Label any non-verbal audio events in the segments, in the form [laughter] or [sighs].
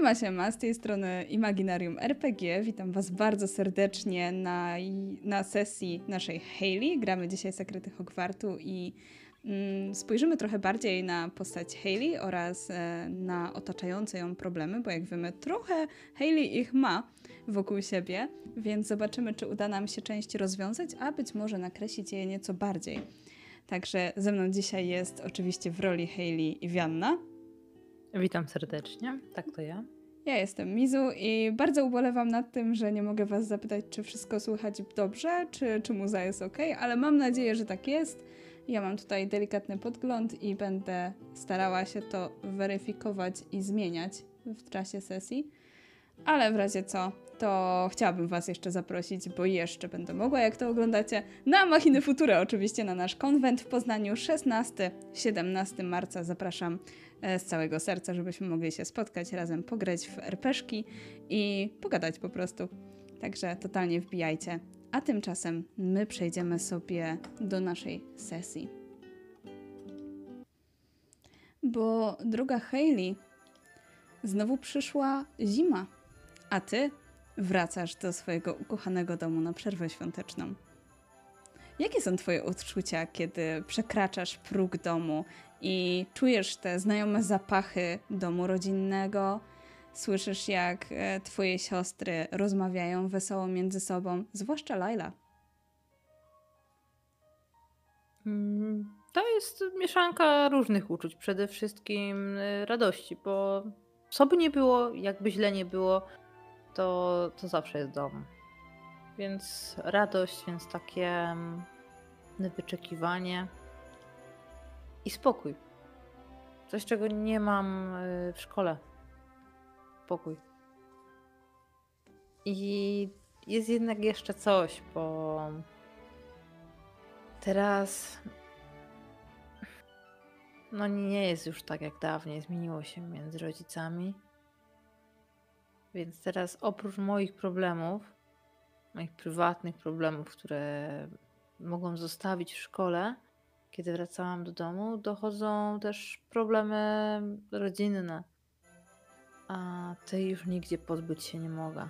Siema, siema, z tej strony Imaginarium RPG. Witam Was bardzo serdecznie na, na sesji naszej Hayley. Gramy dzisiaj Sekrety Hogwartu i mm, spojrzymy trochę bardziej na postać Hayley oraz e, na otaczające ją problemy, bo jak wiemy, trochę Hayley ich ma wokół siebie, więc zobaczymy, czy uda nam się część rozwiązać, a być może nakreślić je nieco bardziej. Także ze mną dzisiaj jest oczywiście w roli Hayley Wianna. Witam serdecznie, tak to ja. Ja jestem Mizu i bardzo ubolewam nad tym, że nie mogę Was zapytać, czy wszystko słychać dobrze, czy, czy muza jest ok, ale mam nadzieję, że tak jest. Ja mam tutaj delikatny podgląd i będę starała się to weryfikować i zmieniać w czasie sesji. Ale w razie co, to chciałabym Was jeszcze zaprosić, bo jeszcze będę mogła, jak to oglądacie, na Machiny Futura oczywiście, na nasz konwent w Poznaniu 16-17 marca. Zapraszam z całego serca, żebyśmy mogli się spotkać, razem pograć w RPszki i pogadać po prostu. Także totalnie wbijajcie. A tymczasem my przejdziemy sobie do naszej sesji. Bo druga Hayley, znowu przyszła zima, a ty wracasz do swojego ukochanego domu na przerwę świąteczną. Jakie są Twoje odczucia, kiedy przekraczasz próg domu i czujesz te znajome zapachy domu rodzinnego? Słyszysz, jak e, Twoje siostry rozmawiają wesoło między sobą, zwłaszcza Laila. Mm, to jest mieszanka różnych uczuć. Przede wszystkim e, radości, bo co by nie było, jakby źle nie było, to, to zawsze jest dom. Więc radość, więc takie mm, wyczekiwanie i spokój. Coś, czego nie mam y, w szkole. Spokój. I jest jednak jeszcze coś, bo teraz no nie jest już tak jak dawniej, zmieniło się między rodzicami. Więc teraz oprócz moich problemów, moich prywatnych problemów, które mogłam zostawić w szkole, kiedy wracałam do domu, dochodzą też problemy rodzinne. A tej już nigdzie pozbyć się nie mogę.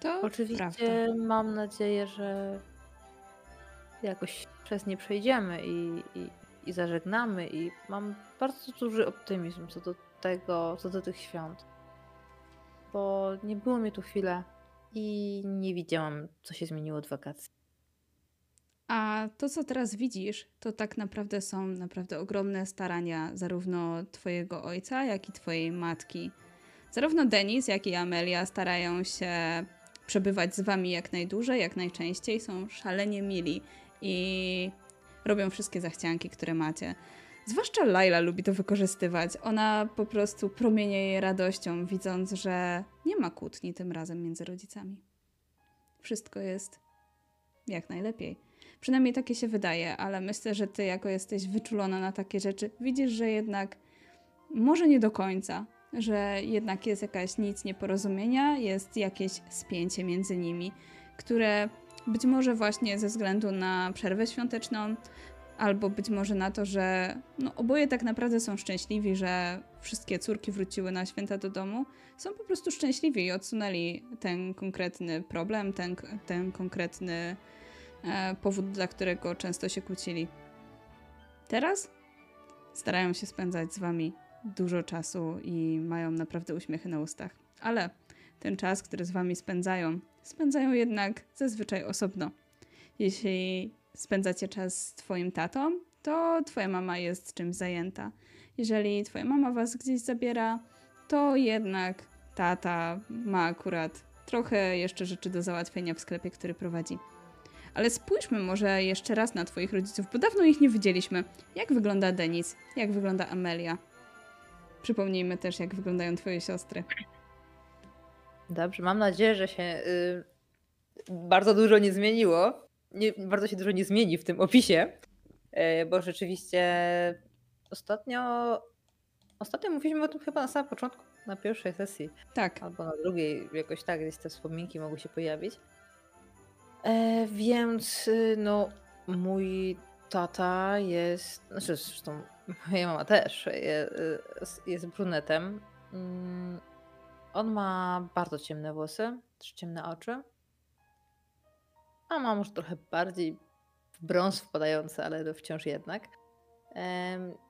To Oczywiście prawda. mam nadzieję, że jakoś przez nie przejdziemy i, i, i zażegnamy i mam bardzo duży optymizm co do tego, co do tych świąt. Bo nie było mnie tu chwilę i nie widziałam, co się zmieniło od wakacji. A to, co teraz widzisz, to tak naprawdę są naprawdę ogromne starania zarówno Twojego ojca, jak i Twojej matki. Zarówno Denis, jak i Amelia starają się przebywać z Wami jak najdłużej, jak najczęściej, są szalenie mili i robią wszystkie zachcianki, które macie. Zwłaszcza Laila lubi to wykorzystywać. Ona po prostu promienieje radością, widząc, że nie ma kłótni tym razem między rodzicami. Wszystko jest jak najlepiej. Przynajmniej takie się wydaje, ale myślę, że ty, jako jesteś wyczulona na takie rzeczy, widzisz, że jednak może nie do końca, że jednak jest jakaś nic nieporozumienia, jest jakieś spięcie między nimi, które być może właśnie ze względu na przerwę świąteczną, albo być może na to, że no, oboje tak naprawdę są szczęśliwi, że wszystkie córki wróciły na święta do domu, są po prostu szczęśliwi i odsunęli ten konkretny problem, ten, ten konkretny powód, dla którego często się kłócili. Teraz starają się spędzać z wami dużo czasu i mają naprawdę uśmiechy na ustach. Ale ten czas, który z wami spędzają, spędzają jednak zazwyczaj osobno. Jeśli spędzacie czas z twoim tatą, to twoja mama jest czymś zajęta. Jeżeli twoja mama was gdzieś zabiera, to jednak tata ma akurat trochę jeszcze rzeczy do załatwienia w sklepie, który prowadzi. Ale spójrzmy może jeszcze raz na twoich rodziców, bo dawno ich nie widzieliśmy. Jak wygląda Denis? Jak wygląda Amelia? Przypomnijmy też, jak wyglądają twoje siostry. Dobrze, mam nadzieję, że się y, bardzo dużo nie zmieniło. Nie, bardzo się dużo nie zmieni w tym opisie, y, bo rzeczywiście ostatnio ostatnio mówiliśmy o tym chyba na samym początku, na pierwszej sesji, Tak. albo na drugiej, jakoś tak, gdzieś te wspominki mogły się pojawić. E, więc y, no, mój tata jest, znaczy zresztą [laughs] moja mama też je- y, jest brunetem. Mm, On ma bardzo ciemne włosy, też ciemne oczy. A ma może trochę bardziej w brąz wpadające, ale wciąż jednak.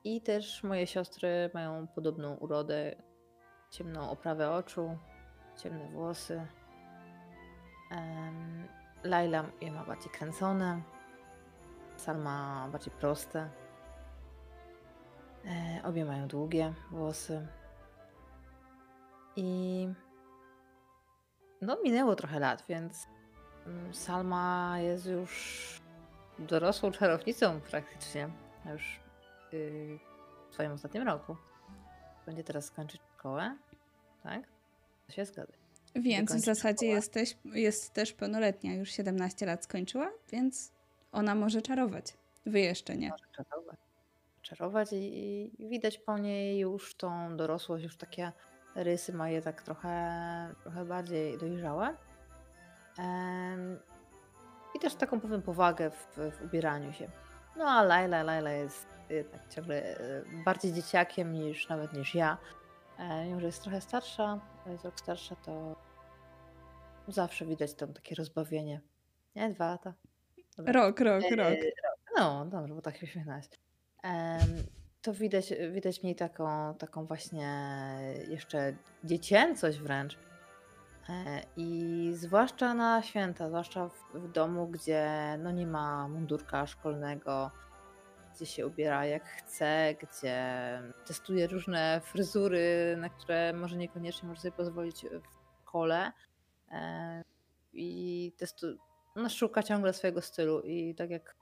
I też moje siostry mają podobną urodę, ciemną oprawę oczu, ciemne włosy. Laila je ma bardziej kręcone, Salma bardziej proste. E, obie mają długie włosy. I no minęło trochę lat, więc mm, Salma jest już dorosłą czarownicą praktycznie. Już yy, w swoim ostatnim roku. Będzie teraz skończyć szkołę, tak? To się zgadza. Więc w zasadzie szkołę. jesteś, jest też pełnoletnia, już 17 lat skończyła, więc ona może czarować. Wy jeszcze nie. Może czarować. Czarować i, i widać po niej już tą dorosłość, już takie rysy ma je tak trochę, trochę bardziej dojrzałe. I też taką powiem powagę w, w ubieraniu się. No a Laila, Laila jest jednak ciągle e, bardziej dzieciakiem niż nawet niż ja. E, Mimo, że jest trochę starsza, jest rok starsza, to zawsze widać tam takie rozbawienie. Nie, dwa lata. Dobra. Rok, rok, E, rok. No, dobrze, bo tak się śmiechnąłeś. Em, To widać, widać w niej taką, taką właśnie jeszcze dziecięcość wręcz. E, I zwłaszcza na święta, zwłaszcza w, w domu, gdzie no nie ma mundurka szkolnego, gdzie się ubiera jak chce, gdzie testuje różne fryzury, na które może niekoniecznie może sobie pozwolić w szkole. E, I testu, no, szuka ciągle swojego stylu. I tak jak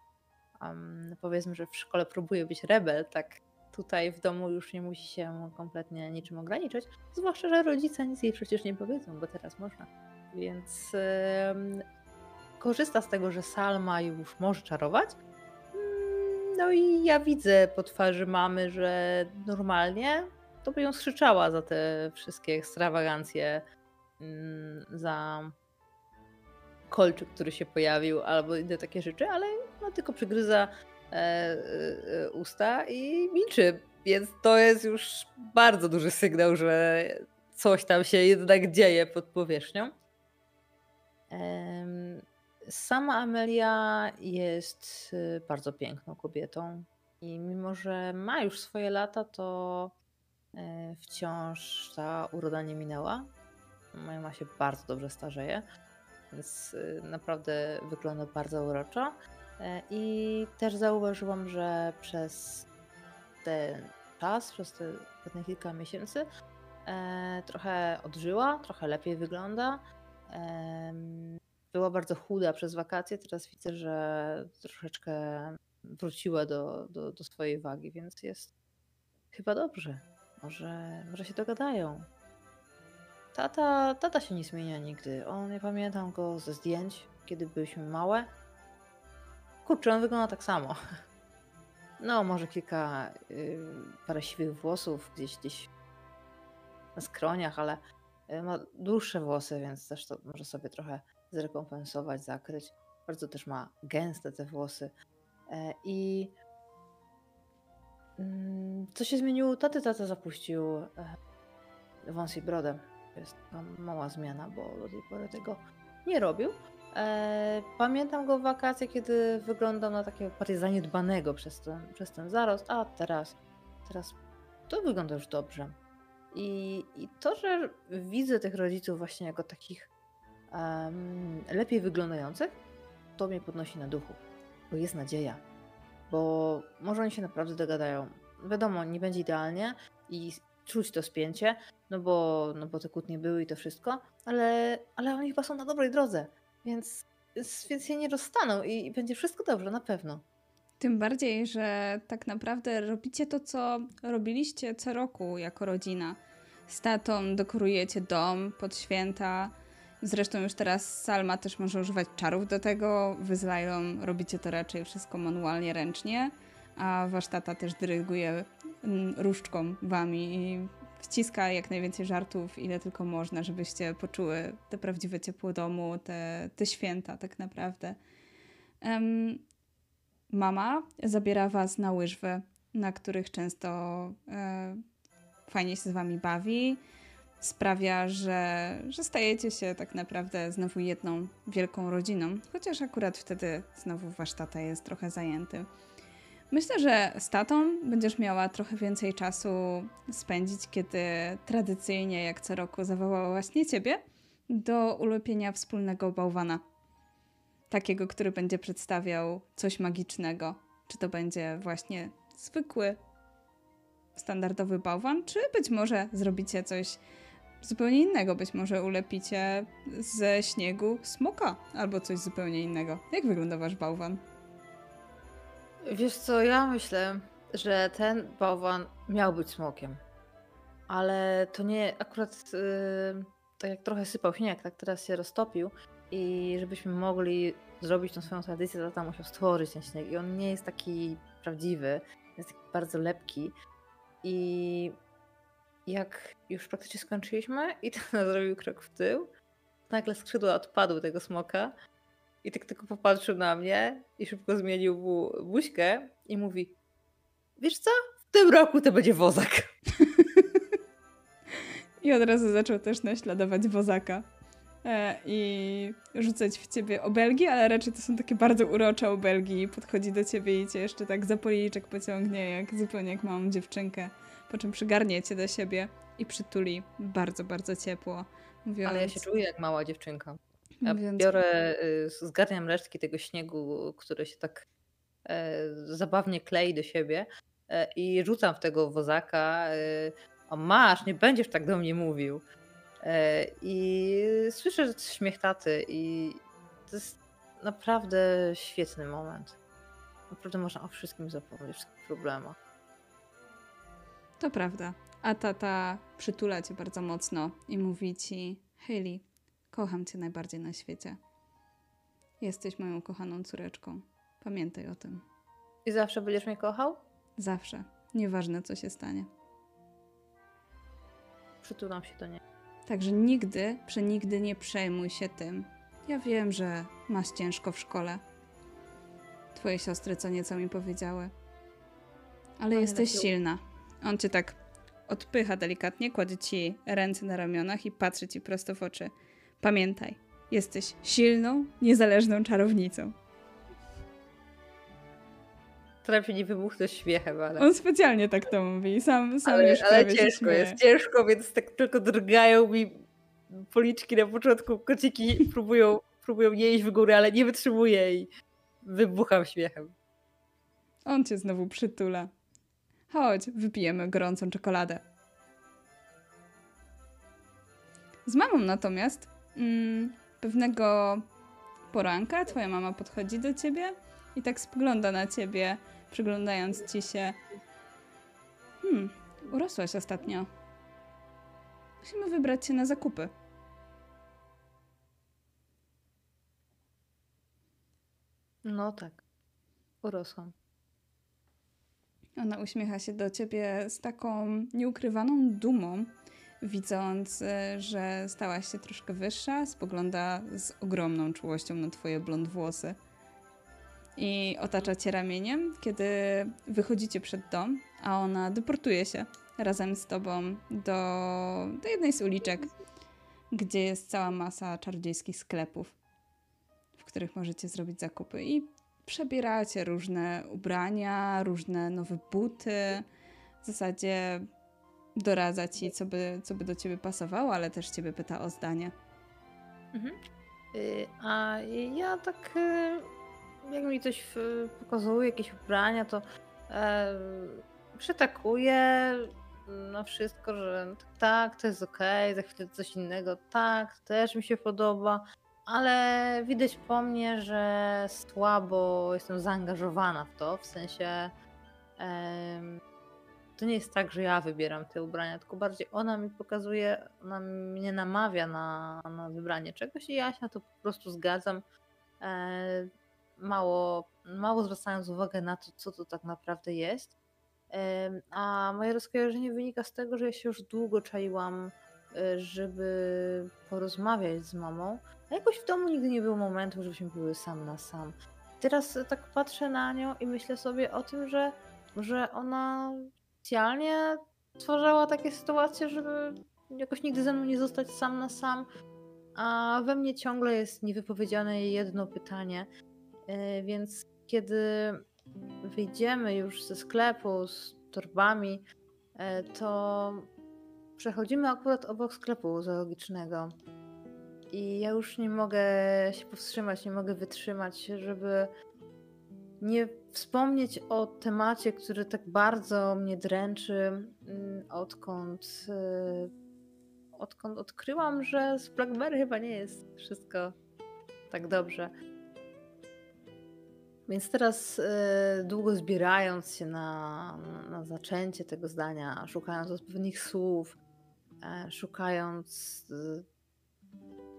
um, powiedzmy, że w szkole próbuje być rebel, tak tutaj w domu już nie musi się kompletnie niczym ograniczać. Zwłaszcza, że rodzice nic jej przecież nie powiedzą, bo teraz można. Więc korzysta z tego, że Salma już może czarować. No i ja widzę po twarzy mamy, że normalnie to by ją skrzyczała za te wszystkie ekstrawagancje, mm, za kolczyk, który się pojawił, albo inne takie rzeczy, ale no tylko przygryza e, e, usta i milczy. Więc to jest już bardzo duży sygnał, że coś tam się jednak dzieje pod powierzchnią. Sama Amelia jest y, bardzo piękną kobietą i mimo, że ma już swoje lata, to e, wciąż ta uroda nie minęła. Moja ma się bardzo dobrze starzeje, więc y, naprawdę wygląda bardzo uroczo. I też zauważyłam, że przez ten czas, przez te ostatnie kilka miesięcy, trochę odżyła, trochę lepiej wygląda. Była bardzo chuda przez wakacje, teraz widzę, że troszeczkę wróciła do, do, do swojej wagi, więc jest chyba dobrze. Może, może się dogadają. Tata, tata się nie zmienia nigdy. On, nie pamiętam go ze zdjęć, kiedy byliśmy małe. Kurczę, on wygląda tak samo. [laughs] No, może kilka, y, parę siwych włosów gdzieś, gdzieś na skroniach, ale y, ma dłuższe włosy, więc też to może sobie trochę zrekompensować, zakryć. Bardzo też ma gęste te włosy. E, I mm, co się zmieniło taty? Tata zapuścił e, wąs i brodę. Jest mała zmiana, bo do tej pory tego nie robił. E, Pamiętam go w wakacje, kiedy wyglądał na takiego bardziej zaniedbanego przez ten, przez ten zarost, a teraz, teraz to wygląda już dobrze. I, I to, że widzę tych rodziców właśnie jako takich em, lepiej wyglądających, to mnie podnosi na duchu, bo jest nadzieja. Bo może oni się naprawdę dogadają. Wiadomo, nie będzie idealnie i czuć to spięcie, no bo, no bo te kłótnie były i to wszystko, ale, ale oni chyba są na dobrej drodze. Więc więc się nie rozstaną i, i będzie wszystko dobrze, na pewno. Tym bardziej, że tak naprawdę robicie to, co robiliście co roku jako rodzina. Z tatą dekorujecie dom pod święta. Zresztą już teraz Salma też może używać czarów do tego. Wy z Lailą robicie to raczej wszystko manualnie, ręcznie. A wasz tata też dyryguje mm, różdżką wami i wciska jak najwięcej żartów, ile tylko można, żebyście poczuły te prawdziwe ciepło domu, te, te święta tak naprawdę. Em, mama zabiera was na łyżwy, na których często e, fajnie się z wami bawi. Sprawia, że, że stajecie się tak naprawdę znowu jedną wielką rodziną, chociaż akurat wtedy znowu wasz tata jest trochę zajęty. Myślę, że z tatą będziesz miała trochę więcej czasu spędzić, kiedy tradycyjnie, jak co roku, zawołała właśnie ciebie do ulepienia wspólnego bałwana takiego, który będzie przedstawiał coś magicznego. Czy to będzie właśnie zwykły, standardowy bałwan, czy być może zrobicie coś zupełnie innego. Być może ulepicie ze śniegu smoka albo coś zupełnie innego. Jak wygląda wasz bałwan? Wiesz co, ja myślę, że ten bałwan miał być smokiem. Ale to nie akurat yy, tak jak trochę sypał śnieg, tak teraz się roztopił i żebyśmy mogli zrobić tą swoją tradycję, to tata musiał stworzyć ten śnieg i on nie jest taki prawdziwy, jest taki bardzo lepki i jak już praktycznie skończyliśmy i tata [laughs] zrobił krok w tył, nagle skrzydła odpadły tego smoka i tak tylko popatrzył na mnie i szybko zmienił mu buźkę i mówi wiesz co, w tym roku to będzie wozak. [laughs] I od razu zaczął też naśladować wozaka. E, I rzucać w ciebie obelgi, ale raczej to są takie bardzo urocze obelgi. Podchodzi do ciebie i cię jeszcze tak za policzek pociągnie, jak zupełnie jak małą dziewczynkę. Po czym przygarnie cię do siebie i przytuli bardzo, bardzo ciepło. Mówiąc, Ale ja się czuję jak mała dziewczynka. Ja mówiąc, biorę, y, zgarniam resztki tego śniegu, który się tak e, zabawnie klei do siebie e, i rzucam w tego wozaka. E, o masz, nie będziesz tak do mnie mówił. E, I słyszę że śmiech taty i to jest naprawdę świetny moment. Naprawdę można o wszystkim zapomnieć, o wszystkich problemach. To prawda. A tata przytula cię bardzo mocno i mówi ci: Hayley, kocham cię najbardziej na świecie. Jesteś moją kochaną córeczką. Pamiętaj o tym. I zawsze będziesz mnie kochał? Zawsze. Nieważne, co się stanie. Przytulam się do niej. Także nigdy, przenigdy nie przejmuj się tym. Ja wiem, że masz ciężko w szkole. Twoje siostry co nieco mi powiedziały. Ale jesteś silna. On cię tak odpycha delikatnie, kładzie ci ręce na ramionach i patrzy ci prosto w oczy. Pamiętaj, jesteś silną, niezależną czarownicą. Się nie wybuchnąć śmiechem, ale... On specjalnie tak to mówi. Sam, sam ale, już ale ciężko jest, ciężko, więc tak tylko drgają mi policzki na początku, kociki próbują, próbują nie iść w górę, ale nie wytrzymuję i wybucham śmiechem. On cię znowu przytula. Chodź, wypijemy gorącą czekoladę. Z mamą natomiast mm, pewnego poranka twoja mama podchodzi do ciebie i tak spogląda na ciebie, przyglądając ci się. Hmm, urosłaś ostatnio. Musimy wybrać się na zakupy. No tak, urosłam. Ona uśmiecha się do ciebie z taką nieukrywaną dumą, widząc, e, że stałaś się troszkę wyższa, spogląda z ogromną czułością na twoje blond włosy. I otacza cię ramieniem, kiedy wychodzicie przed dom, a ona deportuje się razem z tobą do, do jednej z uliczek, gdzie jest cała masa czarodziejskich sklepów, w których możecie zrobić zakupy. I przebieracie różne ubrania, różne nowe buty. W zasadzie doradza ci, co by, co by do ciebie pasowało, ale też ciebie pyta o zdanie. Y, A ja tak, y, jak mi coś y, pokazuje, jakieś ubrania, to e, przytakuję na wszystko, że tak, tak, to jest okej, za chwilę coś innego, tak, też mi się podoba. Ale widać po mnie, że słabo jestem zaangażowana w to, w sensie to nie jest tak, że ja wybieram te ubrania, tylko bardziej ona mi pokazuje, ona mnie namawia na, na wybranie czegoś i ja się na to po prostu zgadzam. E, mało, mało zwracając uwagę na to, co to tak naprawdę jest. Em, A moje rozkojarzenie wynika z tego, że ja się już długo czaiłam, e, żeby porozmawiać z mamą. Jakoś w domu nigdy nie było momentu, żebyśmy były sam na sam. Teraz tak patrzę na nią i myślę sobie o tym, że może ona specjalnie stwarzała takie sytuacje, żeby jakoś nigdy ze mną nie zostać sam na sam. A we mnie ciągle jest niewypowiedziane jedno pytanie. E, Więc kiedy wyjdziemy już ze sklepu z torbami, e, to przechodzimy akurat obok sklepu zoologicznego. I ja już nie mogę się powstrzymać, nie mogę wytrzymać, żeby nie wspomnieć o temacie, który tak bardzo mnie dręczy, mm, odkąd, e, odkąd odkryłam, że z Blackberry chyba nie jest wszystko tak dobrze. Więc teraz e, długo zbierając się na, na zaczęcie tego zdania, szukając odpowiednich słów, e, szukając e,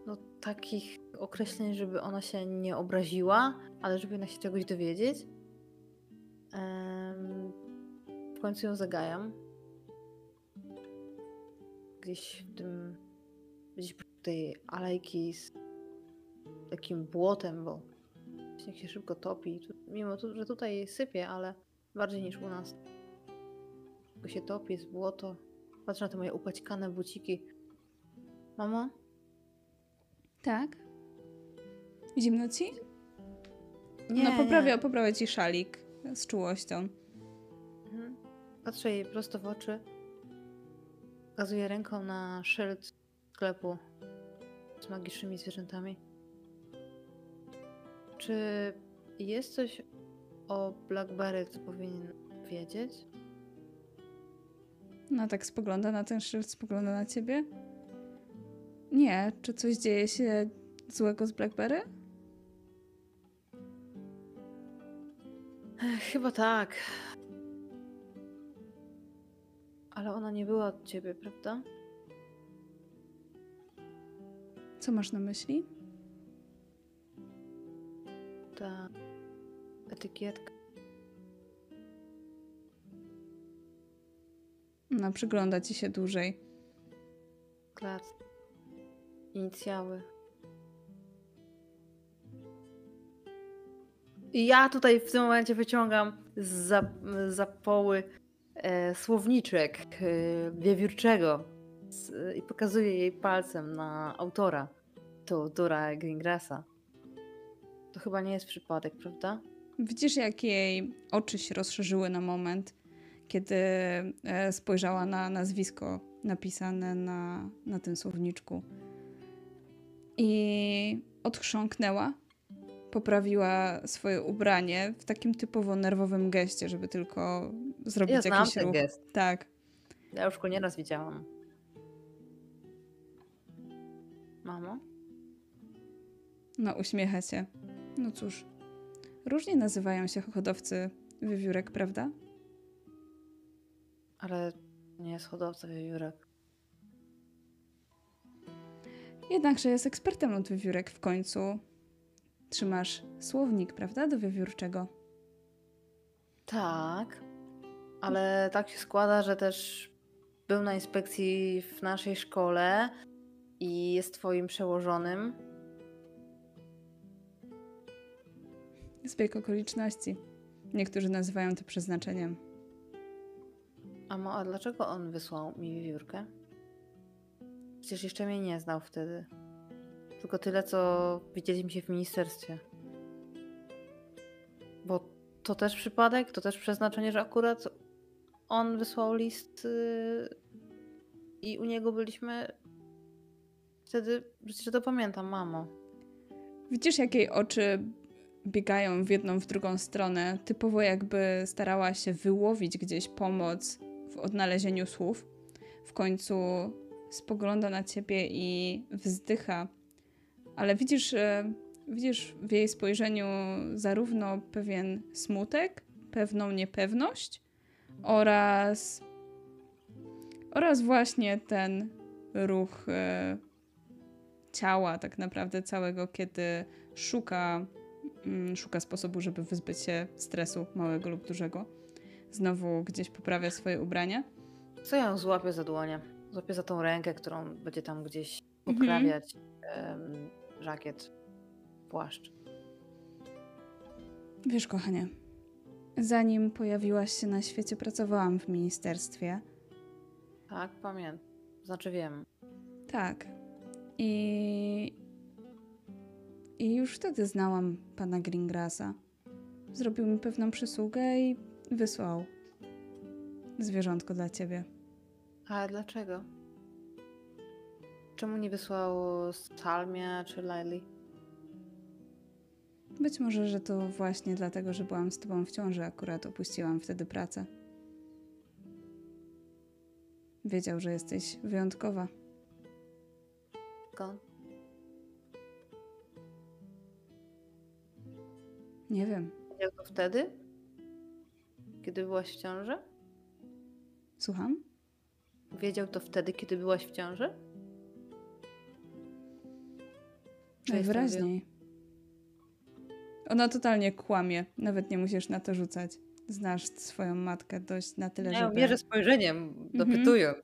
no, takich określeń, żeby ona się nie obraziła, ale żeby ona się czegoś dowiedzieć, w końcu ją zagajam. Gdzieś w tym, gdzieś przy tej alejki z takim błotem, bo śnieg się szybko topi. Mimo, tu, że tutaj sypie, ale bardziej niż u nas. Tylko się topi, jest błoto. Patrzę na te moje upaćkane buciki. Mamo? Tak? Zimno ci? Nie, no poprawia, nie. poprawia ci szalik z czułością. Mhm. Patrzę jej prosto w oczy. Wskazuję ręką na szyld sklepu z magicznymi zwierzętami. Czy jest coś o Blackberry, co powinien wiedzieć? No tak spogląda na ten szyld, spogląda na ciebie. Nie, czy coś dzieje się złego z Blackberry? Chyba tak. Ale ona nie była od ciebie, prawda? Co masz na myśli? Ta etykietka. No, przygląda ci się dłużej. Klat. Inicjały. I ja tutaj w tym momencie wyciągam z za, za poły e, słowniczek e, wiewiórczego z, i pokazuję jej palcem na autora, Teodora Greengrassa. To chyba nie jest przypadek, prawda? Widzisz, jak jej oczy się rozszerzyły na moment, kiedy e, spojrzała na nazwisko napisane na, na tym słowniczku. I odchrząknęła, poprawiła swoje ubranie w takim typowo nerwowym geście, żeby tylko zrobić Ja znam jakiś ten ruch. gest. Tak. Ja już go nieraz widziałam. Mamo? No, uśmiecha się. No cóż, różnie nazywają się hodowcy wiewiórek, prawda? Ale nie jest hodowca wiewiórek. Jednakże jest ekspertem od wiewiórek w końcu. Trzymasz słownik, prawda, do wiewiórczego? Tak, ale tak się składa, że też był na inspekcji w naszej szkole i jest twoim przełożonym. Zbieg okoliczności. Niektórzy nazywają to przeznaczeniem. A, mo- a dlaczego on wysłał mi wiewiórkę? Przecież jeszcze mnie nie znał wtedy. Tylko tyle, co widzieliśmy się w ministerstwie. Bo to też przypadek, to też przeznaczenie, że akurat on wysłał list yy, i u niego byliśmy wtedy, przecież to pamiętam, mamo. Widzisz, jak jej oczy biegają w jedną, w drugą stronę, typowo jakby starała się wyłowić gdzieś pomoc w odnalezieniu słów. W końcu spogląda na ciebie i wzdycha, ale widzisz, e, widzisz w jej spojrzeniu zarówno pewien smutek, pewną niepewność oraz oraz właśnie ten ruch e, ciała tak naprawdę całego, kiedy szuka, mm, szuka sposobu, żeby wyzbyć się stresu małego lub dużego. Znowu gdzieś poprawia swoje ubranie. Co ja ją złapię za dłonie? Złapię za tą rękę, którą będzie tam gdzieś Mhm. poprawiać em, żakiet, płaszcz. Wiesz, kochanie, zanim pojawiłaś się na świecie, pracowałam w ministerstwie. Tak, pamiętam. Znaczy wiem. Tak. I. I już wtedy znałam pana Greengrassa. Zrobił mi pewną przysługę i wysłał zwierzątko dla ciebie. Ale dlaczego? Czemu nie wysłał Salmia czy Lily? Być może, że to właśnie dlatego, że byłam z tobą w ciąży, akurat opuściłam wtedy pracę. Wiedział, że jesteś wyjątkowa. Skąd? Nie wiem. Wiedział to wtedy? Kiedy byłaś w ciąży? Słucham? Wiedział to wtedy, kiedy byłaś w ciąży? Czy Najwyraźniej. Ona totalnie kłamie. Nawet nie musisz na to rzucać. Znasz swoją matkę dość na tyle, Ja żeby... mierzę spojrzeniem, Mhm. dopytując.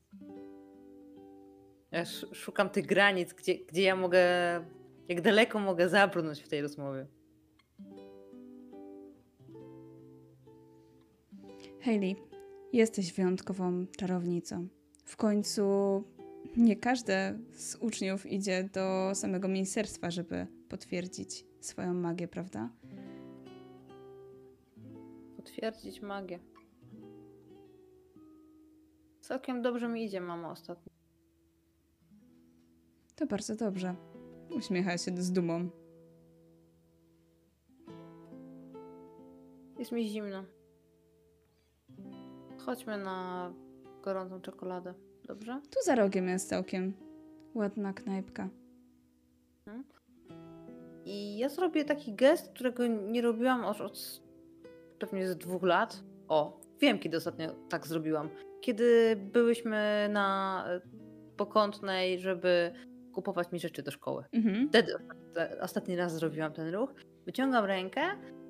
Ja sz- szukam tych granic, gdzie, gdzie ja mogę, jak daleko mogę zabrnąć w tej rozmowie. Hayley, jesteś wyjątkową czarownicą. W końcu nie każdy z uczniów idzie do samego ministerstwa, żeby potwierdzić swoją magię, prawda? Potwierdzić magię. Całkiem dobrze mi idzie, mamo, ostatnio. To bardzo dobrze. Uśmiecha się z dumą. Jest mi zimno. Chodźmy na gorącą czekoladę, dobrze? Tu za rogiem jest całkiem ładna knajpka. I ja zrobię taki gest, którego nie robiłam już od pewnie z dwóch lat. O, wiem kiedy ostatnio tak zrobiłam. Kiedy byłyśmy na e, pokątnej, żeby kupować mi rzeczy do szkoły. Mhm. Wtedy osta- ostatni raz zrobiłam ten ruch. Wyciągam rękę,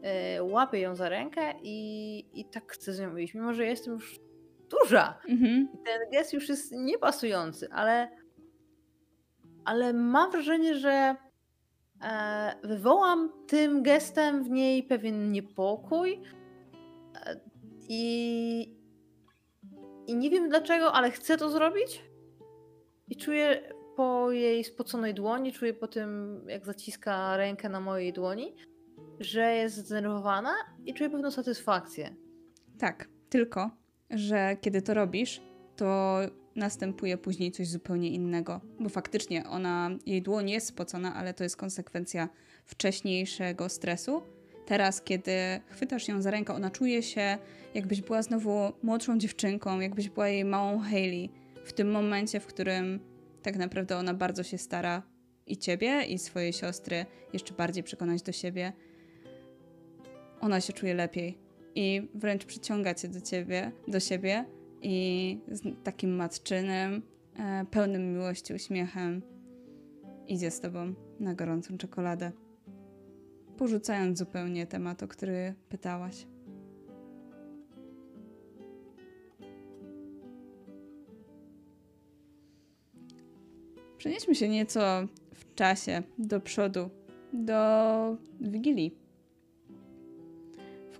e, łapię ją za rękę i, i tak chcę z nią iść. Mimo, że jestem już duża. Mhm. I ten gest już jest niepasujący, ale, ale mam wrażenie, że e, wywołam tym gestem w niej pewien niepokój. E, I, I nie wiem dlaczego, ale chcę to zrobić. I czuję po jej spoconej dłoni, czuję po tym, jak zaciska rękę na mojej dłoni, że jest zdenerwowana i czuję pewną satysfakcję. Tak, tylko, że kiedy to robisz, to następuje później coś zupełnie innego. Bo faktycznie ona, jej dłoń jest spocona, ale to jest konsekwencja wcześniejszego stresu. Teraz, kiedy chwytasz ją za rękę, ona czuje się, jakbyś była znowu młodszą dziewczynką, jakbyś była jej małą Hayley. W tym momencie, w którym tak naprawdę ona bardzo się stara i ciebie, i swojej siostry jeszcze bardziej przekonać do siebie, ona się czuje lepiej i wręcz przyciąga cię do ciebie, do siebie i z takim matczynym, e, pełnym miłości uśmiechem idzie z tobą na gorącą czekoladę. Porzucając zupełnie temat, o który pytałaś. Przenieśmy się nieco w czasie do przodu, do Wigilii.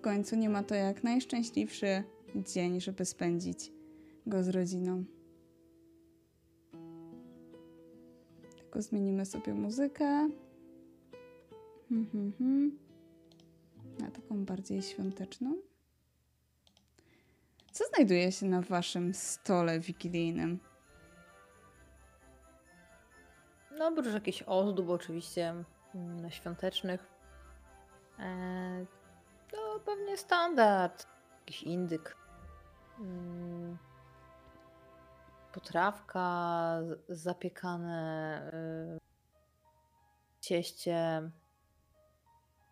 W końcu nie ma to jak najszczęśliwszy dzień, żeby spędzić go z rodziną. Tylko zmienimy sobie muzykę. Mhm, mhm. Na taką bardziej świąteczną. Co znajduje się na waszym stole wigilijnym? No, oprócz jakichś ozdób oczywiście mm, świątecznych. To pewnie standard. Jakiś indyk. Mm, potrawka, zapiekane cieście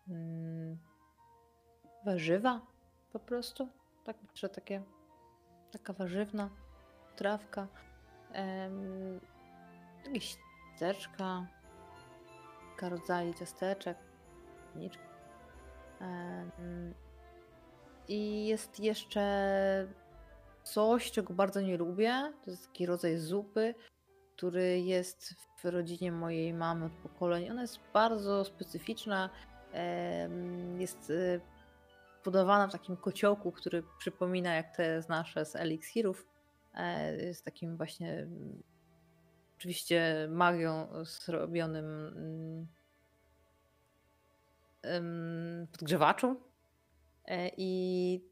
mm, warzywa po prostu. Tak, że takie, taka warzywna trawka. Jakieś ciasteczka, kilka rodzajów ciasteczek, niczka. I jest jeszcze coś, czego bardzo nie lubię. To jest taki rodzaj zupy, który jest w rodzinie mojej mamy od pokoleń. Ona jest bardzo specyficzna. Jest e, podawana w takim kociołku, który przypomina jak te z nasze z eliksirów. E, Jest takim właśnie oczywiście magią zrobionym mm, podgrzewaczu. E, I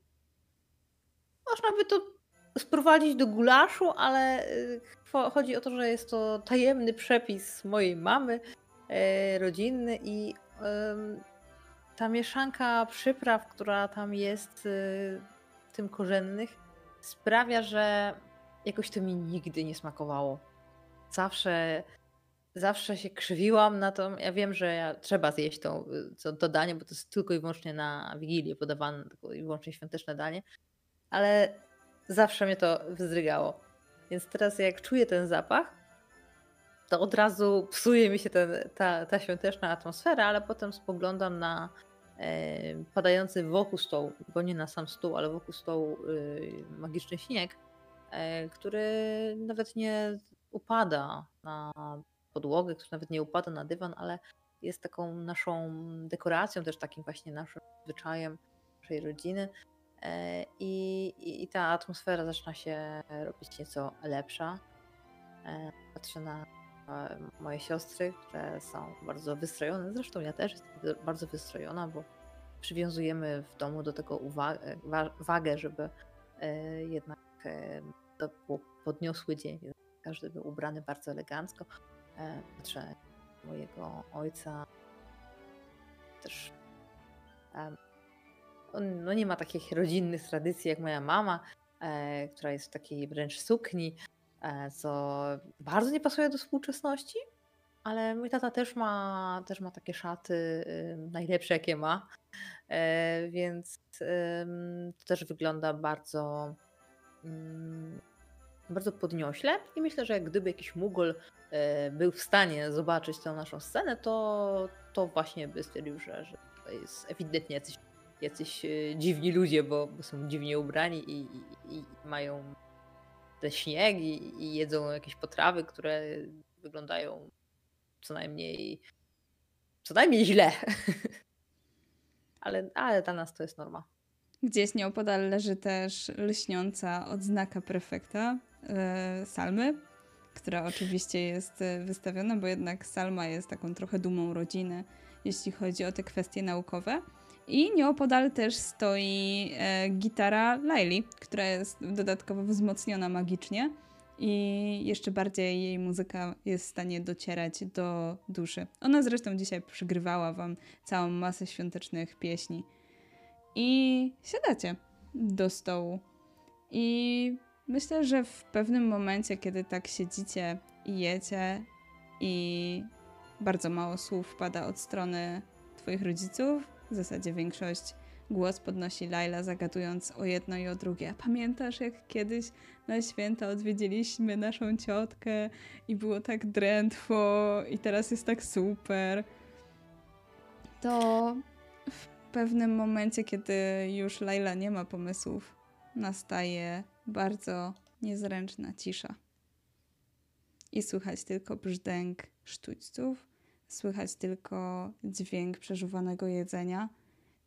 można by to sprowadzić do gulaszu, ale y, cho- chodzi o to, że jest to tajemny przepis mojej mamy, e, rodzinny i ta mieszanka przypraw, która tam jest, y, tym korzennych, sprawia, że jakoś to mi nigdy nie smakowało. Zawsze, zawsze się krzywiłam na to. Ja wiem, że ja, trzeba zjeść to, to, to danie, bo to jest tylko i wyłącznie na Wigilię podawane, tylko i wyłącznie świąteczne danie, ale zawsze mnie to wzdrygało. Więc teraz jak czuję ten zapach, to od razu psuje mi się ten, ta, ta świąteczna atmosfera, ale potem spoglądam na e, padający wokół stołu, bo nie na sam stół, ale wokół stołu y, magiczny śnieg, e, który nawet nie upada na podłogę, który nawet nie upada na dywan, ale jest taką naszą dekoracją, też takim właśnie naszym zwyczajem naszej rodziny. E, I, i, I ta atmosfera zaczyna się robić nieco lepsza. E, Patrzę na e, moje siostry, które są bardzo wystrojone. Zresztą ja też jestem bardzo wystrojona, bo przywiązujemy w domu do tego uwagę, wa- wagę, żeby jednak to podniosły dzień. Każdy był ubrany bardzo elegancko. E, na mojego ojca. Też on no nie ma takich rodzinnych tradycji jak moja mama, e, która jest w takiej wręcz sukni, e, co bardzo nie pasuje do współczesności, ale mój tata też ma, też ma takie szaty najlepsze jakie ma, więc to też wygląda bardzo mm, bardzo podniośle i myślę, że gdyby jakiś Mugol był w stanie zobaczyć tę naszą scenę, to, to właśnie by stwierdził, że, że to jest ewidentnie jacyś jacyś e, dziwni ludzie, bo, bo są dziwnie ubrani i, i, i mają ten śnieg i, i jedzą jakieś potrawy, które wyglądają co najmniej co najmniej źle. [laughs] ale, ale dla nas to jest norma. Gdzieś nieopodal leży też lśniąca odznaka prefekta e, Salmy, która oczywiście jest e, wystawiona, bo jednak Salma jest taką trochę dumą rodziny, jeśli chodzi o te kwestie naukowe. I nieopodal też stoi e, gitara Laili, która jest dodatkowo wzmocniona magicznie i jeszcze bardziej jej muzyka jest w stanie docierać do duszy. Ona zresztą dzisiaj przygrywała wam całą masę świątecznych pieśni. I siadacie do stołu. I myślę, że w pewnym momencie, kiedy tak siedzicie i jecie, i bardzo mało słów pada od strony Twoich rodziców, w zasadzie większość głos podnosi Laila, zagadując o jedno i o drugie. Pamiętasz, jak kiedyś na święta odwiedziliśmy naszą ciotkę i było tak drętwo, i teraz jest tak super? To w pewnym momencie, kiedy już Laila nie ma pomysłów, nastaje bardzo niezręczna cisza. I słychać tylko brzdęk sztućców, słychać tylko dźwięk przeżuwanego jedzenia.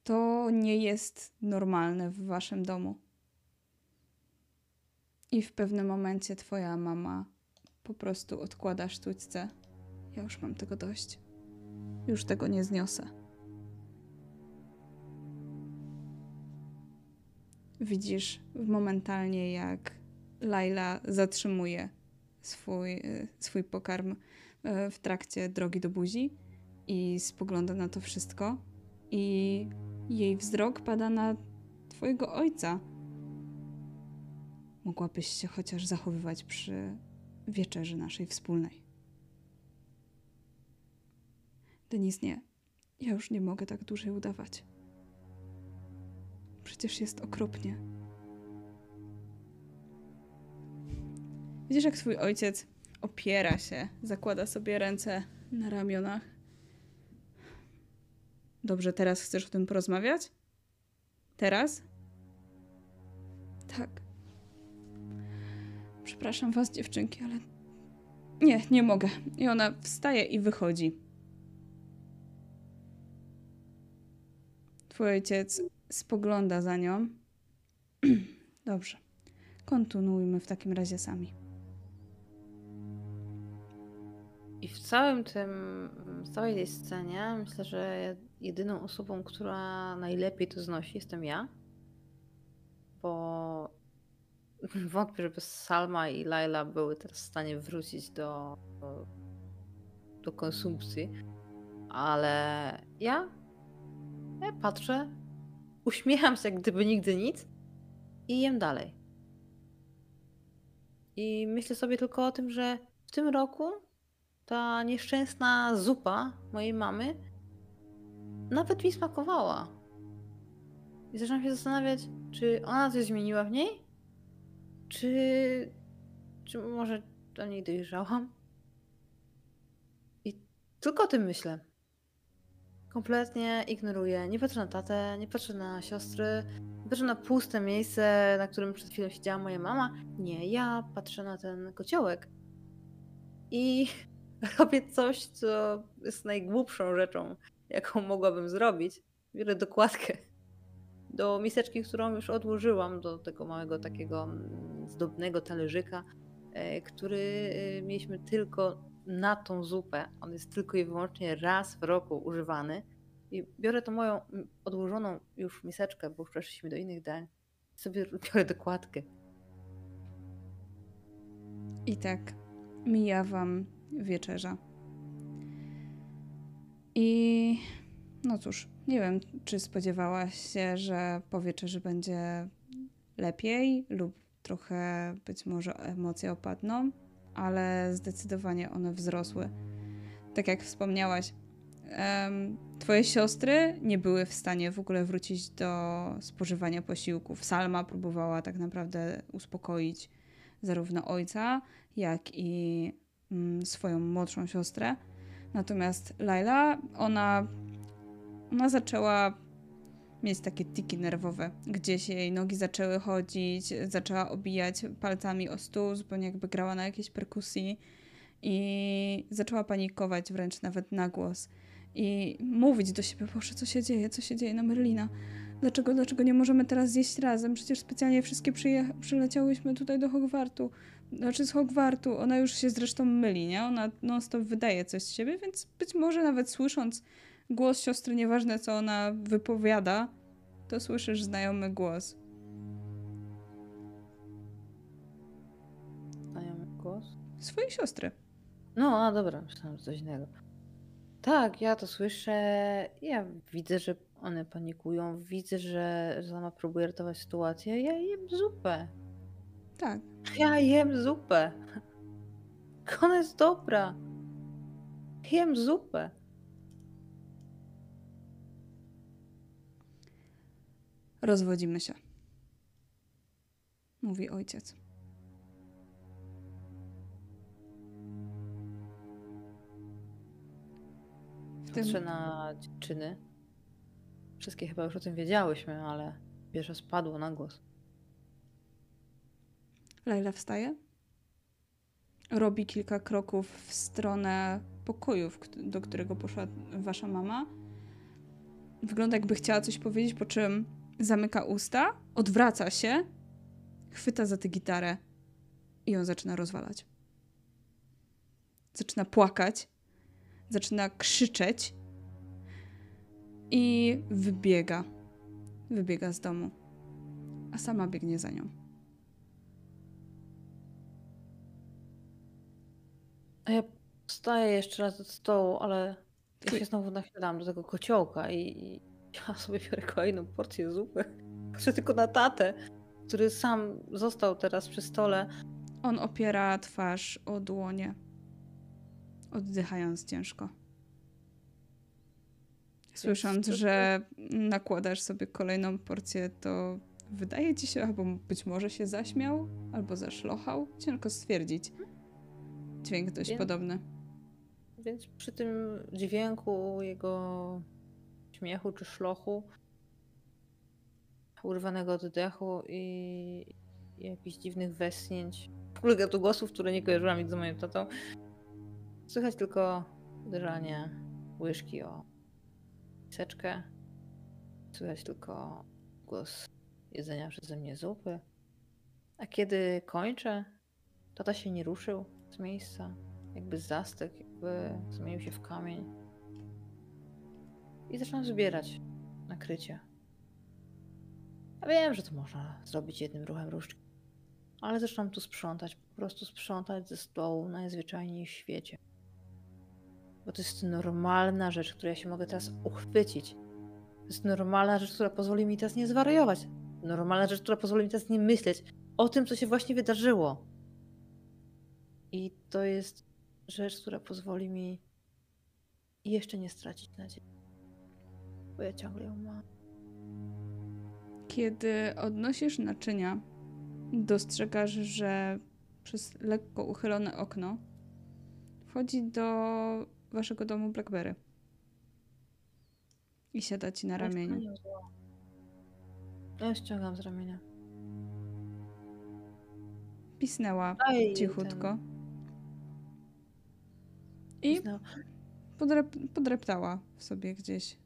To nie jest normalne w waszym domu. I w pewnym momencie twoja mama po prostu odkłada sztućce. Ja już mam tego dość. Już tego nie zniosę. Widzisz momentalnie, jak Laila zatrzymuje swój, e, swój pokarm e, w trakcie drogi do buzi i spogląda na to wszystko. I jej wzrok pada na twojego ojca. Mogłabyś się chociaż zachowywać przy wieczerzy naszej wspólnej. Denis, nie. Ja już nie mogę tak dłużej udawać. Przecież jest okropnie. Widzisz, jak twój ojciec opiera się, zakłada sobie ręce na ramionach. Dobrze, teraz chcesz o tym porozmawiać? Teraz? Tak. Przepraszam was, dziewczynki, ale nie, nie mogę. I ona wstaje i wychodzi. Twój ojciec spogląda za nią. [clears throat] Dobrze. Kontynuujmy w takim razie sami. I w całym tym, w całej tej scenie myślę, że jedyną osobą, która najlepiej to znosi, jestem ja. Bo [laughs] wątpię, żeby Salma i Laila były teraz w stanie wrócić do, do, do konsumpcji. Ale ja, ja patrzę, uśmiecham się jak gdyby nigdy nic i jem dalej. I myślę sobie tylko o tym, że w tym roku ta nieszczęsna zupa mojej mamy nawet mi smakowała. I zaczynam się zastanawiać, czy ona coś zmieniła w niej? Czy, czy może do niej dojrzałam? I tylko o tym myślę. Kompletnie ignoruję. Nie patrzę na tatę, nie patrzę na siostry, nie patrzę na puste miejsce, na którym przed chwilą siedziała moja mama. Nie, ja patrzę na ten kociołek. I [laughs] robię coś, co jest najgłupszą rzeczą, jaką mogłabym zrobić. Biorę dokładkę do miseczki, którą już odłożyłam, do tego małego takiego mm, zdobnego talerzyka, e, który e, mieliśmy tylko na tą zupę. On jest tylko i wyłącznie raz w roku używany. I biorę tą moją odłożoną już miseczkę, bo już przeszliśmy do innych dań. Sobie [laughs] biorę dokładkę. I tak mija wam wieczerza. I no cóż, nie wiem, czy spodziewałaś się, że po wieczerzy będzie lepiej lub trochę być może emocje opadną, ale zdecydowanie one wzrosły. Tak jak wspomniałaś, um, twoje siostry nie były w stanie w ogóle wrócić do spożywania posiłków. Salma próbowała tak naprawdę uspokoić zarówno ojca, jak i mm, swoją młodszą siostrę. Natomiast Laila, ona, ona zaczęła mieć takie tiki nerwowe. Gdzieś jej nogi zaczęły chodzić, zaczęła obijać palcami o stół, zupełnie jakby grała na jakiejś perkusji i zaczęła panikować wręcz nawet na głos i mówić do siebie, Boże, co się dzieje, co się dzieje na Merlina. Dlaczego, dlaczego nie możemy teraz zjeść razem? Przecież specjalnie wszystkie przyleciałyśmy tutaj do Hogwartu. Znaczy z Hogwartu. Ona już się zresztą myli, nie? Ona non-stop wydaje coś z siebie, więc być może nawet słysząc głos siostry, nieważne co ona wypowiada, to słyszysz znajomy głos. Znajomy głos? Swojej siostry. No, a dobra, myślałam, że coś innego. Tak, ja to słyszę. Ja widzę, że one panikują. Widzę, że sama próbuje ratować sytuację. Ja jem zupę. Tak. Ja jem zupę. [laughs] Ona jest dobra. Jem zupę. Rozwodzimy się. Mówi ojciec. W tym... Patrzę na dziewczyny. Wszystkie chyba już o tym wiedziałyśmy, ale pierwsze spadło na głos. Laila wstaje. Robi kilka kroków w stronę pokoju, do którego poszła wasza mama. Wygląda jakby chciała coś powiedzieć, po czym zamyka usta, odwraca się, chwyta za tę gitarę i ją zaczyna rozwalać. Zaczyna płakać, zaczyna krzyczeć i wybiega. Wybiega z domu, a sama biegnie za nią. A ja wstaję jeszcze raz od stołu, ale ja się znowu nachylam do tego kociołka i, i ja sobie biorę kolejną porcję zupy. Patrzę tylko na tatę, który sam został teraz przy stole. On opiera twarz o dłonie, oddychając ciężko. Słysząc, że nakładasz sobie kolejną porcję, to wydaje ci się, albo być może się zaśmiał, albo zaszlochał. Ciężko stwierdzić. Dźwięk dość Więc- podobny. Więc przy tym dźwięku jego śmiechu czy szlochu, urwanego oddechu i, jakichś dziwnych westchnięć, w ogóle gatułgłosów, które nie kojarzyłam nic z moim tatą, słychać tylko uderzanie łyżki o miseczkę. Słychać tylko głos jedzenia przeze mnie zupy. A kiedy kończę, tata się nie ruszył z miejsca jakby zastygł, jakby zmienił się w kamień. I zaczynam zbierać nakrycie. Ja wiem, że to można zrobić jednym ruchem różdżki, ale zaczynam tu sprzątać, po prostu sprzątać ze stołu najzwyczajniej w świecie. Bo to jest normalna rzecz, której ja się mogę teraz uchwycić. To jest normalna rzecz, która pozwoli mi teraz nie zwariować. Normalna rzecz, która pozwoli mi teraz nie myśleć o tym, co się właśnie wydarzyło. I to jest rzecz, która pozwoli mi jeszcze nie stracić nadziei. Bo ja ciągle ją mam. Kiedy odnosisz naczynia, dostrzegasz, że przez lekko uchylone okno wchodzi do waszego domu Blackberry. I siada ci na ramieniu. Ja ściągam z ramienia. Pisnęła Aj, cichutko. ten- I podrep podreptała sobie gdzieś.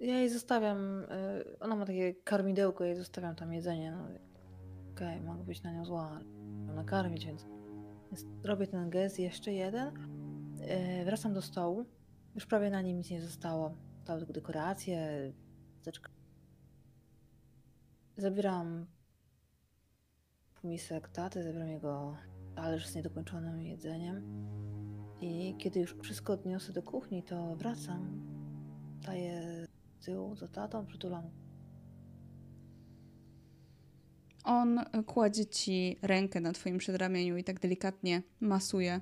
Ja jej zostawiam. y, Ona ma takie karmidełko, jej zostawiam tam jedzenie. No, Okej, mogę być na nią zła, ale ją nakarmić, więc, więc robię ten gest jeszcze jeden. Y, Wracam do stołu. Już prawie na nim nic nie zostało. Zostały tylko dekoracje, teczka. Zabieram misek taty, zabieram jego talerz z niedokończonym jedzeniem. I kiedy już wszystko odniosę do kuchni, to wracam. Daję z tyłu za tatą, przytulam. On kładzie ci rękę na twoim przedramieniu i tak delikatnie masuje.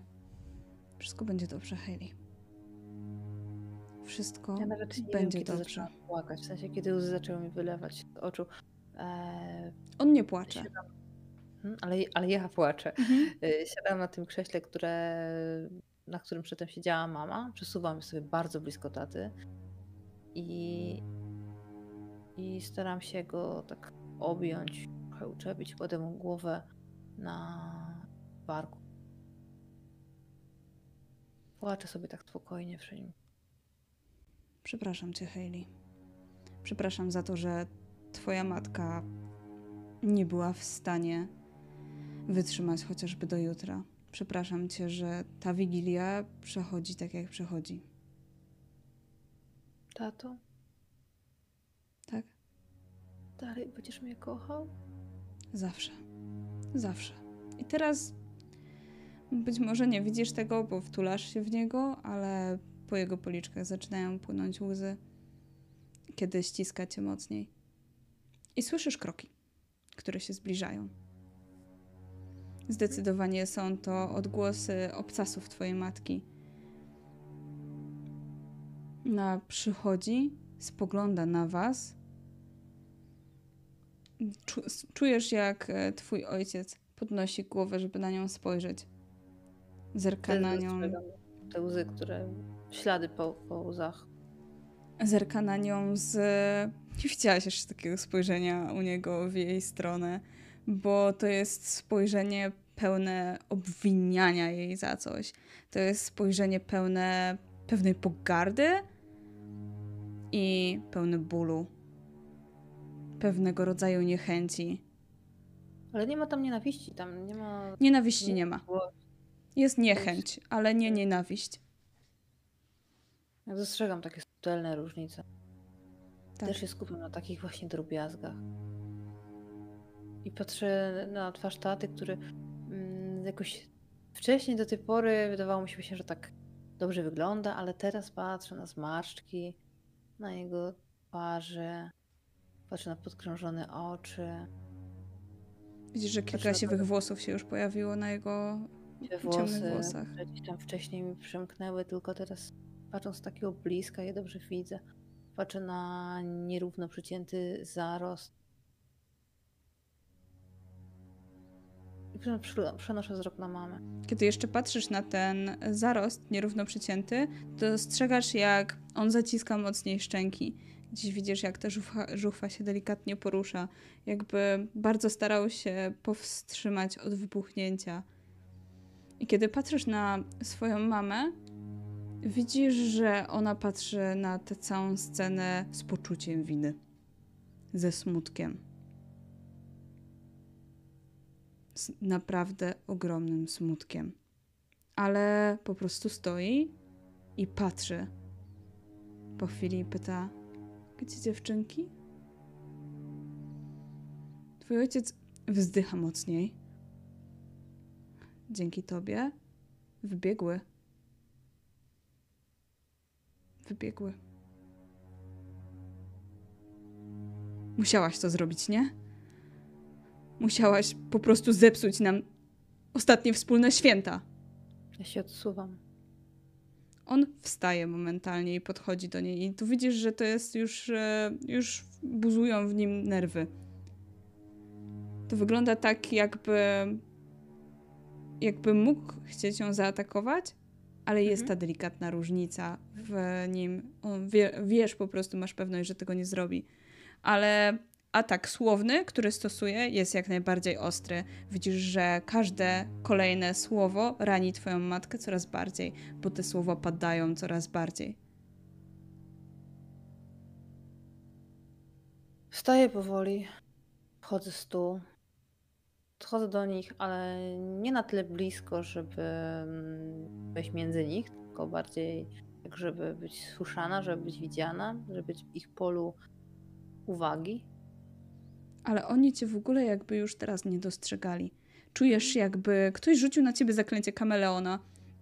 Wszystko będzie dobrze, Hayley. Wszystko Ja nawet nie będzie wiem, dobrze. płakać. W sensie, kiedy łzy zaczęły mi wylewać z oczu. Eee, On nie płacze. siadam, Hmm, ale, ale ja płaczę. Mhm. Y, Siadam na tym krześle, które, na którym przedtem siedziała mama. Przesuwam sobie bardzo blisko taty i, i staram się go tak objąć, trochę uczepić, kładę mu głowę na barku. Płaczę sobie tak spokojnie przy nim. Przepraszam cię, Hayley. Przepraszam za to, że twoja matka nie była w stanie wytrzymać chociażby do jutra. Przepraszam cię, że ta wigilia przechodzi tak, jak przechodzi. Tato, Tak? dalej będziesz mnie kochał? Zawsze. Zawsze. I teraz być może nie widzisz tego, bo wtulasz się w niego, ale po jego policzkach zaczynają płynąć łzy, kiedy ściska cię mocniej. I słyszysz kroki, które się zbliżają. Zdecydowanie są to odgłosy obcasów twojej matki. Ona przychodzi, spogląda na was Czu, czujesz, jak e, twój ojciec podnosi głowę, żeby na nią spojrzeć. Zerka na nią, Te łzy, które. ślady po, po łzach. zerka na nią z... Nie widziałaś jeszcze takiego spojrzenia u niego w jej stronę, bo to jest spojrzenie pełne obwiniania jej za coś. To jest spojrzenie pełne pewnej pogardy i pełne bólu. Pewnego rodzaju niechęci. Ale nie ma tam nienawiści, tam nie ma. Nienawiści nie ma. Jest niechęć, ale nie nienawiść. Ja dostrzegam takie subtelne różnice. Tak. Też się skupiam na takich właśnie drobiazgach. I patrzę na twarz taty, który mm, jakoś wcześniej do tej pory wydawało mi się, że tak dobrze wygląda, ale teraz patrzę na zmarszczki na jego twarzy, patrzę na podkrążone oczy, Widzisz, że kilka siwych włosów się już pojawiło na jego te ciemnych włosy, włosach. gdzieś tam wcześniej mi przemknęły, tylko teraz patrząc z takiego bliska, je dobrze widzę. Patrzę na nierówno przycięty zarost. I przenoszę wzrok na mamę. Kiedy jeszcze patrzysz na ten zarost nierówno przycięty, dostrzegasz, jak on zaciska mocniej szczęki. Gdzieś widzisz, jak ta żuchwa, żuchwa się delikatnie porusza, jakby bardzo starał się powstrzymać od wybuchnięcia. I kiedy patrzysz na swoją mamę, widzisz, że ona patrzy na tę całą scenę z poczuciem winy, ze smutkiem. Z naprawdę ogromnym smutkiem. Ale po prostu stoi i patrzy. Po chwili pyta: Gdzie dziewczynki? Twój ojciec wzdycha mocniej. Dzięki tobie wybiegły wybiegły. Musiałaś to zrobić, nie? Musiałaś po prostu zepsuć nam ostatnie wspólne święta. Ja się odsuwam. On wstaje momentalnie i podchodzi do niej, i tu widzisz, że to jest już, już buzują w nim nerwy. To wygląda tak, jakby, jakby mógł chcieć ją zaatakować, ale jest mhm. ta delikatna różnica w nim. Wie, wiesz po prostu, masz pewność, że tego nie zrobi. Ale atak słowny, który stosuje, jest jak najbardziej ostry. Widzisz, że każde kolejne słowo rani twoją matkę coraz bardziej, bo te słowa padają coraz bardziej. Wstaję powoli, wchodzę z stół, Podchodzę do nich, ale nie na tyle blisko, żeby mm, wejść między nich, tylko bardziej tak, żeby być słyszana, żeby być widziana, żeby być w ich polu uwagi. Ale oni cię w ogóle jakby już teraz nie dostrzegali. Czujesz, jakby ktoś rzucił na ciebie zaklęcie kameleona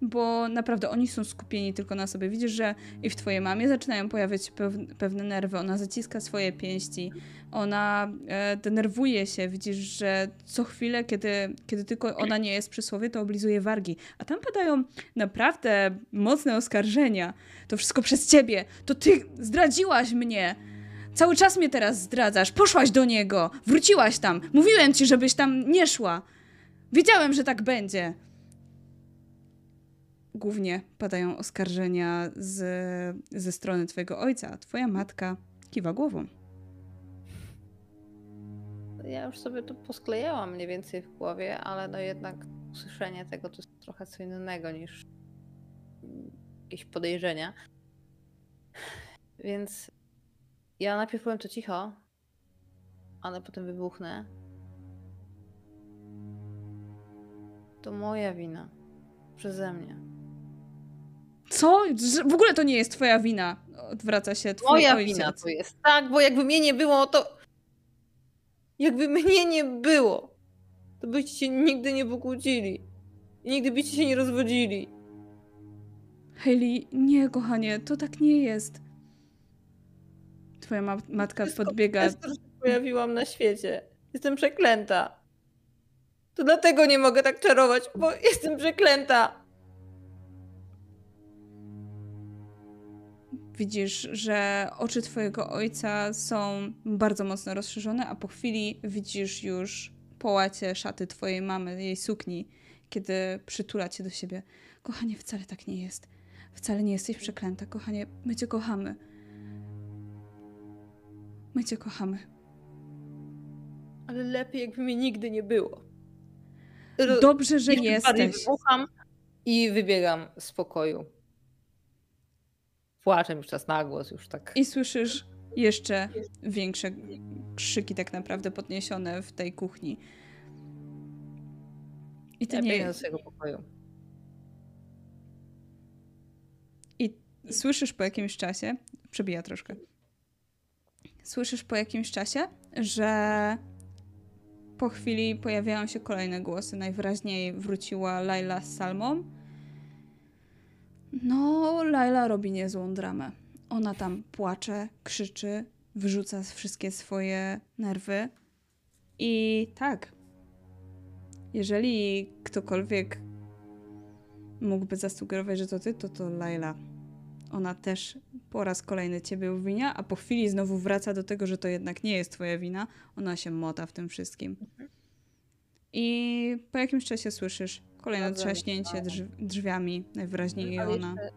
bo naprawdę oni są skupieni tylko na sobie. Widzisz, że i w twojej mamie zaczynają pojawiać pewne nerwy, ona zaciska swoje pięści, ona e, denerwuje się, widzisz, że co chwilę, kiedy, kiedy tylko ona nie jest przy słowie, to oblizuje wargi. A tam padają naprawdę mocne oskarżenia. To wszystko przez ciebie. To ty zdradziłaś mnie. Cały czas mnie teraz zdradzasz. Poszłaś do niego. Wróciłaś tam. Mówiłem ci, żebyś tam nie szła. Wiedziałem, że tak będzie głównie padają oskarżenia z, ze strony twojego ojca, twoja matka kiwa głową. Ja już sobie to posklejałam mniej więcej w głowie, ale no jednak usłyszenie tego to jest trochę co innego niż jakieś podejrzenia. Więc ja najpierw powiem to cicho, ale potem wybuchnę. To moja wina. Przeze mnie. Co? W ogóle to nie jest twoja wina. Odwraca się twój Moja ojciec. wina to jest. Tak, bo jakby mnie nie było, to... Jakby mnie nie było, to byście się nigdy nie pokłócili. I nigdy byście się nie rozwodzili. Hayley, nie, kochanie, to tak nie jest. Twoja ma matka Wszystko podbiega. Że się pojawiłam na świecie. Jestem przeklęta. To dlatego nie mogę tak czarować, bo jestem przeklęta. Widzisz, że oczy twojego ojca są bardzo mocno rozszerzone, a po chwili widzisz już połacie szaty twojej mamy, jej sukni, kiedy przytula cię do siebie. Kochanie, wcale tak nie jest. Wcale nie jesteś przeklęta, kochanie. My cię kochamy. My cię kochamy. Ale lepiej, jakby mnie nigdy nie było. Dobrze, że jesteś. Wybucham i wybiegam z pokoju płaczem już czas na głos, już tak. I słyszysz jeszcze większe krzyki tak naprawdę podniesione w tej kuchni. I ty ja nie... do swojego pokoju. I słyszysz po jakimś czasie, przebija troszkę, słyszysz po jakimś czasie, że po chwili pojawiają się kolejne głosy. Najwyraźniej wróciła Laila z Salmą no, Laila robi niezłą dramę. Ona tam płacze, krzyczy, wyrzuca wszystkie swoje nerwy. I tak, jeżeli ktokolwiek mógłby zasugerować, że to ty, to to Laila. Ona też po raz kolejny ciebie obwinia, a po chwili znowu wraca do tego, że to jednak nie jest twoja wina. Ona się mota w tym wszystkim. I po jakimś czasie słyszysz kolejne trzaśnięcie drz- drzwiami, najwyraźniej Ale ona. jeszcze,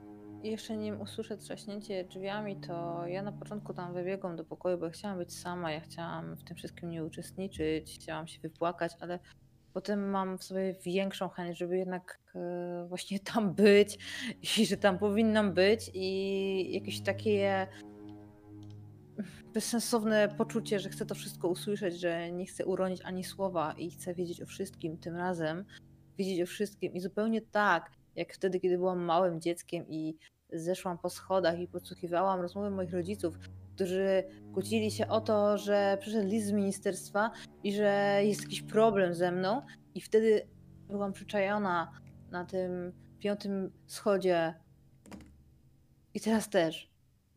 jeszcze nim usłyszę trzaśnięcie drzwiami, to ja na początku tam wybiegłam do pokoju, bo ja chciałam być sama, ja chciałam w tym wszystkim nie uczestniczyć, chciałam się wypłakać, ale potem mam w sobie większą chęć, żeby jednak e, właśnie tam być i że tam powinnam być i jakieś takie bezsensowne poczucie, że chcę to wszystko usłyszeć, że nie chcę uronić ani słowa i chcę wiedzieć o wszystkim tym razem, wiedzieć o wszystkim i zupełnie tak, jak wtedy, kiedy byłam małym dzieckiem i zeszłam po schodach i podsłuchiwałam rozmowy moich rodziców, którzy kłócili się o to, że przyszedł list z ministerstwa i że jest jakiś problem ze mną i wtedy byłam przyczajona na tym piątym schodzie i teraz też.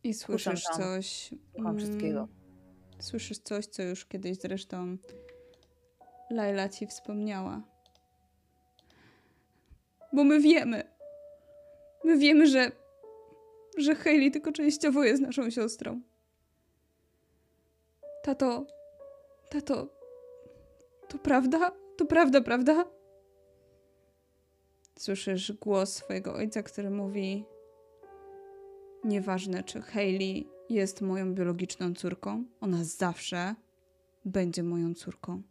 I słyszysz tam. coś. Słucham wszystkiego. mm, Słyszysz coś, co już kiedyś zresztą Laila ci wspomniała. Bo my wiemy. My wiemy, że. że Hailey tylko częściowo jest naszą siostrą. Tato. Tato. To prawda? To prawda, prawda? Słyszysz głos swojego ojca, który mówi: Nieważne, czy Hailey jest moją biologiczną córką, ona zawsze będzie moją córką.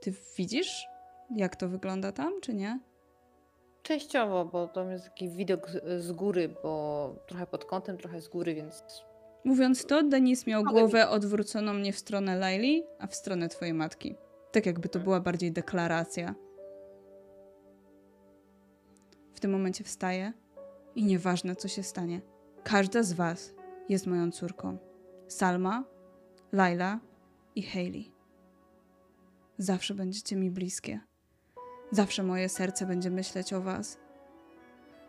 Ty widzisz, jak to wygląda tam, czy nie? Częściowo, bo to jest taki widok z góry, bo trochę pod kątem, trochę z góry, więc Mówiąc to, Denis miał głowę odwróconą nie w stronę Laili, a w stronę twojej matki. Tak jakby to była bardziej deklaracja. W tym momencie wstaje i nieważne co się stanie. Każda z was jest moją córką. Salma, Laila i Hailey. Zawsze będziecie mi bliskie. Zawsze moje serce będzie myśleć o was.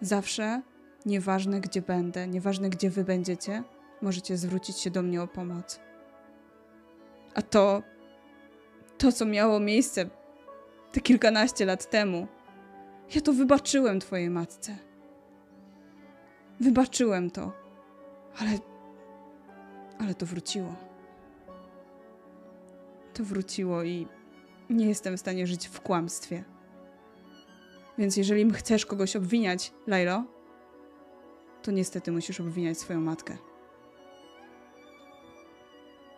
Zawsze, nieważne gdzie będę, nieważne gdzie wy będziecie, możecie zwrócić się do mnie o pomoc. A to, to co miało miejsce te kilkanaście lat temu, ja to wybaczyłem twojej matce. Wybaczyłem to, ale, ale to wróciło. To wróciło i nie jestem w stanie żyć w kłamstwie. Więc jeżeli chcesz kogoś obwiniać, Lailo, to niestety musisz obwiniać swoją matkę.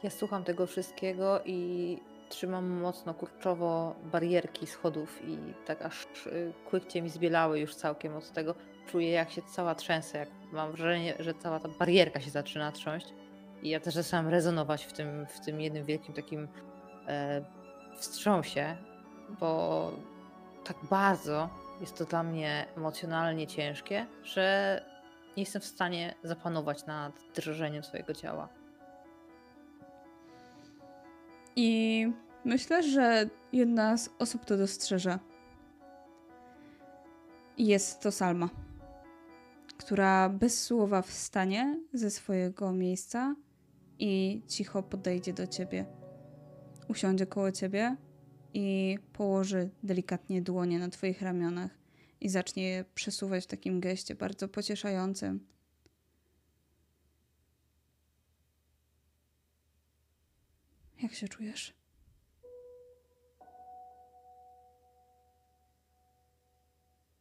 Ja słucham tego wszystkiego i trzymam mocno kurczowo barierki schodów i tak aż y, kłykcie mi zbielały już całkiem od tego. Czuję jak się cała trzęsę, jak mam wrażenie, że cała ta barierka się zaczyna trząść i ja też zaczynam rezonować w tym, w tym jednym wielkim takim e, wstrząsie, bo tak bardzo jest to dla mnie emocjonalnie ciężkie, że nie jestem w stanie zapanować nad drżeniem swojego ciała. I myślę, że jedna z osób to dostrzeże. Jest to Salma, która bez słowa wstanie ze swojego miejsca i cicho podejdzie do ciebie. Usiądzie koło ciebie i położy delikatnie dłonie na twoich ramionach i zacznie je przesuwać w takim geście bardzo pocieszającym. Jak się czujesz?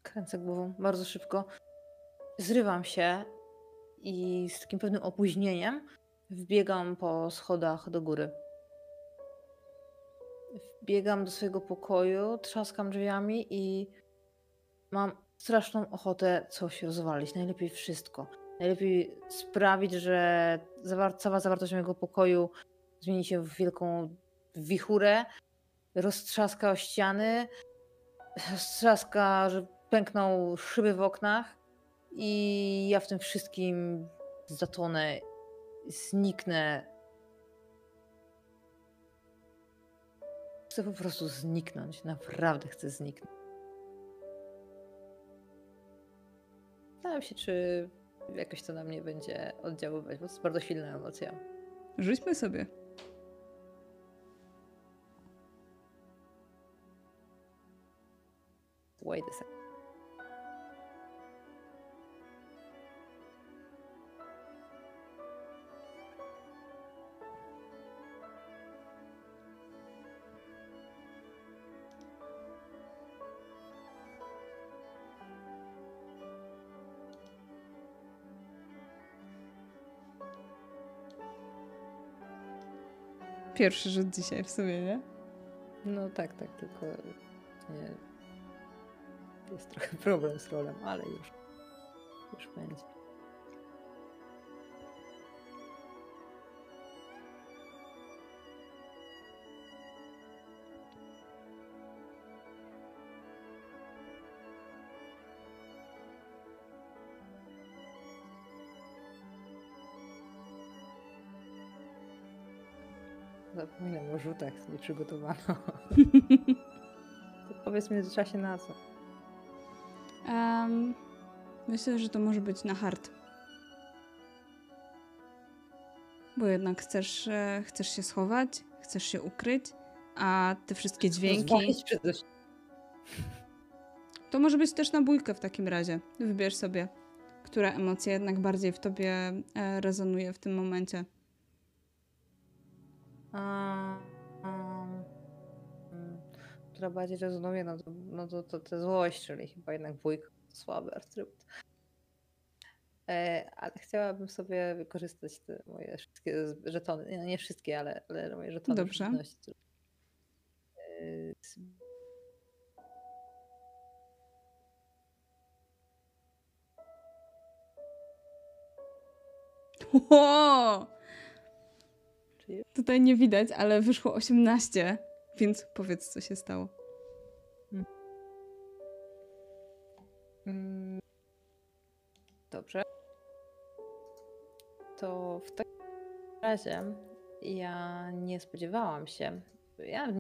Kręcę głową bardzo szybko. Zrywam się i z takim pewnym opóźnieniem wbiegam po schodach do góry. Wbiegam do swojego pokoju, trzaskam drzwiami i mam straszną ochotę coś rozwalić. Najlepiej wszystko. Najlepiej sprawić, że cała zawartość mojego pokoju zmieni się w wielką wichurę, roztrzaska o ściany, roztrzaska, że pękną szyby w oknach i ja w tym wszystkim zatonę, zniknę. Chcę po prostu zniknąć, naprawdę chcę zniknąć. Zastanawiam się, czy jakoś to na mnie będzie oddziaływać, bo to jest bardzo silna emocja. Rzućmy sobie. wait a second. Pierwszy rzut dzisiaj w sumie, nie? No tak, tak, tylko nie, jest trochę [laughs] problem z rolem, ale już, już będzie. Zapominam o rzutach, nie przygotowano. [laughs] to powiedz mi w czasie na co. Um, myślę, że to może być na hard. Bo jednak chcesz, e, chcesz się schować, chcesz się ukryć, a te wszystkie dźwięki. To może być też na bójkę w takim razie. Wybierz sobie, która emocja jednak bardziej w tobie e, rezonuje w tym momencie. Mm, która bardziej rezonuje, no to, no to, to, to złość, czyli chyba jednak dwójka, słaby atrybut. E, ale chciałabym sobie wykorzystać te moje wszystkie żetony, nie, no nie wszystkie, ale, ale moje żetony. Dobrze. przeciwności. E, Tutaj nie widać, ale wyszło 18, więc powiedz, co się stało. Mm, Dobrze. To w takim razie ja nie spodziewałam się. Ja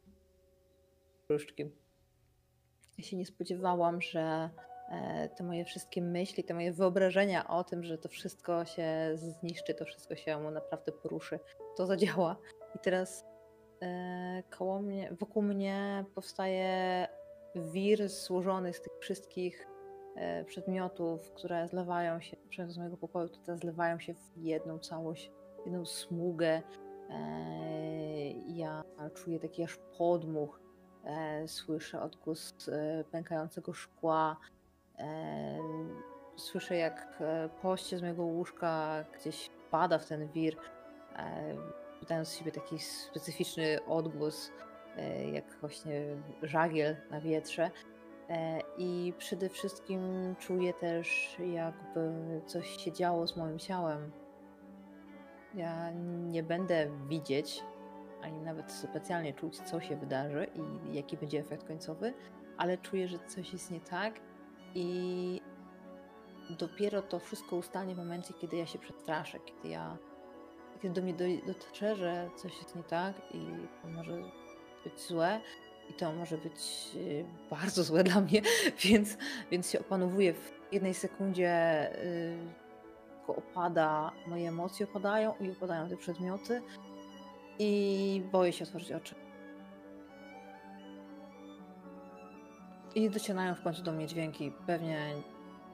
różdżki. Ja się nie spodziewałam, że e, te moje wszystkie myśli, te moje wyobrażenia o tym, że to wszystko się zniszczy, to wszystko się mu naprawdę poruszy, to zadziała. I teraz koło mnie, wokół mnie powstaje wir złożony z tych wszystkich e, przedmiotów, które zlewają się, przynajmniej z mojego pokoju, które zlewają się w jedną całość, w jedną smugę. E, Ja czuję taki aż podmuch, e, słyszę odgłos e, pękającego szkła, e, słyszę jak e, poście z mojego łóżka gdzieś pada w ten wir, e, wydając z siebie taki specyficzny odgłos, e, jak właśnie żagiel na wietrze. E, I przede wszystkim czuję też, jakby coś się działo z moim ciałem. Ja nie będę widzieć, ani nawet specjalnie czuć, co się wydarzy i jaki będzie efekt końcowy, ale czuję, że coś jest nie tak i dopiero to wszystko ustanie w momencie, kiedy ja się przestraszę, kiedy ja kiedy do mnie dotrze, że coś jest nie tak i to może być złe i to może być y, bardzo złe [laughs] dla mnie, więc, więc się opanowuję w jednej sekundzie tylko opada, moje emocje opadają i opadają te przedmioty i boję się otworzyć oczy. I docierają w końcu do mnie dźwięki pewnie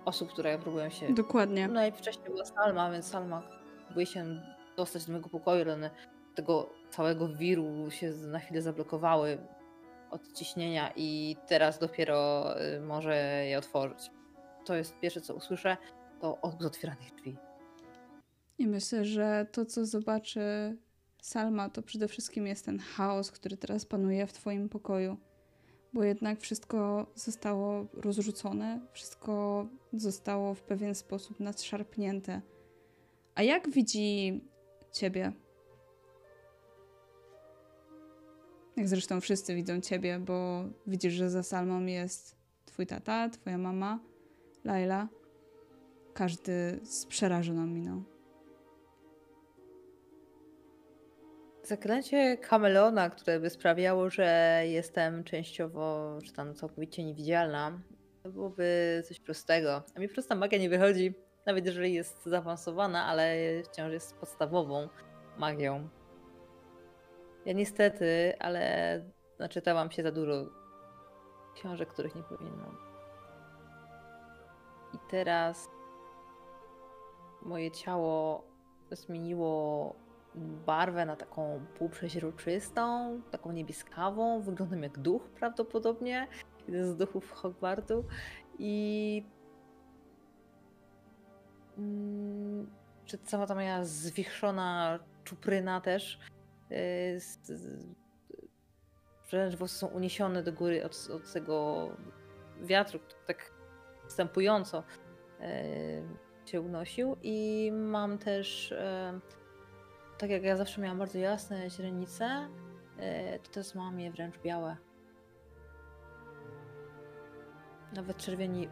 osób, które próbują się Dokładnie. Najwcześniej była Salma, więc Salma próbuje się dostać do mojego pokoju, ale one tego całego wiru się na chwilę zablokowały od ciśnienia i teraz dopiero y, może je otworzyć. To jest pierwsze, co usłyszę, to odgłos otwieranych drzwi. I myślę, że to, co zobaczy Salma, to przede wszystkim jest ten chaos, który teraz panuje w Twoim pokoju. Bo jednak wszystko zostało rozrzucone, wszystko zostało w pewien sposób nadszarpnięte. A jak widzi Ciebie? Jak zresztą wszyscy widzą Ciebie, bo widzisz, że za Salmą jest Twój tata, Twoja mama, Laila. Każdy z przerażoną miną. Zaklęcie kameleona, które by sprawiało, że jestem częściowo, czy tam całkowicie niewidzialna, to byłoby coś prostego. A mi prosta magia nie wychodzi, nawet jeżeli jest zaawansowana, ale wciąż jest podstawową magią. Ja niestety, ale naczytałam się za dużo książek, których nie powinnam. I teraz moje ciało zmieniło barwę na taką półprzeźroczystą, taką niebieskawą. Wyglądam jak duch prawdopodobnie, jeden z duchów Hogwartu. I czy cała ta moja zwichrzona czupryna też y, wręcz włosy są uniesione do góry od, od tego wiatru, który tak wstępująco y, się unosił. I mam też, y, tak jak ja zawsze miałam bardzo jasne źrenice, y, to teraz mam je wręcz białe. Nawet czerwieni y,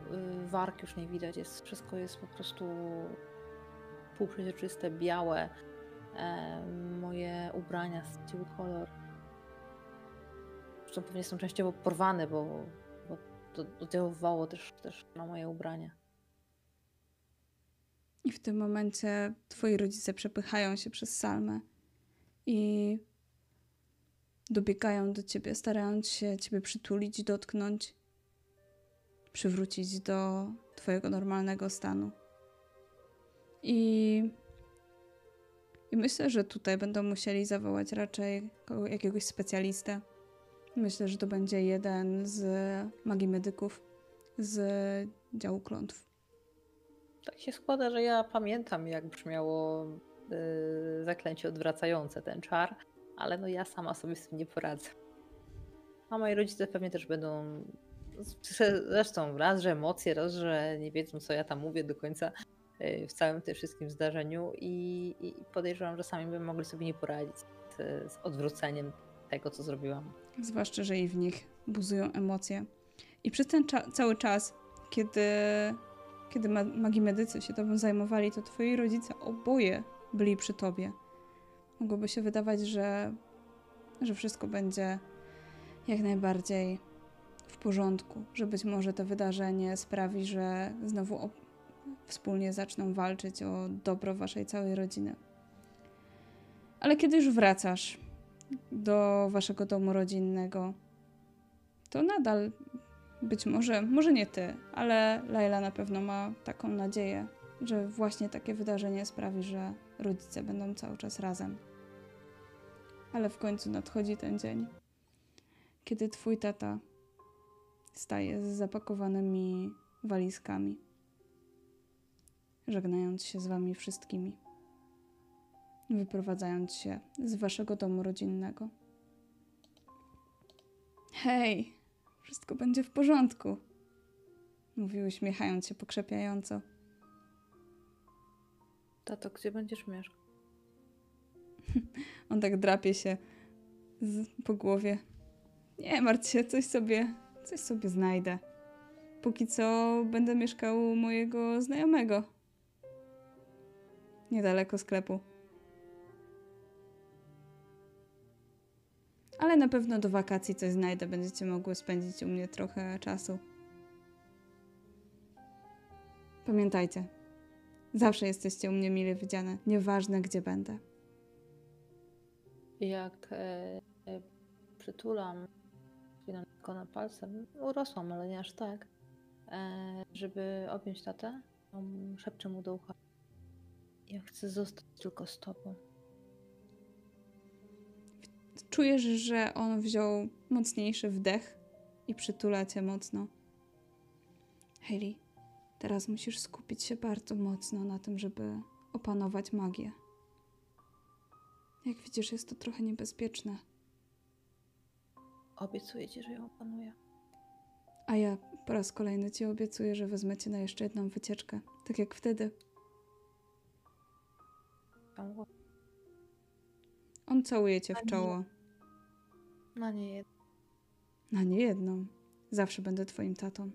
warg już nie widać, jest, wszystko jest po prostu półprzeźroczyste, białe. E, moje ubrania straciły kolor. Zresztą pewnie są częściowo porwane, bo, bo to oddziaływało też, też na moje ubrania. I w tym momencie twoi rodzice przepychają się przez salmę i dobiegają do ciebie, starając się ciebie przytulić, dotknąć, przywrócić do twojego normalnego stanu. I, I myślę, że tutaj będą musieli zawołać raczej jakiegoś specjalistę. Myślę, że to będzie jeden z magii medyków z działu klątw. Tak się składa, że ja pamiętam, jak brzmiało y, zaklęcie odwracające ten czar, ale no ja sama sobie z tym nie poradzę. A moi rodzice pewnie też będą. Zresztą raz, że emocje, raz, że nie wiedzą, co ja tam mówię do końca y, w całym tym wszystkim zdarzeniu i, i podejrzewam, że sami by mogli sobie nie poradzić z, z odwróceniem tego, co zrobiłam. Zwłaszcza, że i w nich buzują emocje. I przez ten cza- cały czas, kiedy, kiedy ma- magii medycy się tobą zajmowali, to twoi rodzice oboje byli przy tobie. Mogłoby się wydawać, że, że wszystko będzie jak najbardziej w porządku, że być może to wydarzenie sprawi, że znowu wspólnie zaczną walczyć o dobro waszej całej rodziny. Ale kiedy już wracasz do waszego domu rodzinnego, to nadal być może, może nie ty, ale Laila na pewno ma taką nadzieję, że właśnie takie wydarzenie sprawi, że rodzice będą cały czas razem. Ale w końcu nadchodzi ten dzień, kiedy twój tata staje z zapakowanymi walizkami, żegnając się z wami wszystkimi wyprowadzając się z waszego domu rodzinnego. Hej, wszystko będzie w porządku, mówił uśmiechając się pokrzepiająco. Tato, gdzie będziesz mieszkał? [laughs] On tak drapie się z, po głowie. Nie martw się, coś sobie, coś sobie znajdę. Póki co będę mieszkał u mojego znajomego. Niedaleko sklepu. Ale na pewno do wakacji coś znajdę. Będziecie mogły spędzić u mnie trochę czasu. Pamiętajcie, zawsze jesteście u mnie mile widziane, nieważne gdzie będę. Jak e, e, przytulam na palcem, urosłam, ale nie aż tak, e, żeby objąć tatę, szepczę mu do ucha. Ja chcę zostać tylko z tobą. Czujesz, że on wziął mocniejszy wdech i przytula cię mocno. Hayley, teraz musisz skupić się bardzo mocno na tym, żeby opanować magię. Jak widzisz, jest to trochę niebezpieczne. Obiecuję ci, że ją opanuję. A ja po raz kolejny ci obiecuję, że wezmę cię na jeszcze jedną wycieczkę. Tak jak wtedy. On całuje cię w czoło. Na nie jedno. Na nie jedną. Zawsze będę twoim tatą.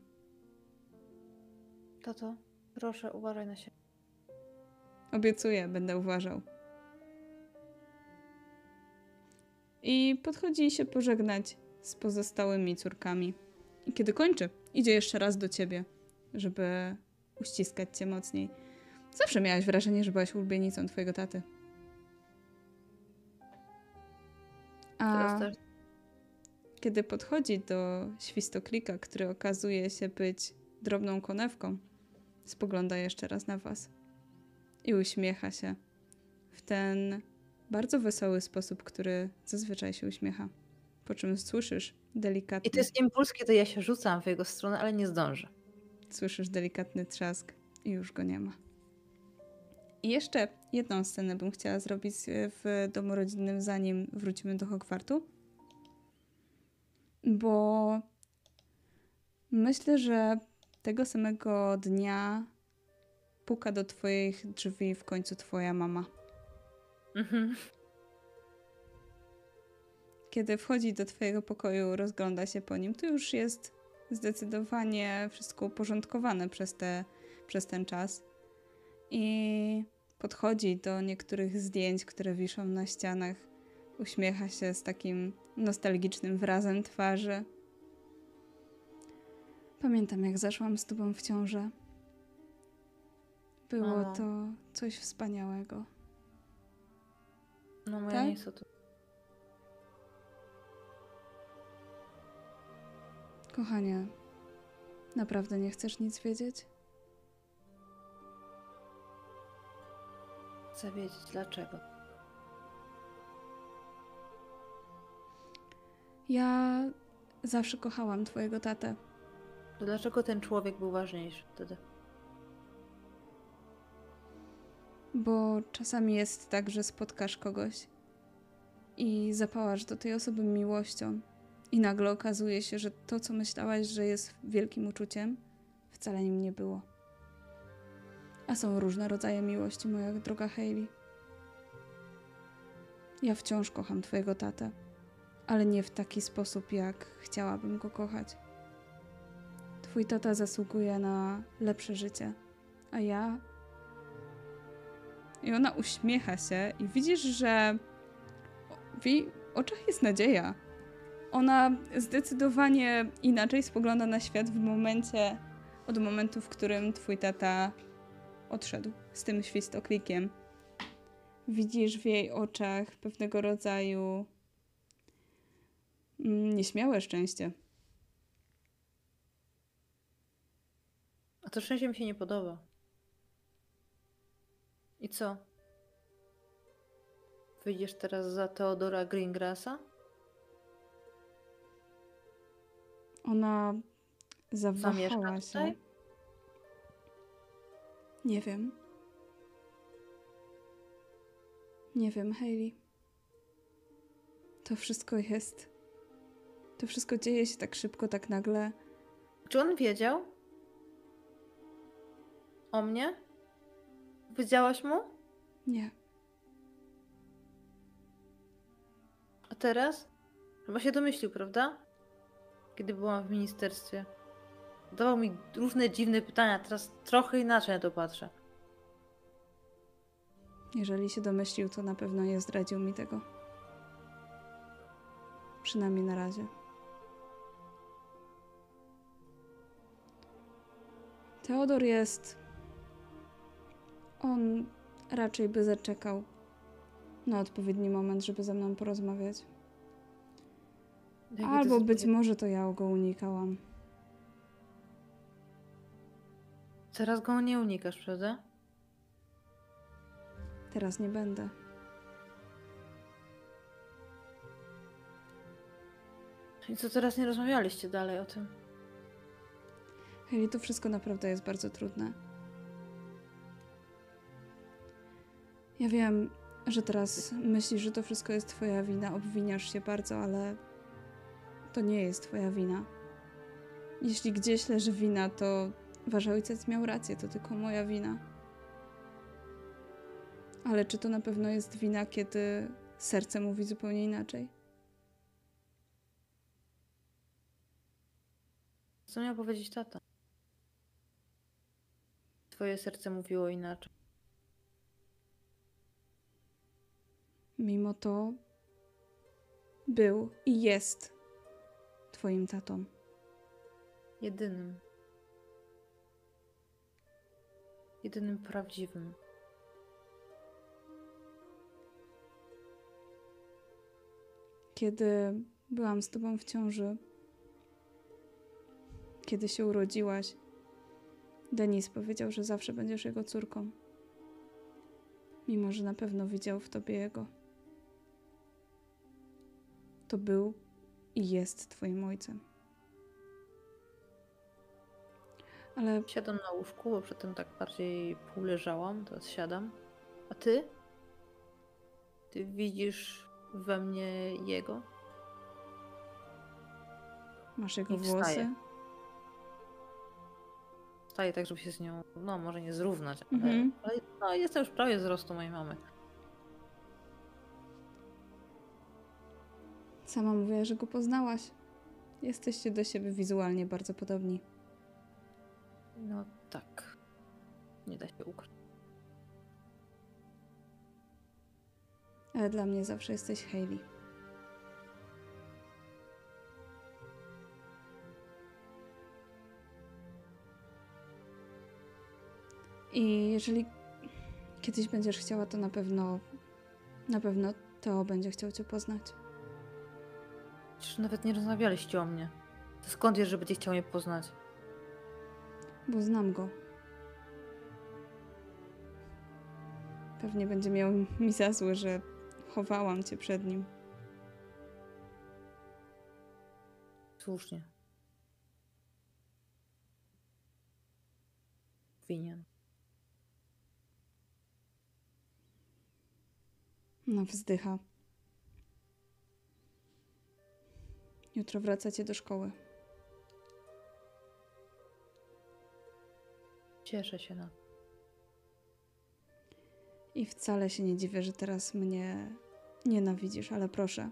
Tato, proszę uważaj na siebie. Obiecuję, będę uważał. I podchodzi się pożegnać z pozostałymi córkami. I kiedy kończy, idzie jeszcze raz do ciebie, żeby uściskać cię mocniej. Zawsze miałaś wrażenie, że byłaś ulubienicą twojego taty. A kiedy podchodzi do świstoklika, który okazuje się być drobną konewką, spogląda jeszcze raz na was i uśmiecha się w ten bardzo wesoły sposób, który zazwyczaj się uśmiecha. Po czym słyszysz delikatny, I to jest impuls, kiedy ja się rzucam w jego stronę, ale nie zdążę. słyszysz delikatny trzask i już go nie ma. I jeszcze jedną scenę bym chciała zrobić e, w domu rodzinnym, zanim wrócimy do Hogwartu. Bo myślę, że tego samego dnia puka do twoich drzwi w końcu twoja mama. Mhm. Kiedy wchodzi do twojego pokoju, rozgląda się po nim, to już jest zdecydowanie wszystko uporządkowane przez, te, przez ten czas. I podchodzi do niektórych zdjęć, które wiszą na ścianach. Uśmiecha się z takim nostalgicznym wyrazem twarzy. Pamiętam, jak zaszłam z tobą w ciążę. Było to coś wspaniałego. No moja Tak? niestety. Kochanie, naprawdę nie chcesz nic wiedzieć? Chcę wiedzieć dlaczego. Ja zawsze kochałam twojego tatę. To dlaczego ten człowiek był ważniejszy wtedy? Bo czasami jest tak, że spotkasz kogoś i zapałasz do tej osoby miłością, i nagle okazuje się, że to, co myślałaś, że jest wielkim uczuciem, wcale nim nie było. A są różne rodzaje miłości, moja droga Hayley. Ja wciąż kocham Twojego tatę, ale nie w taki sposób, jak chciałabym go kochać. Twój tata zasługuje na lepsze życie, a ja i ona uśmiecha się i widzisz, że w jej oczach jest nadzieja. Ona zdecydowanie inaczej spogląda na świat w momencie, od momentu, w którym twój tata odszedł z tym świstoklikiem. Widzisz w jej oczach pewnego rodzaju mm, nieśmiałe szczęście. A to szczęście mi się nie podoba. I co? Wyjdziesz teraz za Teodora Greengrassa? Ona zawahała się. tutaj? Nie wiem. Nie wiem, Hayley. To wszystko jest. To wszystko dzieje się tak szybko, tak nagle. Czy on wiedział? O mnie? Powiedziałaś mu? Nie. A teraz? Chyba się domyślił, prawda? Kiedy byłam w ministerstwie. Dawał mi różne dziwne pytania, teraz trochę inaczej na to patrzę. Jeżeli się domyślił, to na pewno nie zdradził mi tego. Przynajmniej na razie. Teodor jest. On raczej by zaczekał na odpowiedni moment, żeby ze mną porozmawiać. Albo być może to ja go unikałam. Teraz go nie unikasz, prawda? Teraz nie będę. I co teraz nie rozmawialiście dalej o tym? Heli, to wszystko naprawdę jest bardzo trudne. Ja wiem, że teraz myślisz, że to wszystko jest twoja wina, obwiniasz się bardzo, ale to nie jest twoja wina. Jeśli gdzieś leży wina, to wasz ojciec miał rację, to tylko moja wina. Ale czy to na pewno jest wina, kiedy serce mówi zupełnie inaczej? Co miał powiedzieć tata? Twoje serce mówiło inaczej. Mimo to był i jest twoim tatą. Jedynym. Jedynym prawdziwym. Kiedy byłam z tobą w ciąży, kiedy się urodziłaś, Denis powiedział, że zawsze będziesz jego córką. Mimo, że na pewno widział w tobie jego. To był i jest twoim ojcem. Ale Siadam na łóżku, bo przedtem tak bardziej pół leżałam, teraz siadam. A ty? Ty widzisz we mnie jego? Masz jego I włosy? Staję tak, żeby się z nią, no może nie zrównać, ale, Mhm. ale no, jestem już prawie wzrostu mojej mamy. Sama mówiła, że go poznałaś. Jesteście do siebie wizualnie bardzo podobni. No tak. Nie da się ukryć. Ale dla mnie zawsze jesteś Hailey. I jeżeli kiedyś będziesz chciała, to na pewno, na pewno Teo będzie chciał cię poznać. Przecież nawet nie rozmawialiście o mnie. To skąd wiesz, że będzie chciał mnie poznać? Bo znam go. Pewnie będzie miał mi za złe, że chowałam cię przed nim. Słusznie. Winien. No, wzdycha. Jutro wracacie do szkoły. Cieszę się na. I wcale się nie dziwię, że teraz mnie nienawidzisz, ale proszę,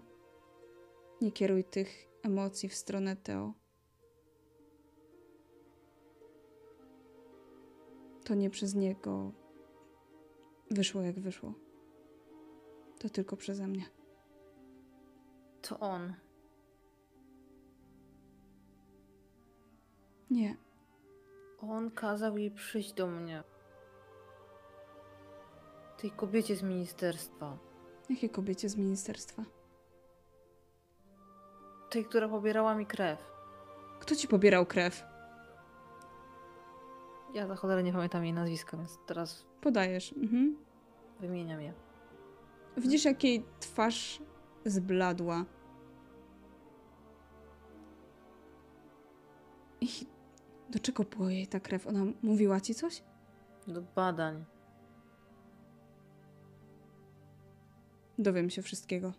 nie kieruj tych emocji w stronę Teo. To nie przez niego wyszło jak wyszło. To tylko przeze mnie. To on. Nie, On kazał jej przyjść do mnie. Tej kobiecie z ministerstwa. jakie kobiecie z ministerstwa? Tej, która pobierała mi krew. Kto ci pobierał krew? Ja za cholerę nie pamiętam jej nazwiska, więc teraz Podajesz. Mhm. wymieniam je. Widzisz, jak jej twarz zbladła. I do czego była jej ta krew? Ona mówiła ci coś? Do badań. Dowiem się wszystkiego.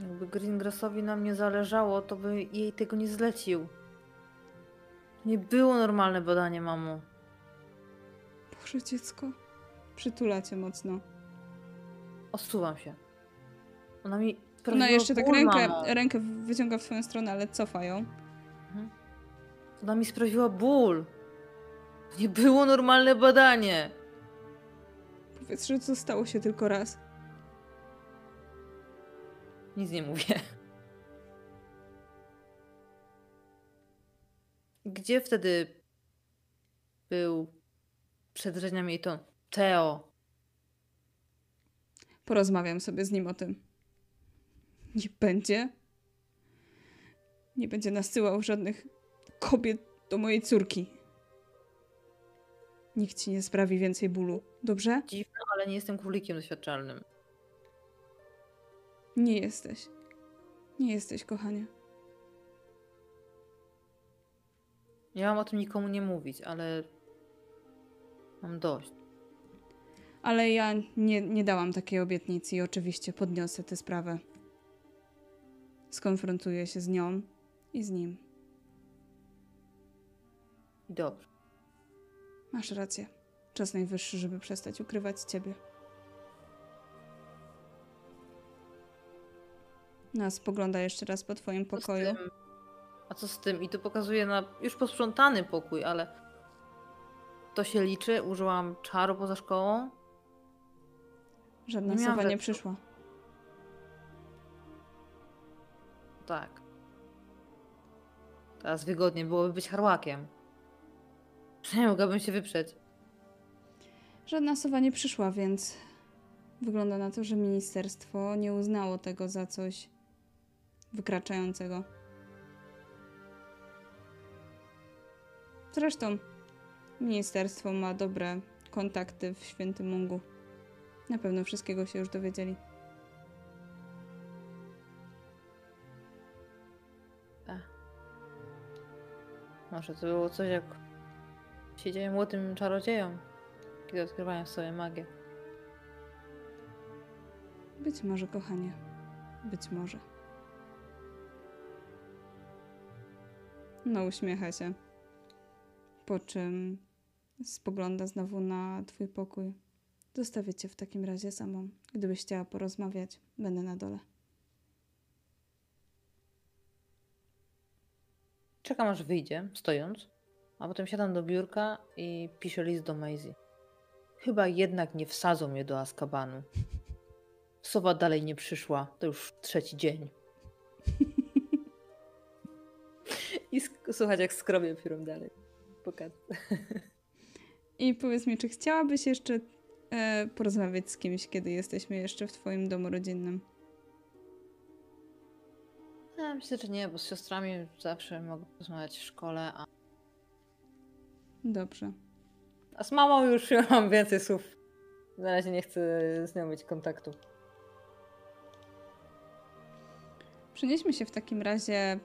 Jakby Greengrassowi na mnie zależało, to by jej tego nie zlecił. Nie było normalne badanie, mamo. Boże, dziecko. Przytula cię mocno. Odsuwam się. Ona mi Ona jeszcze tak rękę, rękę wyciąga w twoją stronę, ale cofa ją. Ona mi sprawiła ból. To nie było normalne badanie. Powiedz, że to stało się tylko raz. Nic nie mówię. Gdzie wtedy był przed rzeźniami to Teo? Porozmawiam sobie z nim o tym. Nie będzie. Nie będzie nasyłał żadnych kobiet do mojej córki. Nikt ci nie sprawi więcej bólu, dobrze? Dziwne, ale nie jestem królikiem doświadczalnym. Nie jesteś. Nie jesteś, kochanie. Miałam o tym nikomu nie mówić, ale mam dość. Ale ja nie, nie dałam takiej obietnicy i oczywiście podniosę tę sprawę. Skonfrontuję się z nią i z nim. I dobrze. Masz rację. Czas najwyższy, żeby przestać ukrywać ciebie. No, spogląda jeszcze raz po twoim pokoju. A co z tym? I tu pokazuję na już posprzątany pokój, ale to się liczy. Użyłam czaru poza szkołą. Żadna nie sowa nie przyszła. Tak. Teraz wygodnie byłoby być harłakiem. Nie mogłabym się wyprzeć. Żadna sowa nie przyszła, więc wygląda na to, że ministerstwo nie uznało tego za coś wykraczającego. Zresztą ministerstwo ma dobre kontakty w Świętym Mungu. Na pewno wszystkiego się już dowiedzieli. Może to było coś jak siedziałem młodym czarodziejom. kiedy odkrywają sobie magię. Być może, kochanie. Być może. No, uśmiecha się. Po czym spogląda znowu na twój pokój. Zostawię cię w takim razie samą. Gdybyś chciała porozmawiać, będę na dole. Czekam aż wyjdzie, stojąc, a potem siadam do biurka i piszę list do Maisie. Chyba jednak nie wsadzą mnie do Azkabanu. Sowa dalej nie przyszła, to już trzeci dzień. [laughs] I słuchać jak skrobię piórą dalej. Pokaż. [laughs] I powiedz mi, czy chciałabyś jeszcze e, porozmawiać z kimś, kiedy jesteśmy jeszcze w twoim domu rodzinnym? Ja myślę, że nie, bo z siostrami zawsze mogę porozmawiać w szkole, a, Dobrze. a z mamą już [laughs] mam więcej słów. Na razie nie chcę z nią mieć kontaktu. Przenieśmy się w takim razie,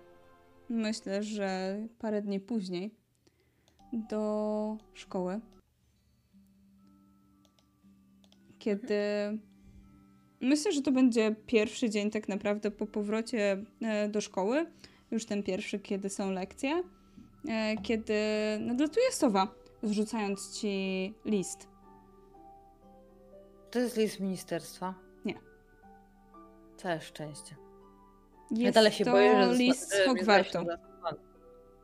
myślę, że parę dni później, do szkoły. Kiedy. Myślę, że to będzie pierwszy dzień, tak naprawdę, po powrocie e, do szkoły. Już ten pierwszy, kiedy są lekcje. E, Kiedy nadlatuje sowa, zrzucając ci list. To jest list ministerstwa? Nie. Całe szczęście. Jest ja dalej się to boję, że list z mnie Hogwartu.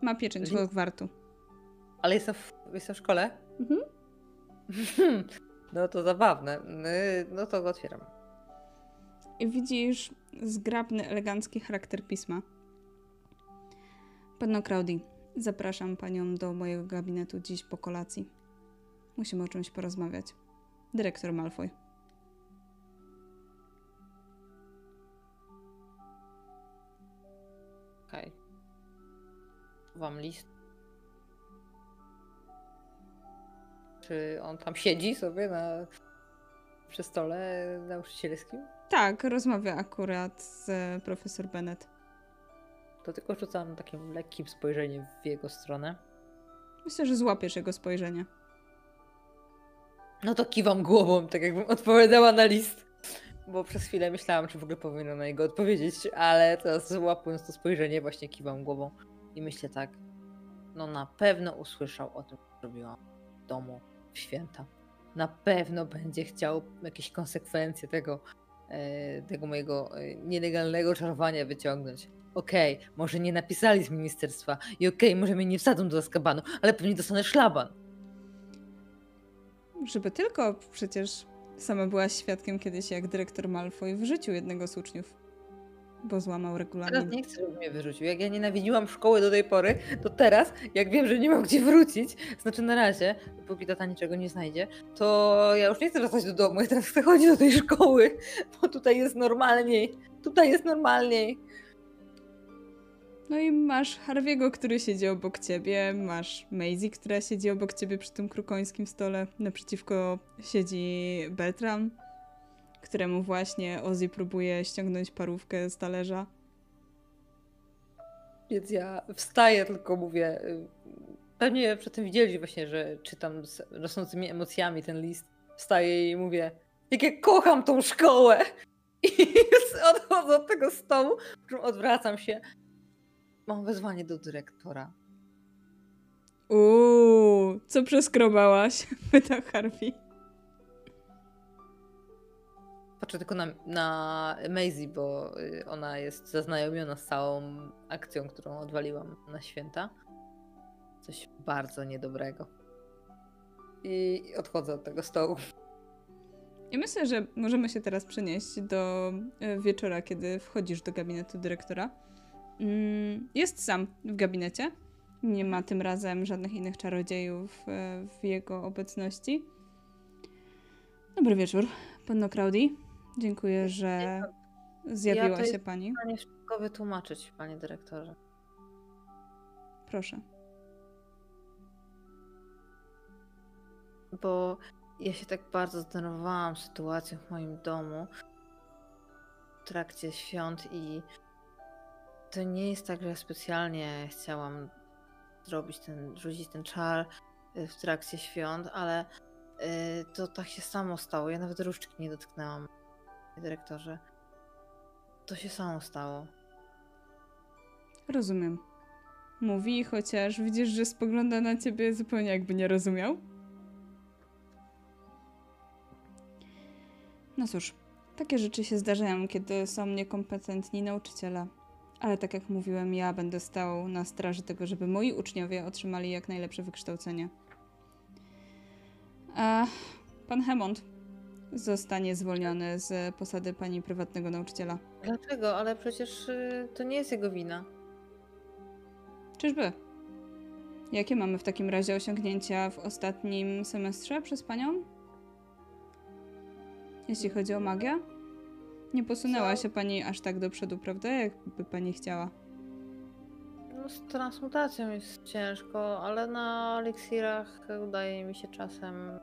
Ma pieczęć List? Hogwartu. Ale jestem w, jestem w szkole? Mhm. [laughs] No to zabawne. No to go otwieram. I widzisz zgrabny, elegancki charakter pisma. Panno Crowdy, zapraszam panią do mojego gabinetu dziś po kolacji. Musimy o czymś porozmawiać. Dyrektor Malfoy. Okej. Wam list. Czy on tam siedzi sobie na przy stole nauczycielskim? Tak, rozmawia akurat z profesor Bennett. To tylko rzucam takim lekkim spojrzeniem w jego stronę. Myślę, że złapiesz jego spojrzenie. No to kiwam głową, tak jakbym odpowiadała na list. Bo przez chwilę myślałam, czy w ogóle powinna na niego odpowiedzieć, ale teraz złapując to spojrzenie, właśnie kiwam głową i myślę tak, no na pewno usłyszał o tym, co robiłam w domu w święta. Na pewno będzie chciał jakieś konsekwencje tego, e, tego mojego e, nielegalnego czarowania wyciągnąć. Okej, może nie napisali z ministerstwa i okej, może mnie nie wsadzą do Azkabanu, ale pewnie dostanę szlaban. Żeby tylko przecież sama byłaś świadkiem kiedyś, jak dyrektor Malfoy wrzucił jednego z uczniów, bo złamał Teraz regulamin. nie chcę, żeby mnie wyrzucił. Jak ja nienawidziłam szkoły do tej pory, to teraz, jak wiem, że nie mam gdzie wrócić, znaczy na razie, póki tata niczego nie znajdzie, to ja już nie chcę wracać do domu, ja teraz chcę chodzić do tej szkoły, bo tutaj jest normalniej. Tutaj jest normalniej. No i masz Harviego, który siedzi obok ciebie, masz Maisie, która siedzi obok ciebie przy tym krukońskim stole, naprzeciwko siedzi Beltram, któremu właśnie Ozzy próbuje ściągnąć parówkę z talerza. Więc ja wstaję, tylko mówię. y, Pewnie przy tym widzieli właśnie, że czytam z rosnącymi emocjami ten list. Wstaję i mówię, jak ja kocham tą szkołę! [laughs] I odchodzę od tego stołu, odwracam się. Mam wezwanie do dyrektora. Uuu, co przeskrobałaś? [laughs] Pyta Harvey. Patrzę tylko na, na Maisie, bo y, ona jest zaznajomiona z całą akcją, którą odwaliłam na święta. Coś bardzo niedobrego. I odchodzę od tego stołu. I myślę, że możemy się teraz przenieść do e, wieczora, kiedy wchodzisz do gabinetu dyrektora. Mm, Jest sam w gabinecie. Nie ma tym razem żadnych innych czarodziejów e, w jego obecności. Dobry wieczór, panno Crowdy. Dziękuję, że zjawiła Ja to się pani. Panie wszystko wytłumaczyć, panie dyrektorze. Proszę. Bo ja się tak bardzo zdenerwowałam sytuacją w moim domu w trakcie świąt i to nie jest tak, że ja specjalnie chciałam zrobić ten, rzucić ten czar y, w trakcie świąt, ale Y, To tak się samo stało. Ja nawet różdżki nie dotknęłam, dyrektorze. To się samo stało. Rozumiem. Mówi, chociaż widzisz, że spogląda na ciebie zupełnie jakby nie rozumiał. No cóż, takie rzeczy się zdarzają, kiedy są niekompetentni nauczyciele. Ale tak jak mówiłem, ja będę stał na straży tego, żeby moi uczniowie otrzymali jak najlepsze wykształcenie. A pan Hemond zostanie zwolniony z posady pani prywatnego nauczyciela. Dlaczego? Ale przecież y, to nie jest jego wina. Czyżby? Jakie mamy w takim razie osiągnięcia w ostatnim semestrze przez panią? Jeśli chodzi o magię? Nie posunęła Co? się pani aż tak do przodu, prawda? Jakby pani chciała. No z transmutacją jest ciężko, ale na eliksirach udaje mi się czasem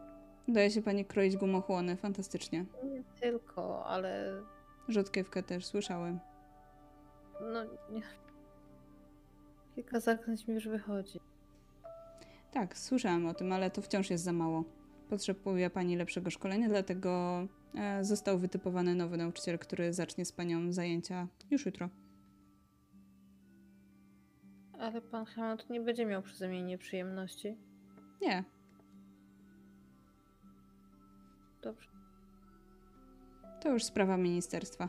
Daje się pani kroić gumochłony, fantastycznie. nie tylko, ale Rzodkiewkę też słyszałem. no nie. Kilka zaklęć mi już wychodzi. Tak, słyszałam o tym, ale to wciąż jest za mało. Potrzebuje pani lepszego szkolenia, dlatego e, został wytypowany nowy nauczyciel, który zacznie z panią zajęcia już jutro. Ale pan Hammond nie będzie miał przeze mnie nieprzyjemności. Nie, Dobrze. To już sprawa ministerstwa.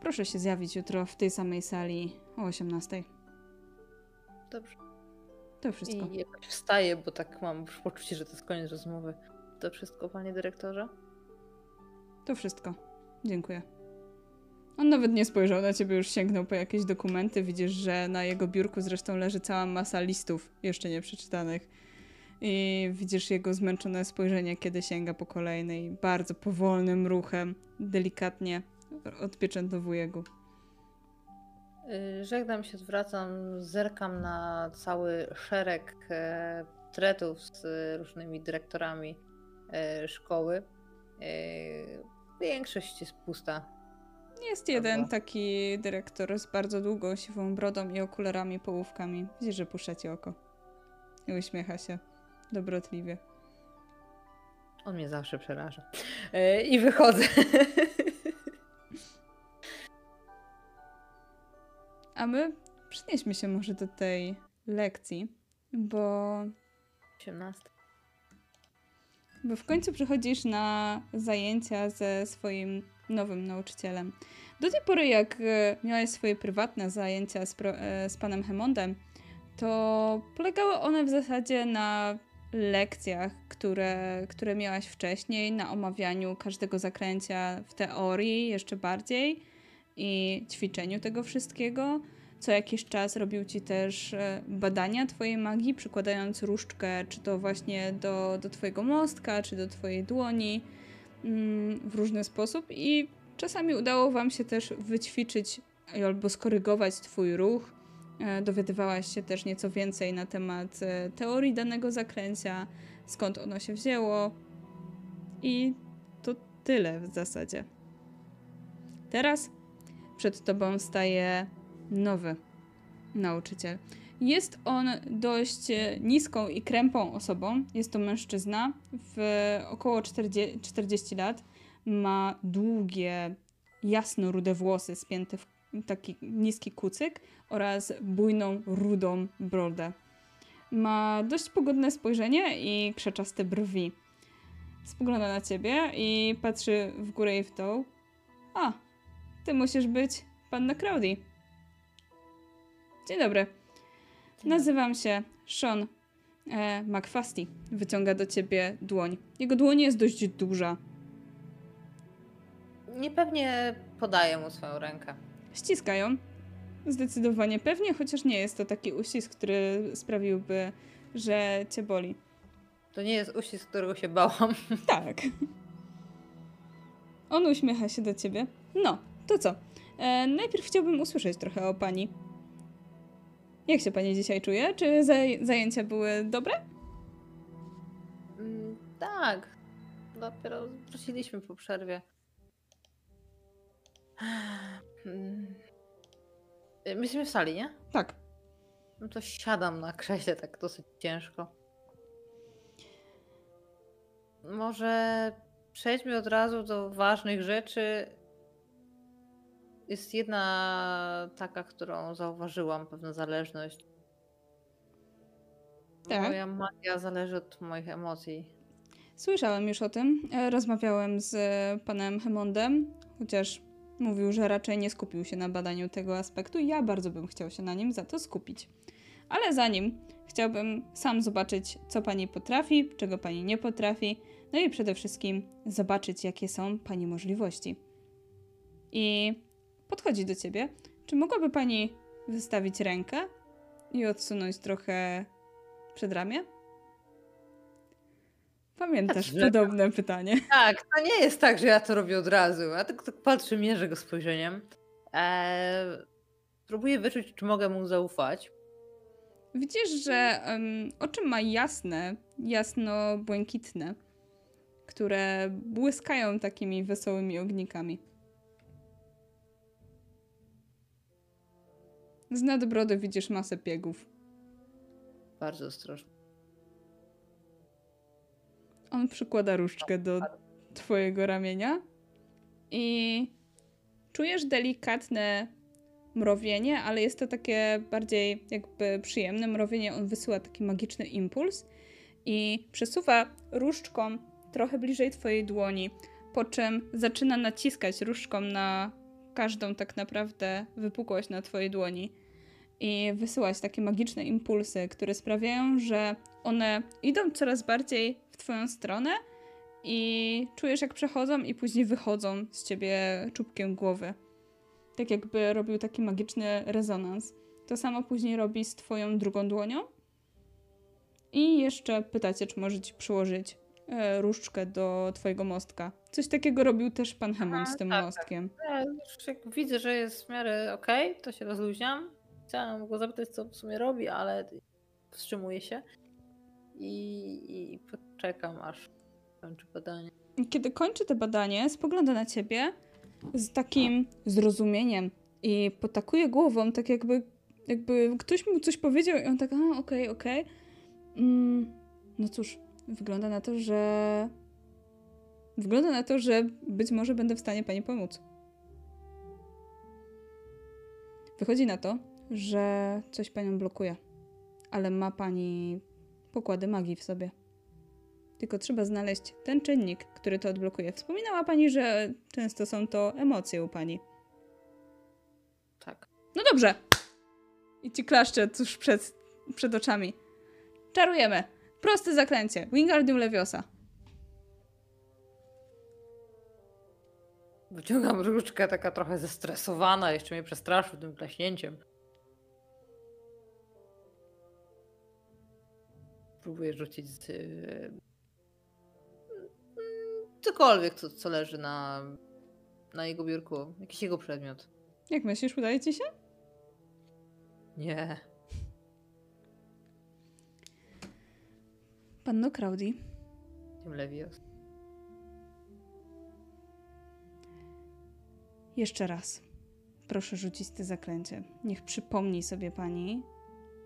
Proszę się zjawić jutro w tej samej sali o 18. Dobrze. To wszystko. I jakoś wstaję, bo tak mam poczucie, że to jest koniec rozmowy. To wszystko, panie dyrektorze? To wszystko. Dziękuję. On nawet nie spojrzał na ciebie, już sięgnął po jakieś dokumenty. Widzisz, że na jego biurku zresztą leży cała masa listów jeszcze nie przeczytanych. I widzisz jego zmęczone spojrzenie, kiedy sięga po kolejny i bardzo powolnym ruchem, delikatnie odpieczętowuje go. Y, Żegnam się, zwracam, zerkam na cały szereg e, tretów z różnymi dyrektorami e, szkoły. E, większość jest pusta. Jest jeden taki dyrektor z bardzo długą, siwą brodą i okularami połówkami. Widzisz, że puszcza ci oko. I uśmiecha się dobrotliwie. On mnie zawsze przeraża. I wychodzę. [laughs] A my przenieśmy się może do tej lekcji, bo, 18. bo w końcu przychodzisz na zajęcia ze swoim nowym nauczycielem. Do tej pory, jak e, miałeś swoje prywatne zajęcia z, pro, e, z panem Hemondem, to polegały one w zasadzie na lekcjach, które, które miałaś wcześniej, na omawianiu każdego zaklęcia w teorii jeszcze bardziej i ćwiczeniu tego wszystkiego. Co jakiś czas robił ci też e, badania twojej magii, przykładając różdżkę, czy to właśnie do, do twojego mostka, czy do twojej dłoni mm, w różny sposób i czasami udało wam się też wyćwiczyć albo skorygować twój ruch. E, Dowiadywałaś się też nieco więcej na temat e, teorii danego zaklęcia, skąd ono się wzięło i to tyle w zasadzie. Teraz przed tobą staje nowy nauczyciel. Jest on dość e, niską i krępą osobą. Jest to mężczyzna w około 40, 40 lat. Ma długie, jasno-rude włosy spięte w taki niski kucyk oraz bujną, rudą brodę. Ma dość pogodne spojrzenie i krzeczaste brwi. Spogląda na ciebie i patrzy w górę i w dół. A, ty musisz być panna Crowdy. Dzień dobry. Nazywam się Sean e, McFasty. Wyciąga do ciebie dłoń. Jego dłoń jest dość duża. Niepewnie podaję mu swoją rękę. Ściska ją. Zdecydowanie pewnie, chociaż nie jest to taki uścisk, który sprawiłby, że cię boli. To nie jest uścisk, którego się bałam. Tak. On uśmiecha się do ciebie. No, to co? E, najpierw chciałbym usłyszeć trochę o pani. Jak się pani dzisiaj czuje? Czy zaj- zajęcia były dobre? Mm, tak. Dopiero wróciliśmy po przerwie. [sighs] Mm. My jesteśmy w sali, nie? Tak. No to siadam na krześle tak dosyć ciężko. może przejdźmy od razu do ważnych rzeczy. Jest jedna taka, którą zauważyłam, pewna zależność. Tak. Moja magia zależy od moich emocji. Słyszałem już o tym. E, Rozmawiałem z e, panem Hemondem, chociaż mówił, że raczej nie skupił się na badaniu tego aspektu. Ja bardzo bym chciał się na nim za to skupić. Ale zanim chciałbym sam zobaczyć, co pani potrafi, czego pani nie potrafi, no i przede wszystkim zobaczyć, jakie są pani możliwości. I podchodzi do ciebie. Czy mogłaby pani wystawić rękę i odsunąć trochę przed ramię? Pamiętasz Dobrze. podobne pytanie? [laughs] Tak, to nie jest tak, że ja to robię od razu. Ja tak, tak patrzę, mierzę go spojrzeniem. Eee, próbuję wyczuć, czy mogę mu zaufać. Widzisz, że em, oczy ma jasne, jasno-błękitne, które błyskają takimi wesołymi ognikami. Z nadbrody widzisz masę piegów. Bardzo ostrożnie. On przykłada różdżkę do twojego ramienia i czujesz delikatne mrowienie, ale jest to takie bardziej jakby przyjemne mrowienie. On wysyła taki magiczny impuls i przesuwa różdżką trochę bliżej twojej dłoni, po czym zaczyna naciskać różdżką na każdą tak naprawdę wypukłość na twojej dłoni i wysyłać takie magiczne impulsy, które sprawiają, że one idą coraz bardziej w twoją stronę i czujesz jak przechodzą i później wychodzą z ciebie czubkiem głowy. Tak jakby robił taki magiczny rezonans. To samo później robi z twoją drugą dłonią. I jeszcze pytacie, czy może ci przyłożyć e, różdżkę do twojego mostka. Coś takiego robił też pan Hemon z tym tak, tak. mostkiem. Ja już jak widzę, że jest w miarę okej, to się rozluźniam. Chciałam go zapytać, co w sumie robi, ale wstrzymuję się. I, i poczekam, aż kończy badanie. Kiedy kończy to badanie, spogląda na ciebie z takim zrozumieniem i potakuje głową, tak jakby, jakby ktoś mu coś powiedział i on tak, a okej, okej. Mm, no cóż, wygląda na to, że... Wygląda na to, że być może będę w stanie pani pomóc. Wychodzi na to, że coś panią blokuje, ale ma pani pokłady magii w sobie. Tylko trzeba znaleźć ten czynnik, który to odblokuje. Wspominała pani, że często są to emocje u pani. Tak. No dobrze. I ci klaszczę tuż przed, przed oczami. Czarujemy. Proste zaklęcie. Wingardium Leviosa. Wyciągam różdżkę, taka trochę zestresowana, jeszcze mnie przestraszył tym klaśnięciem. Próbuję rzucić z... y, cokolwiek, co, co leży na, na jego biurku. Jakiś jego przedmiot. Jak myślisz, udaje ci się? Nie. Panno Crowdy, Tym Lewios. jeszcze raz. Proszę rzucić te zaklęcie. Niech przypomni sobie pani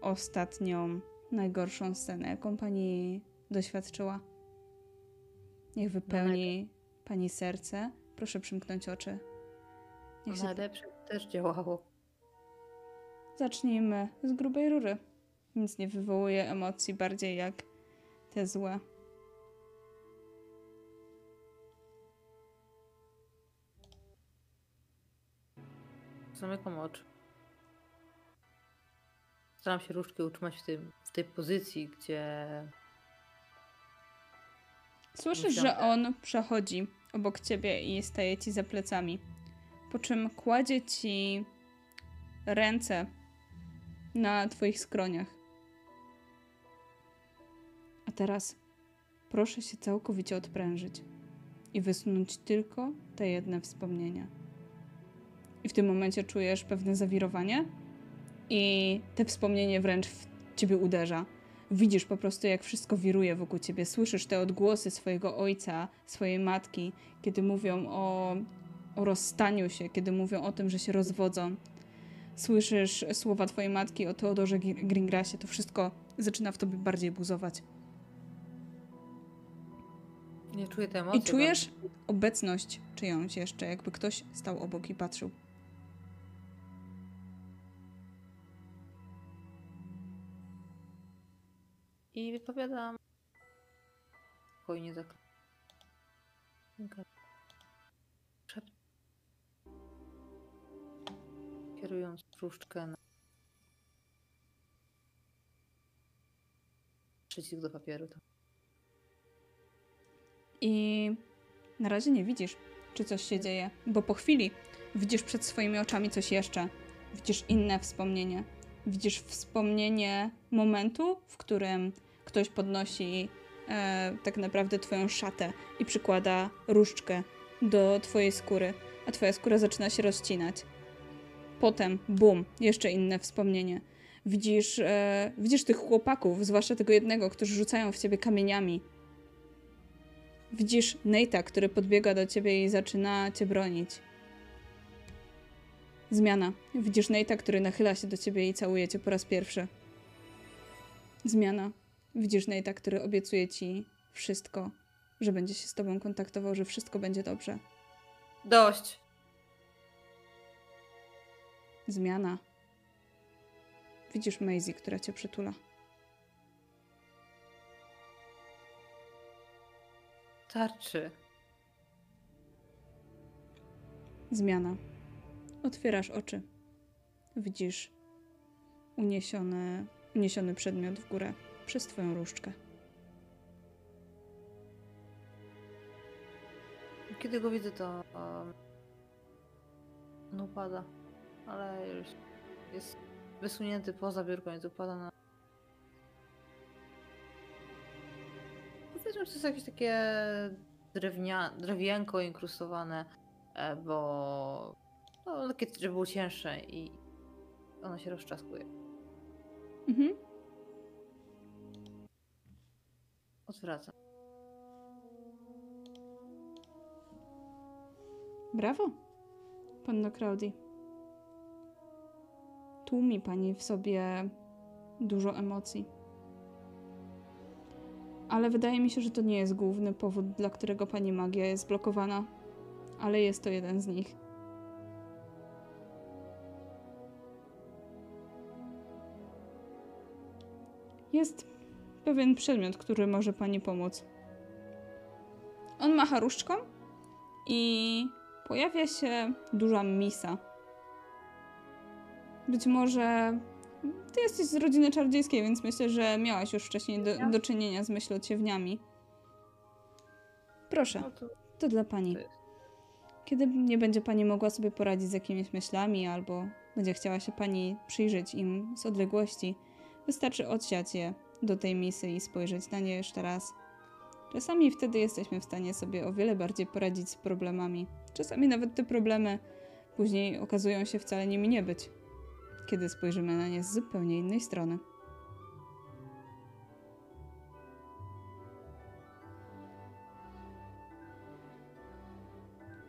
ostatnią, najgorszą scenę, jaką pani doświadczyła. Niech wypełni pani serce. Proszę przymknąć oczy. Niech się Najlepsze też działało. Zacznijmy z grubej rury. Nic nie wywołuje emocji bardziej jak te złe. Zamykam oczy. Staram się różdżkę utrzymać w, tym, w tej pozycji, gdzie Słyszysz, że Myślałam. on przechodzi obok ciebie i staje ci za plecami. Po czym kładzie ci ręce na twoich skroniach. A teraz proszę się całkowicie odprężyć i wysunąć tylko te jedne wspomnienia. I w tym momencie czujesz pewne zawirowanie i te wspomnienie wręcz w ciebie uderza. Widzisz po prostu, jak wszystko wiruje wokół ciebie. Słyszysz te odgłosy swojego ojca, swojej matki, kiedy mówią o, o rozstaniu się, kiedy mówią o tym, że się rozwodzą. Słyszysz słowa twojej matki o Teodorze Gr- Gringrasie. To wszystko zaczyna w tobie bardziej buzować. Nie czuję tej emocji. I czujesz obecność czyjąś jeszcze, jakby ktoś stał obok i patrzył. I wypowiadam. Spokojnie zakl. Szept. Kierując różdżkę na przycisk do papieru. To. I na razie nie widzisz, czy coś się dzieje, bo po chwili widzisz przed swoimi oczami coś jeszcze. Widzisz inne wspomnienie. Widzisz wspomnienie momentu, w którym ktoś podnosi e, tak naprawdę twoją szatę i przykłada różdżkę do twojej skóry, a twoja skóra zaczyna się rozcinać. Potem, bum, jeszcze inne wspomnienie. Widzisz, e, widzisz tych chłopaków, zwłaszcza tego jednego, którzy rzucają w ciebie kamieniami. Widzisz Nate'a, który podbiega do ciebie i zaczyna cię bronić. Zmiana. Widzisz Nate'a, który nachyla się do ciebie i całuje cię po raz pierwszy. Zmiana. Widzisz Nate'a, który obiecuje ci wszystko, że będzie się z tobą kontaktował, że wszystko będzie dobrze. Dość. Zmiana. Widzisz Maisie, która cię przytula. Tarczy. Zmiana. Otwierasz oczy. Widzisz uniesiony, uniesiony przedmiot w górę przez twoją różdżkę. Kiedy go widzę, to um, no upada, ale już jest wysunięty poza biurką, więc upada na... Powiedzmy, że to jest jakieś takie drewnia, drewienko inkrustowane, e, bo no, takie, żeby było cięższe i ono się rozczaskuje. Mhm. Odwracam. Brawo, panno Claudii. Tłumi pani w sobie dużo emocji. Ale wydaje mi się, że to nie jest główny powód, dla którego pani magia jest blokowana, ale jest to jeden z nich. Jest pewien przedmiot, który może pani pomóc. On macha różdżką i pojawia się duża misa. Być może ty jesteś z rodziny czarodziejskiej, więc myślę, że miałaś już wcześniej do, do czynienia z myślociewniami. Proszę, No to to dla pani. Kiedy nie będzie pani mogła sobie poradzić z jakimiś myślami, albo będzie chciała się pani przyjrzeć im z odległości, wystarczy odsiać je do tej misy i spojrzeć na nie jeszcze raz. Czasami wtedy jesteśmy w stanie sobie o wiele bardziej poradzić z problemami. Czasami nawet te problemy później okazują się wcale nimi nie być, kiedy spojrzymy na nie z zupełnie innej strony.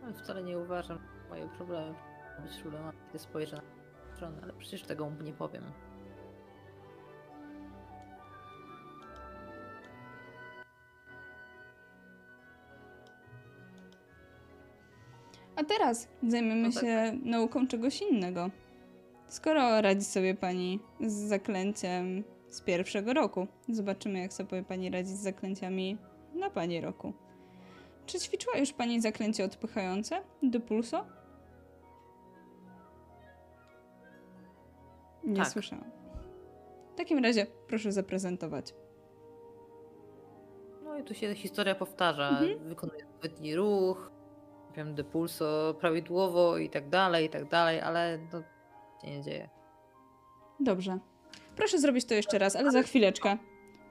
Ale wcale nie uważam, że moje problemy być problemami, kiedy spojrzę na stronę, ale przecież tego mu nie powiem. A teraz zajmiemy No tak. się nauką czegoś innego. Skoro radzi sobie pani z zaklęciem z pierwszego roku, zobaczymy, jak sobie pani radzi z zaklęciami na pani roku. Czy ćwiczyła już pani zaklęcie odpychające do pulso? Nie Tak. słyszałam. W takim razie proszę zaprezentować. No i tu się historia powtarza. Mhm. Wykonuje odpowiedni ruch, wiem, depulso prawidłowo i tak dalej, i tak dalej, ale to się nie dzieje. Dobrze. Proszę zrobić to jeszcze raz, ale za chwileczkę.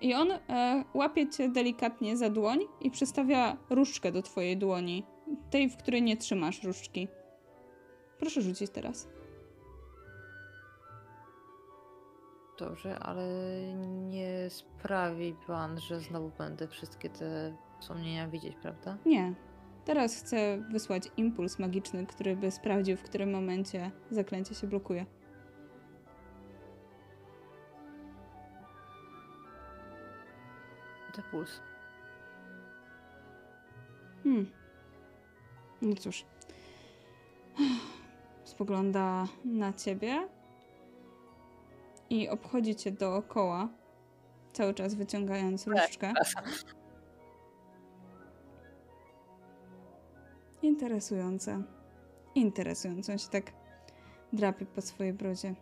I on e, łapie cię delikatnie za dłoń i przystawia różdżkę do twojej dłoni. Tej, w której nie trzymasz różdżki. Proszę rzucić teraz. Dobrze, ale nie sprawi pan, że znowu będę wszystkie te wspomnienia widzieć, prawda? Nie. Teraz chcę wysłać impuls magiczny, który by sprawdził, w którym momencie zaklęcie się blokuje. Depuls. Hmm. No cóż. [sighs] Spogląda na ciebie i obchodzi cię dookoła, cały czas wyciągając różdżkę. [laughs] Interesujące. Interesujące. On się tak drapie po swojej brodzie.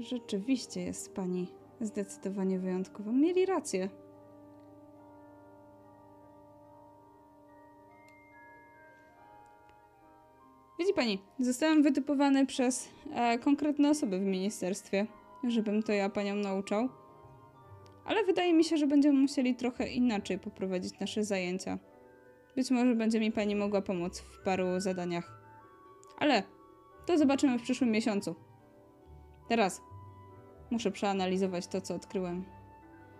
Rzeczywiście jest pani zdecydowanie wyjątkowa. Mieli rację. Widzi pani, zostałem wytypowany przez e, konkretne osoby w ministerstwie, żebym to ja panią nauczał. Ale wydaje mi się, że będziemy musieli trochę inaczej poprowadzić nasze zajęcia. Być może będzie mi pani mogła pomóc w paru zadaniach. Ale to zobaczymy w przyszłym miesiącu. Teraz muszę przeanalizować to, co odkryłem.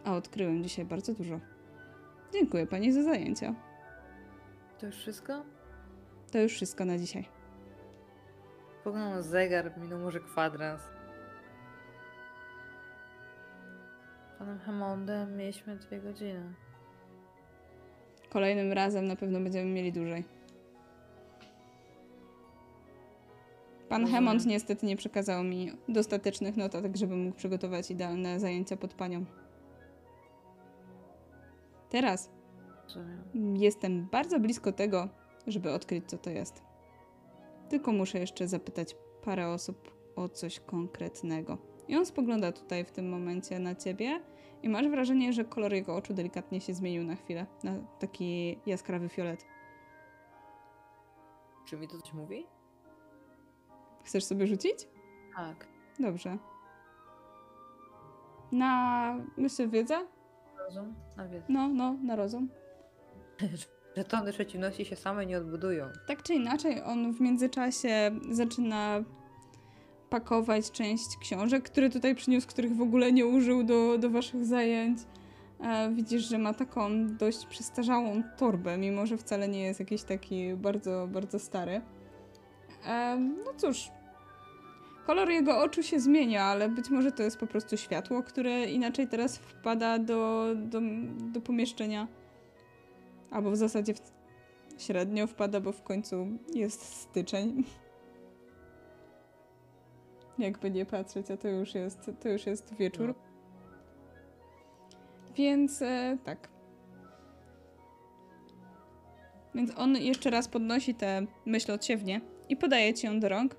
A odkryłem dzisiaj bardzo dużo. Dziękuję pani za zajęcia. To już wszystko? To już wszystko na dzisiaj. Spoglądam na zegar, minął może kwadrans. Panem Hammondem mieliśmy dwie godziny. Kolejnym razem na pewno będziemy mieli dłużej. Pan Rozumiem. Hemond niestety nie przekazał mi dostatecznych notatek, żebym mógł przygotować idealne zajęcia pod panią. Teraz Rozumiem. jestem bardzo blisko tego, żeby odkryć, co to jest. Tylko muszę jeszcze zapytać parę osób o coś konkretnego. I on spogląda tutaj w tym momencie na ciebie i masz wrażenie, że kolor jego oczu delikatnie się zmienił na chwilę, na taki jaskrawy fiolet. Czy mi to coś mówi? Chcesz sobie rzucić? Tak. Dobrze. Na, myślę, wiedzę? Rozum? A więc. No, no, na rozum. [laughs] Żetony przeciwności się same nie odbudują. Tak czy inaczej, on w międzyczasie zaczyna pakować część książek, które tutaj przyniósł, których w ogóle nie użył do, do waszych zajęć. E, widzisz, że ma taką dość przestarzałą torbę, mimo że wcale nie jest jakiś taki bardzo, bardzo stary. E, no cóż, kolor jego oczu się zmienia, ale być może to jest po prostu światło, które inaczej teraz wpada do, do, do pomieszczenia. Albo w zasadzie w, średnio wpada, bo w końcu jest styczeń. Jakby nie patrzeć, a to już jest, to już jest wieczór. Więc e, tak. Więc on jeszcze raz podnosi tę myśl odsiewnie i podaje ci ją do rąk.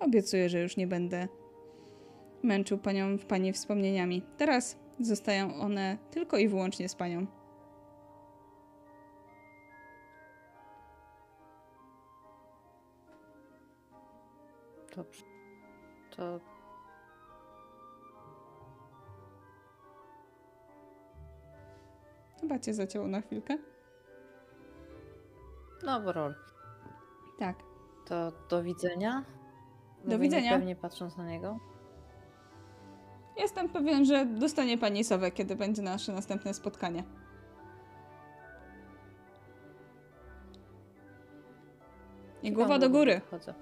Obiecuję, że już nie będę męczył panią pani wspomnieniami. Teraz zostają one tylko i wyłącznie z panią. Dobrze. To Chyba cię zacięło na chwilkę. no, rol. Tak. To do widzenia. Do Mówię widzenia. Pewnie patrząc na niego. Jestem pewien, że dostanie pani sowę, kiedy będzie nasze następne spotkanie. I głowa do góry. Chodzę.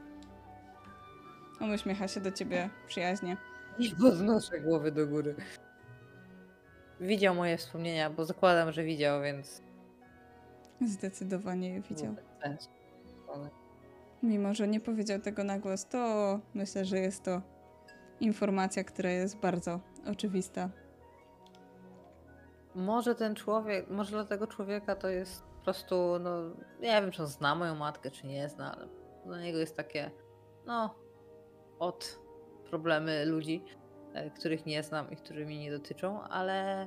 On uśmiecha się do ciebie przyjaźnie. Nie podnoszę głowy do góry. Widział moje wspomnienia, bo zakładam, że widział, więc. Zdecydowanie je widział. Mimo, że nie powiedział tego na głos, to myślę, że jest to informacja, która jest bardzo oczywista. Może ten człowiek, może dla tego człowieka to jest po prostu, no, nie wiem, czy on zna moją matkę, czy nie zna, ale dla niego jest takie, no, od problemy ludzi, e, których nie znam i które mnie nie dotyczą, ale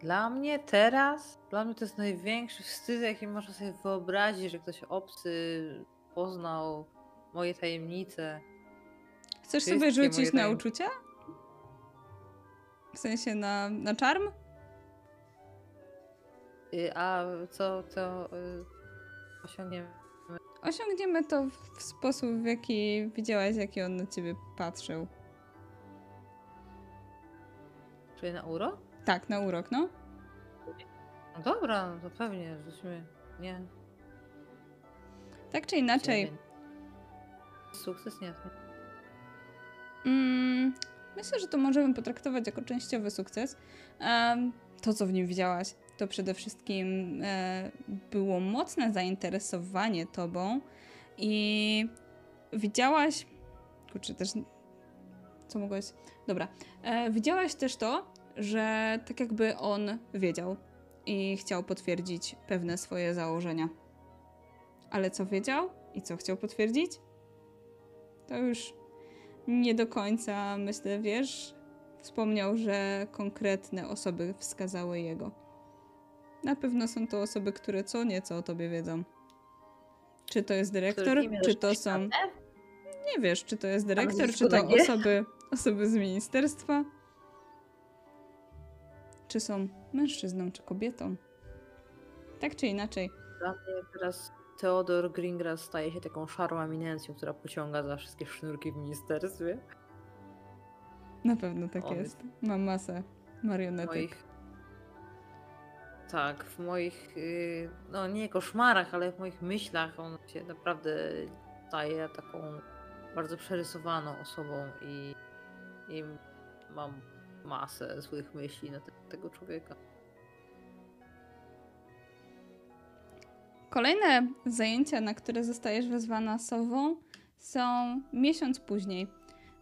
dla mnie teraz, dla mnie to jest największy wstyd, jaki można sobie wyobrazić, że ktoś obcy poznał moje tajemnice. Chcesz sobie rzucić na uczucie? W sensie na, na czarm? Y, A co, co y, osiągniemy? Osiągniemy to w- sposób, w jaki widziałaś, jaki on na ciebie patrzył. Czyli na urok? Tak, na urok, no. No dobra, no to pewnie, rzućmy. Nie. Tak czy inaczej. Sukces nie. nie. Mm, myślę, że to możemy potraktować jako częściowy sukces. Um, to, co w nim widziałaś, to przede wszystkim e, było mocne zainteresowanie tobą i widziałaś, kurczę, też, co mogłaś, dobra, e, widziałaś też to, że tak jakby on wiedział i chciał potwierdzić pewne swoje założenia. Ale co wiedział i co chciał potwierdzić? To już nie do końca, myślę, wiesz. Wspomniał, że konkretne osoby wskazały jego. Na pewno są to osoby, które co nieco o tobie wiedzą. Czy to jest dyrektor, czy to są. Nie wiesz, czy to jest dyrektor, czy to osoby, osoby z ministerstwa. Czy są mężczyzną, czy kobietą. Tak czy inaczej. Dla mnie teraz Theodor Greengrass staje się taką szarą eminencją, która pociąga za wszystkie sznurki w ministerstwie. Na pewno tak On jest. Mam masę marionetek. Moich... Tak, w moich, y, no nie koszmarach, ale w moich myślach on się naprawdę staje taką bardzo przerysowaną osobą i, i mam masę złych myśli na te, tego człowieka. Kolejne zajęcia, na które zostajesz wezwana sową, są miesiąc później.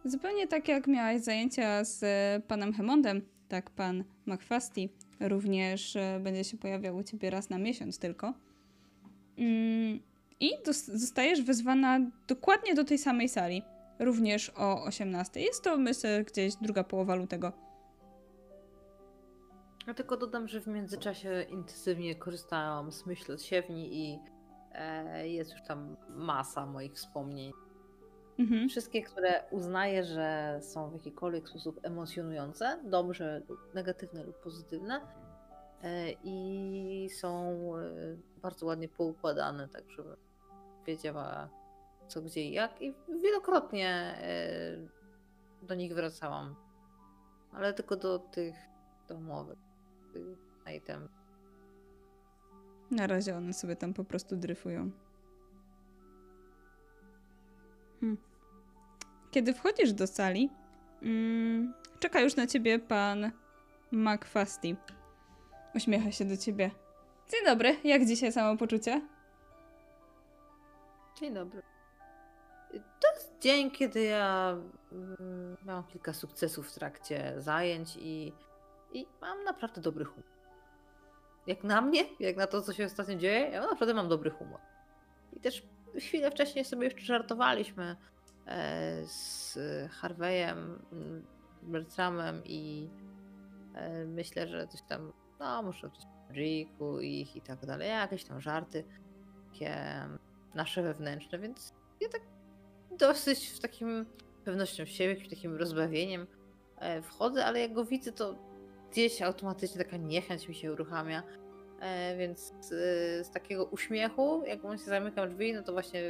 Zupełnie tak jak miałaś zajęcia z panem Hemondem, tak pan McFasty również e, będzie się pojawiał u ciebie raz na miesiąc tylko. Mm, I zostajesz wezwana dokładnie do tej samej sali, również o 18. Jest to, myślę, gdzieś druga połowa lutego. Ja tylko dodam, że w międzyczasie intensywnie korzystałam z myśli od siewni i e, jest już tam masa moich wspomnień. Mhm. Wszystkie, które uznaję, że są w jakikolwiek sposób emocjonujące, dobrze, negatywne lub pozytywne. E, I są e, bardzo ładnie poukładane, tak żeby wiedziała co, gdzie i jak. I wielokrotnie e, do nich wracałam. Ale tylko do tych domowych item. Na razie one sobie tam po prostu dryfują. Hmm. Kiedy wchodzisz do sali, mm, czeka już na ciebie pan McFasty. Uśmiecha się do ciebie. Dzień dobry, jak dzisiaj samopoczucie? Dzień dobry. To jest dzień, kiedy ja mm, miałam kilka sukcesów w trakcie zajęć i i mam naprawdę dobry humor. Jak na mnie, jak na to, co się ostatnio dzieje, ja naprawdę mam dobry humor. I też chwilę wcześniej sobie jeszcze żartowaliśmy e, z Harveyem, Bertramem i e, myślę, że coś tam, no może coś Riku ich i tak dalej, jakieś tam żarty takie nasze wewnętrzne, więc ja tak dosyć w takim pewnością siebie, jakimś takim rozbawieniem e, wchodzę, ale jak go widzę, to gdzieś automatycznie taka niechęć mi się uruchamia. E, więc z, z takiego uśmiechu, jak się zamykam drzwi, no to właśnie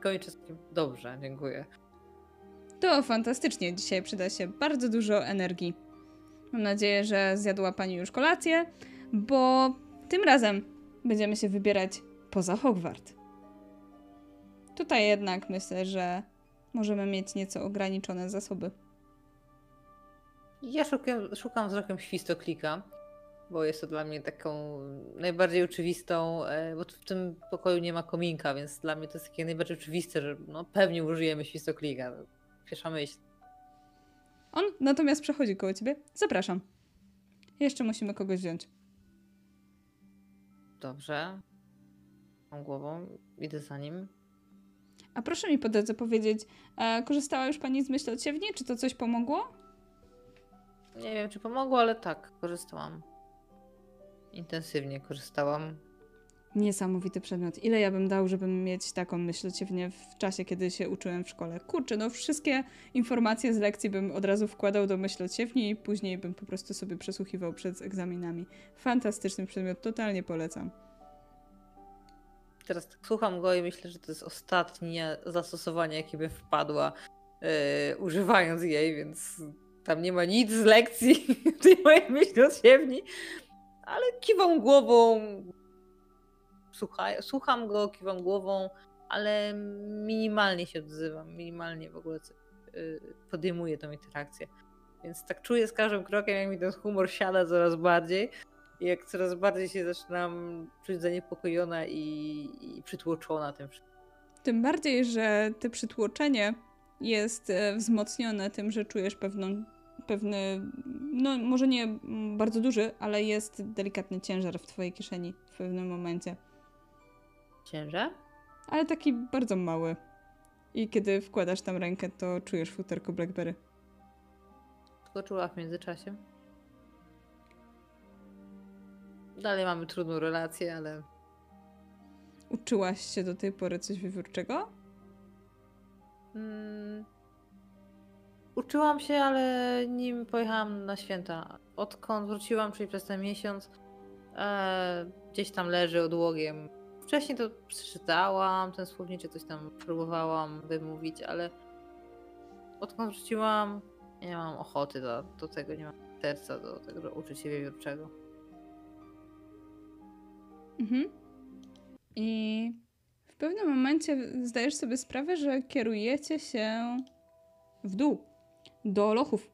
kończę z takim dobrze, dziękuję. To fantastycznie. Dzisiaj przyda się bardzo dużo energii. Mam nadzieję, że zjadła Pani już kolację, bo tym razem będziemy się wybierać poza Hogwart. Tutaj jednak myślę, że możemy mieć nieco ograniczone zasoby. Ja szukam, szukam wzrokiem świstoklika, bo jest to dla mnie taką najbardziej oczywistą, e, bo w tym pokoju nie ma kominka, więc dla mnie to jest takie najbardziej oczywiste, że no pewnie użyjemy świstoklika. Pierwsza myśl. On natomiast przechodzi koło ciebie. Zapraszam. Jeszcze musimy kogoś wziąć. Dobrze. Mam głową, idę za nim. A proszę mi po drodze powiedzieć, e, korzystała już pani z myśli od siewni? Czy to coś pomogło? Nie wiem, czy pomogło, ale tak, korzystałam. Intensywnie korzystałam. Niesamowity przedmiot. Ile ja bym dał, żeby mieć taką myśl ciewnie w czasie, kiedy się uczyłem w szkole? Kurczę, no wszystkie informacje z lekcji bym od razu wkładał do myślociewni i później bym po prostu sobie przesłuchiwał przed egzaminami. Fantastyczny przedmiot, totalnie polecam. Teraz tak słucham go i myślę, że to jest ostatnie zastosowanie, jakie by wpadła, yy, używając jej, więc tam nie ma nic z lekcji [laughs] tej mojej myśli odsiewni, ale kiwam głową, słucham go, kiwam głową, ale minimalnie się odzywam, minimalnie w ogóle y, podejmuje tą interakcję. Więc tak czuję z każdym krokiem, jak mi ten humor siada coraz bardziej. I jak coraz bardziej się zaczynam czuć zaniepokojona i, i przytłoczona tym wszystkim. Tym bardziej, że to przytłoczenie jest e, wzmocnione tym, że czujesz pewną, pewny, no może nie bardzo duży, ale jest delikatny ciężar w twojej kieszeni w pewnym momencie. Ciężar? Ale taki bardzo mały. I kiedy wkładasz tam rękę, to czujesz futerko Blackberry. Skoczyła w międzyczasie. Dalej mamy trudną relację, ale Uczyłaś się do tej pory coś wiewiórczego? Mm, uczyłam się, ale nim pojechałam na święta. Odkąd wróciłam, czyli przez ten miesiąc, e, gdzieś tam leży odłogiem. Wcześniej to przeczytałam, ten słowniczy coś tam próbowałam wymówić, ale odkąd wróciłam, nie mam ochoty do, do tego, nie mam serca do tego, uczyć się wiewiórczego. Mhm. I w pewnym momencie zdajesz sobie sprawę, że kierujecie się w dół, do lochów.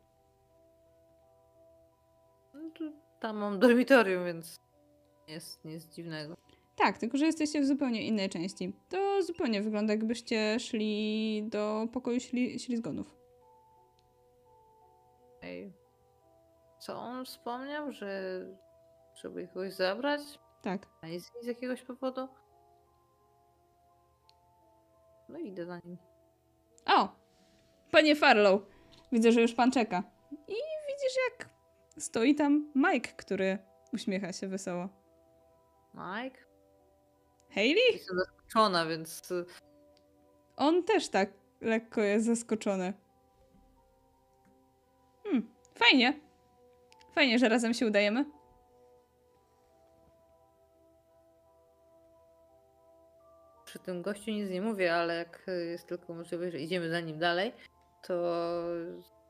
No to tam mam dormitorium, więc jest nic dziwnego. Tak, tylko że jesteście w zupełnie innej części. To zupełnie wygląda, jakbyście szli do pokoju śli ślizgonów. Ej. Co on wspomniał, że żeby kogoś zabrać? Tak. A jest z jakiegoś powodu? No idę za nim. O! Panie Farlow, widzę, że już pan czeka. I widzisz, jak stoi tam Mike, który uśmiecha się wesoło. Mike? Hayley? Jestem zaskoczona, więc y, On też tak lekko jest zaskoczony. Hmm, fajnie. Fajnie, że razem się udajemy. przy tym gościu nic nie mówię, ale jak y, jest tylko możliwość, że idziemy za nim dalej, to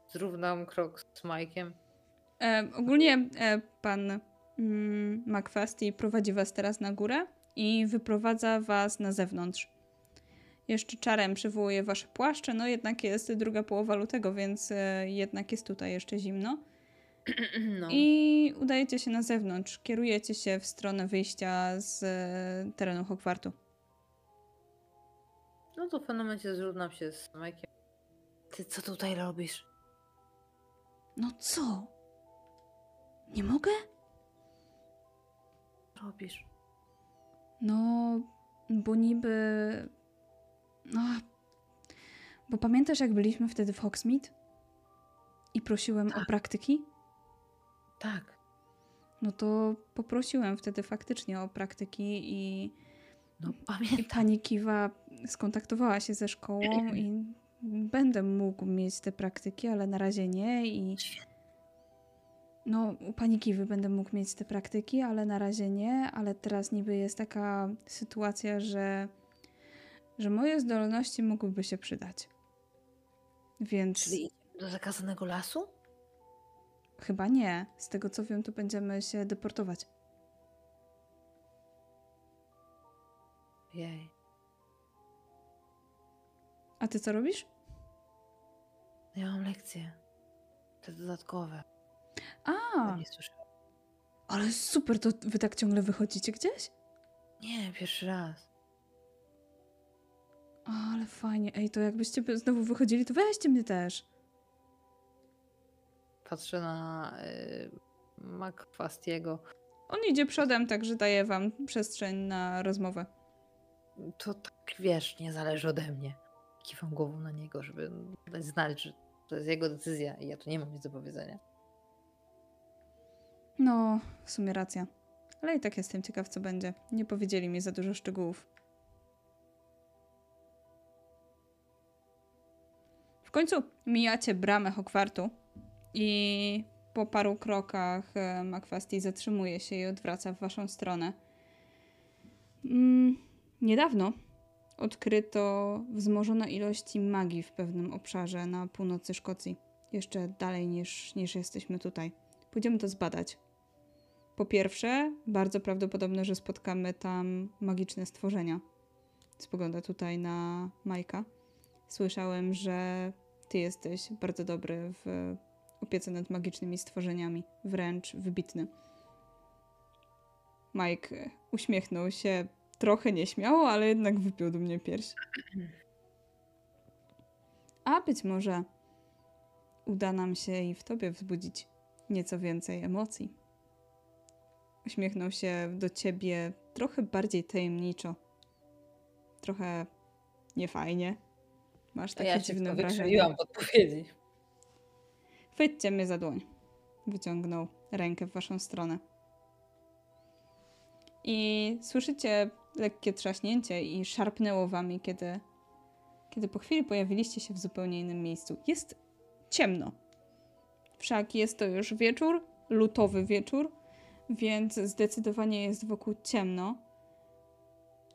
zrównam krok z Mike'iem. E, ogólnie e, pan mm, McFasty prowadzi was teraz na górę i wyprowadza was na zewnątrz. Jeszcze czarem przywołuje wasze płaszcze, no jednak jest druga połowa lutego, więc e, jednak jest tutaj jeszcze zimno. [clears throat] No. I udajecie się na zewnątrz. Kierujecie się w stronę wyjścia z e, terenu Hogwartu. no to w pewnym momencie zrównam się z Mike'iem. Ty co tutaj robisz? No co? Nie mogę? Robisz. No, bo niby. No. Bo pamiętasz, jak byliśmy wtedy w Hogsmeade? I prosiłem o Tak. praktyki? Tak. No to poprosiłem wtedy faktycznie o praktyki i, No i pamiętam. pani Kiwa skontaktowała się ze szkołą i będę mógł mieć te praktyki, ale na razie nie i no u pani Kiwy będę mógł mieć te praktyki, ale na razie nie, ale teraz niby jest taka sytuacja, że że moje zdolności mogłyby się przydać. Więc Czyli do zakazanego lasu? chyba nie. Z tego co wiem, to będziemy się deportować. Jej. A ty co robisz? Ja mam lekcje. Te dodatkowe. A, Nie słyszałam. ale super, to wy tak ciągle wychodzicie gdzieś? Nie, pierwszy raz. Ale fajnie. Ej, to jakbyście by znowu wychodzili, to weźcie mnie też. Patrzę na y, McFastiego. On idzie przodem, także daje wam przestrzeń na rozmowę. To tak wiesz, nie zależy ode mnie. Kiwam głową na niego, żeby dać znać, że to jest jego decyzja i ja tu nie mam nic do powiedzenia. No, w sumie racja. Ale i tak jestem ciekaw, co będzie. Nie powiedzieli mi za dużo szczegółów. W końcu mijacie bramę Hogwartu i po paru krokach e, McFasty zatrzymuje się i odwraca w waszą stronę. Mm, niedawno odkryto wzmożone ilości magii w pewnym obszarze na północy Szkocji. Jeszcze dalej niż, niż jesteśmy tutaj. Pójdziemy to zbadać. Po pierwsze, bardzo prawdopodobne, że spotkamy tam magiczne stworzenia. Spogląda tutaj na Majka. Słyszałem, że ty jesteś bardzo dobry w opiece nad magicznymi stworzeniami, wręcz wybitny. Mike uśmiechnął się trochę nieśmiało, ale jednak wypiął mnie pierś. A być może uda nam się i w tobie wzbudzić nieco więcej emocji. Uśmiechnął się do ciebie trochę bardziej tajemniczo. Trochę niefajnie. Masz takie ja dziwne wrażenie. wykrzyiłam podpowiedzi. Chwyćcie mnie za dłoń. Wyciągnął rękę w waszą stronę. I słyszycie lekkie trzaśnięcie i szarpnęło wami, kiedy, kiedy po chwili pojawiliście się w zupełnie innym miejscu. Jest ciemno. Wszak jest to już wieczór, lutowy wieczór, więc zdecydowanie jest wokół ciemno.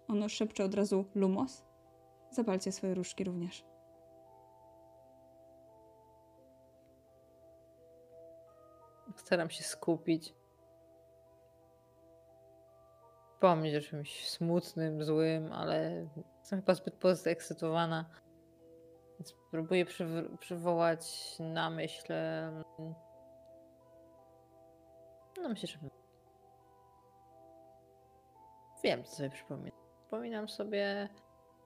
Ono szepcze od razu Lumos. Zapalcie swoje różki również. Staram się skupić. Pomyśl o czymś smutnym, złym, ale jestem chyba zbyt podekscytowana. Więc próbuję przyw- przywołać na myśl. em, No myślę, że. Wiem, co sobie przypominam. Przypominam sobie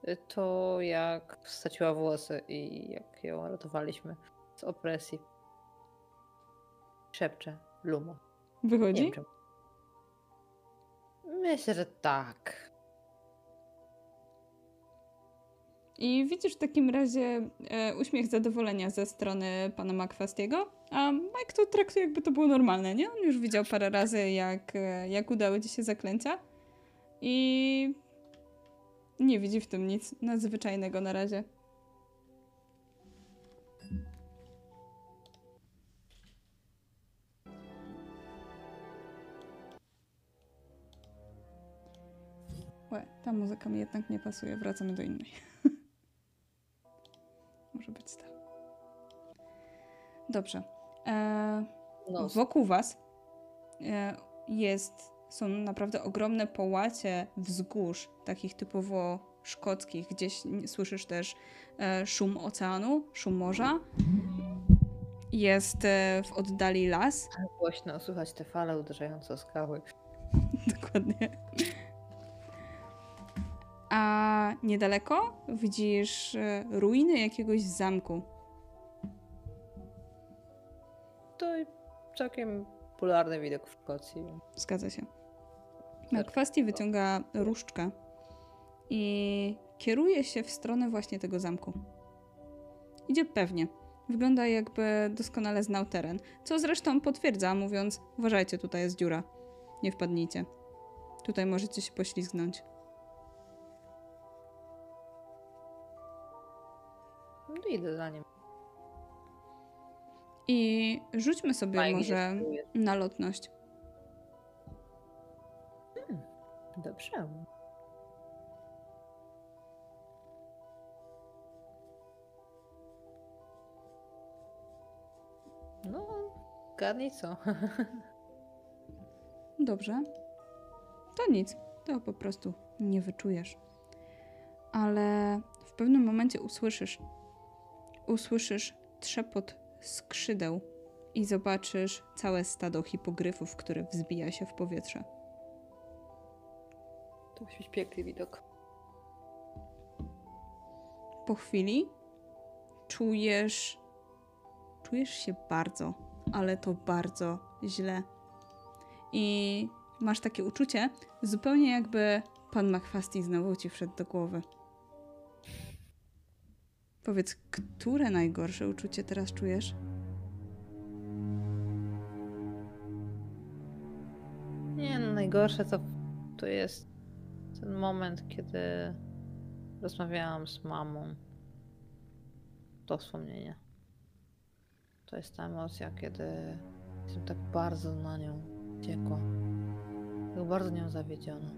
y, to, jak straciła włosy i jak ją ratowaliśmy z opresji. Szepczę. Lumo. Nie Wychodzi? wiem czemu. Myślę, że tak. I widzisz w takim razie e, uśmiech zadowolenia ze strony pana Makwastiego, a Mike to traktuje jakby to było normalne, nie? On już widział parę razy, jak, e, jak udały ci się zaklęcia i nie widzi w tym nic nadzwyczajnego na razie. Łe, ta muzyka mi jednak nie pasuje, wracamy do innej. [laughs] Może być tak. Dobrze. E, No, wokół was e, jest, są naprawdę ogromne połacie wzgórz, takich typowo szkockich. Gdzieś słyszysz też e, szum oceanu, szum morza. Jest e, w oddali las. głośno słychać te fale uderzające o skały. [laughs] Dokładnie. A niedaleko widzisz e, ruiny jakiegoś zamku. To całkiem popularny widok w Szkocji. Zgadza się. Makwasti wyciąga różdżkę i kieruje się w stronę właśnie tego zamku. Idzie pewnie. Wygląda jakby doskonale znał teren, co zresztą potwierdza, mówiąc: Uważajcie, tutaj jest dziura. Nie wpadnijcie. Tutaj możecie się poślizgnąć. Idę za nim. I rzućmy sobie Fajnie może na lotność. Dobrze. No, gadnij co. [laughs] Dobrze. To nic. To po prostu nie wyczujesz. Ale w pewnym momencie usłyszysz. Usłyszysz trzepot skrzydeł i zobaczysz całe stado hipogryfów, które wzbija się w powietrze. To musi być piękny widok. Po chwili czujesz. Czujesz się bardzo, ale to bardzo źle. I masz takie uczucie, zupełnie jakby pan Makwasti znowu ci wszedł do głowy. Powiedz, które najgorsze uczucie teraz czujesz? Nie no, najgorsze to, to jest ten moment, kiedy rozmawiałam z mamą. To wspomnienie. To jest ta emocja, kiedy jestem tak bardzo na nią wściekła. Tak bardzo nią zawiedziona.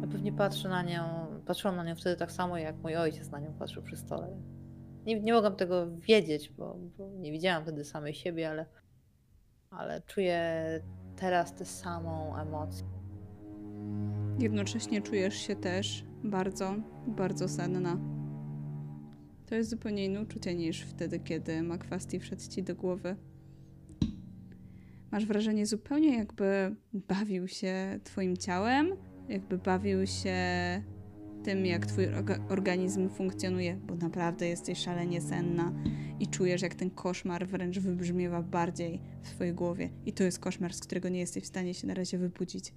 Ja pewnie patrzę na nią, patrzyłam na nią wtedy tak samo, jak mój ojciec na nią patrzył przy stole. Nie, nie mogłam tego wiedzieć, bo, bo nie widziałam wtedy samej siebie, ale, ale czuję teraz tę samą emocję. Jednocześnie czujesz się też bardzo, bardzo senna. To jest zupełnie inne uczucie niż wtedy, kiedy Makwasti wszedł ci do głowy. Masz wrażenie zupełnie jakby bawił się twoim ciałem, jakby bawił się tym, jak twój orga- organizm funkcjonuje, bo naprawdę jesteś szalenie senna i czujesz, jak ten koszmar wręcz wybrzmiewa bardziej w twojej głowie. I to jest koszmar, z którego nie jesteś w stanie się na razie wybudzić.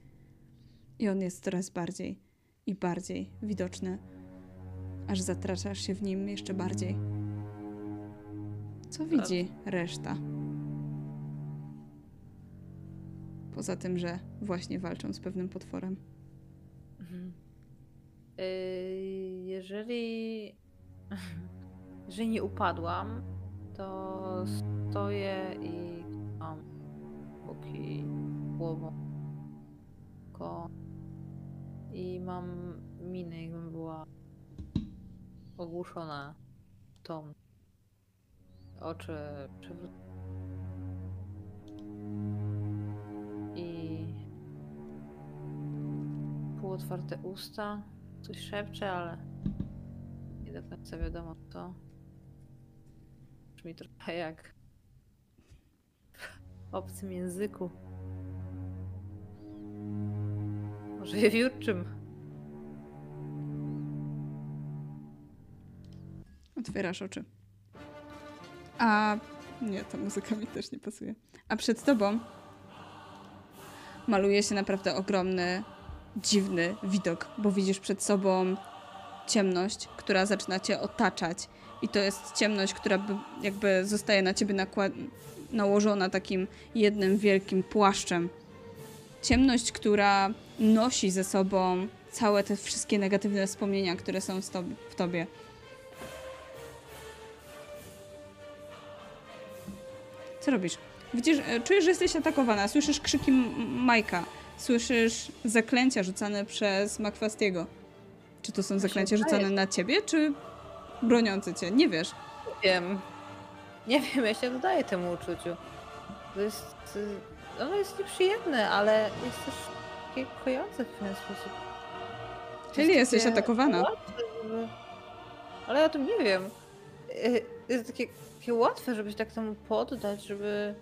I on jest coraz bardziej i bardziej widoczny, aż zatraczasz się w nim jeszcze bardziej. Co widzi reszta? Poza tym, że właśnie walczą z pewnym potworem. Mhm. Yy, jeżeli. [laughs] Jeżeli nie upadłam, to stoję i mam boki głową. I mam minę, jakbym była ogłuszona tą. Oczy przewrócone. I półotwarte usta. Coś szepcze, ale nie do końca wiadomo co. Brzmi trochę jak w obcym języku. Może wiewiórczym. Otwierasz oczy. A nie, ta muzyka mi też nie pasuje. A przed tobą maluje się naprawdę ogromny, dziwny widok, bo widzisz przed sobą ciemność, która zaczyna cię otaczać. I to jest ciemność, która by, jakby zostaje na ciebie nałożona takim jednym wielkim płaszczem. Ciemność, która nosi ze sobą całe te wszystkie negatywne wspomnienia, które są w tobie-. Co robisz? Widzisz, e, czujesz, że jesteś atakowana. Słyszysz krzyki Majka. Słyszysz zaklęcia rzucane przez Makwastiego. Czy to są zaklęcia rzucane na ciebie, czy broniące cię? Nie wiesz. Nie wiem. Nie wiem, ja się dodaję temu uczuciu. To jest. y, Ono jest nieprzyjemne, ale jest też takie kojące w pewien sposób. To Czyli jest jesteś atakowana. łatwe, żeby- Ale ja o tym nie wiem. Y, Jest takie, takie łatwe, żeby się tak temu poddać, żeby.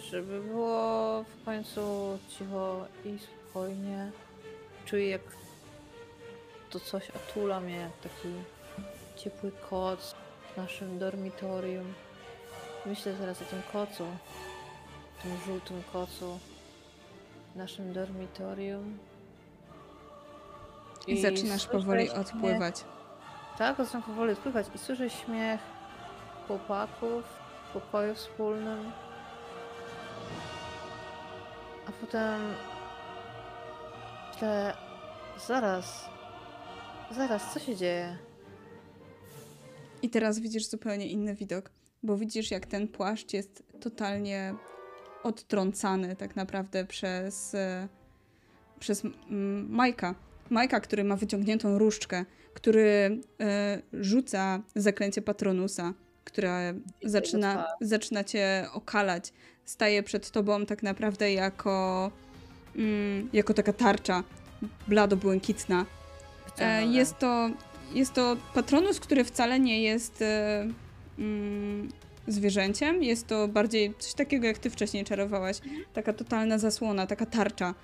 Żeby było w końcu cicho i spokojnie. Czuję jak to coś otula mnie, jak taki ciepły koc w naszym dormitorium. Myślę teraz o tym kocu, tym żółtym kocu w naszym dormitorium. I, zaczynasz słyszę powoli śmiech- odpływać. Tak, zaczynam powoli odpływać i słyszę śmiech chłopaków w pokoju wspólnym. A potem myślę, zaraz, zaraz, co się dzieje? I teraz widzisz zupełnie inny widok, bo widzisz, jak ten płaszcz jest totalnie odtrącany tak naprawdę przez, przez mm, Majka. Majka, który ma wyciągniętą różdżkę, który e, rzuca zaklęcie Patronusa, które zaczyna, zaczyna cię okalać. Staje przed tobą tak naprawdę jako, mm, jako taka tarcza blado-błękitna. E, Wyciągnąłem. Jest to, jest to patronus, który wcale nie jest e, mm, zwierzęciem. Jest to bardziej coś takiego, jak ty wcześniej czarowałaś. Taka totalna zasłona, taka tarcza.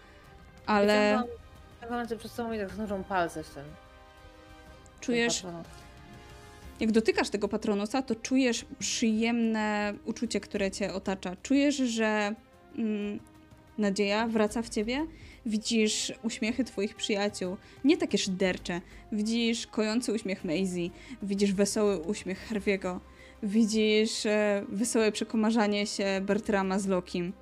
Ale Wyciągam- Wyciągam ręce przed sobą i tak znużą palce w tym. czujesz. Jak dotykasz tego patronusa, to czujesz przyjemne uczucie, które cię otacza. Czujesz, że mm, nadzieja wraca w ciebie. Widzisz uśmiechy twoich przyjaciół, nie takie szydercze. Widzisz kojący uśmiech Maisie, widzisz wesoły uśmiech Harviego, widzisz e, wesołe przekomarzanie się Bertrama z Lokim.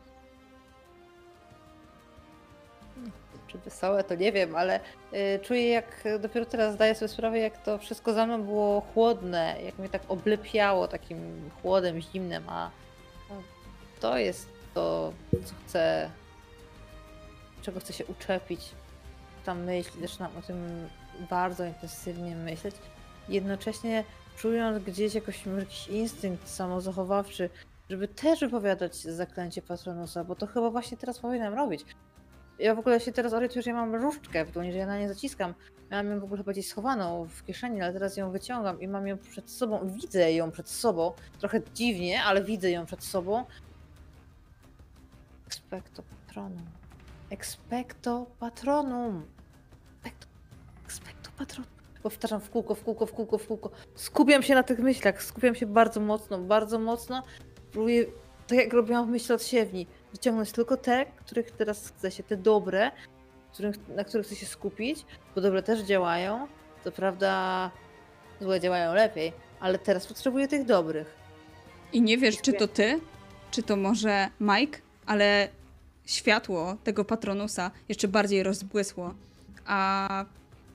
Czy wesołe, to nie wiem, ale y, czuję jak dopiero teraz zdaję sobie sprawę, jak to wszystko za mną było chłodne, jak mnie tak oblepiało takim chłodem, zimnem, a to jest to, co chcę, czego chcę się uczepić. Tam myśli, zaczynam o tym bardzo intensywnie myśleć, jednocześnie czując gdzieś jakoś jakiś instynkt samozachowawczy, żeby też wypowiadać zaklęcie Patronusa, bo to chyba właśnie teraz powinnam robić. Ja w ogóle się teraz orientuję, że ja mam różdżkę w dłoni, że ja na nie zaciskam. Miałam ją w ogóle chyba gdzieś schowaną w kieszeni, ale teraz ją wyciągam i mam ją przed sobą. Widzę ją przed sobą. Trochę dziwnie, ale widzę ją przed sobą. Expecto patronum. Expecto patronum. Expecto, expecto patronum. Powtarzam w kółko, w kółko, w kółko, w kółko. Skupiam się na tych myślach, skupiam się bardzo mocno, bardzo mocno. Próbuję, tak jak robiłam w myśli od siewni, wyciągnąć tylko te, których teraz chce się, te dobre, których, na których chcę się skupić, bo dobre też działają. Co prawda złe działają lepiej, ale teraz potrzebuję tych dobrych. I nie wiesz, czy to ty, czy to może Mike, ale światło tego patronusa jeszcze bardziej rozbłysło, a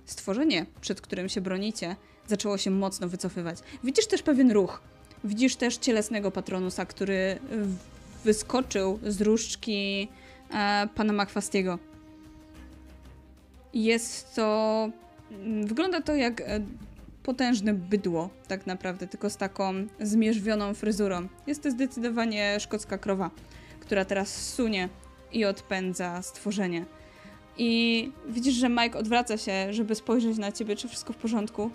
stworzenie, przed którym się bronicie, zaczęło się mocno wycofywać. Widzisz też pewien ruch. Widzisz też cielesnego patronusa, który wyskoczył z różdżki e, pana Makwastiego. Jest to. mm, Wygląda to jak e, potężne bydło, tak naprawdę, tylko z taką zmierzwioną fryzurą. Jest to zdecydowanie szkocka krowa, która teraz sunie i odpędza stworzenie. I widzisz, że Mike odwraca się, żeby spojrzeć na ciebie, czy wszystko w porządku.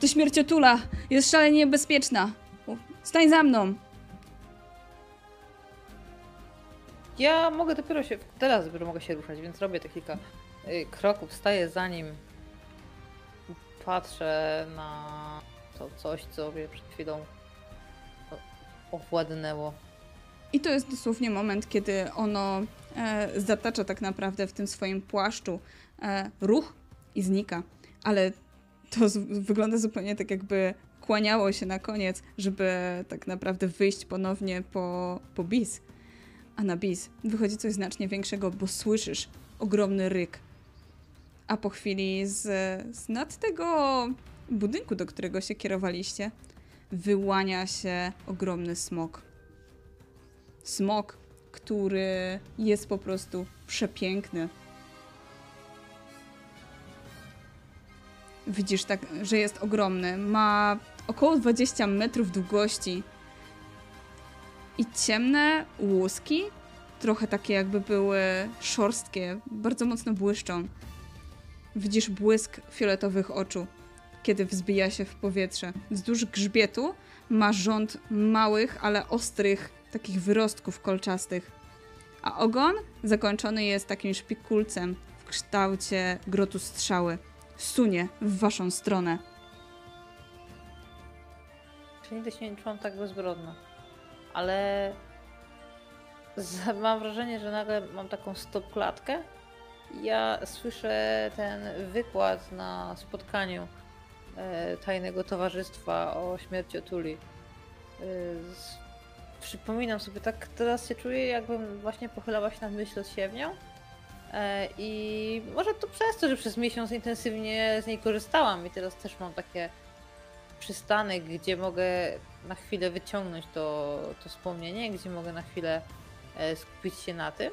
To śmierciotula! Jest szalenie niebezpieczna! Stań za mną! Ja mogę dopiero się, teraz dopiero mogę się ruszać, więc robię te kilka y, kroków, staję za nim, patrzę na to coś, co mnie przed chwilą owładnęło. I to jest dosłownie moment, kiedy ono e, zatacza tak naprawdę w tym swoim płaszczu e, ruch i znika. Ale to z, wygląda zupełnie tak, jakby kłaniało się na koniec, żeby tak naprawdę wyjść ponownie po, po bis. A na bis wychodzi coś znacznie większego, bo słyszysz ogromny ryk. A po chwili z, z nad tego budynku, do którego się kierowaliście, wyłania się ogromny smok smok, który jest po prostu przepiękny. Widzisz tak, że jest ogromny. Ma około 20 metrów długości i ciemne łuski, trochę takie jakby były szorstkie, bardzo mocno błyszczą. Widzisz błysk fioletowych oczu, kiedy wzbija się w powietrze. Wzdłuż grzbietu ma rząd małych, ale ostrych takich wyrostków kolczastych. A ogon zakończony jest takim szpikulcem w kształcie grotu strzały. Sunie w waszą stronę. Nigdy się nie czułam tak bezbrodna. Ale mam wrażenie, że nagle mam taką stopklatkę. Ja słyszę ten wykład na spotkaniu e, Tajnego Towarzystwa o śmierci Otuli. E, przypominam sobie, tak teraz się czuję, jakbym właśnie pochylała się nad myśl od siewnią. E, I może to przez to, że przez miesiąc intensywnie z niej korzystałam i teraz też mam takie przystanek, gdzie mogę na chwilę wyciągnąć to, to wspomnienie, gdzie mogę na chwilę e, skupić się na tym.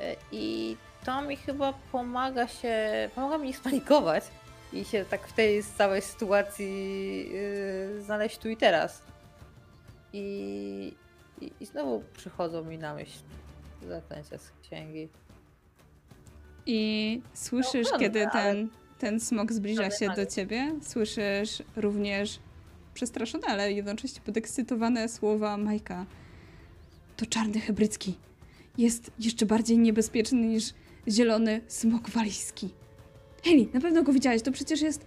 E, I to mi chyba pomaga się, pomaga mi nie spanikować i się tak w tej całej sytuacji yy, znaleźć tu i teraz. I, i, I znowu przychodzą mi na myśl zaklęcia z księgi. I słyszysz, No, kiedy ale- ten, ten smok zbliża się do ale- ciebie, słyszysz również przestraszone, ale jednocześnie podekscytowane słowa Majka. To czarny hybrycki. Jest jeszcze bardziej niebezpieczny niż zielony smok walijski. Heli, na pewno go widziałeś. To przecież jest...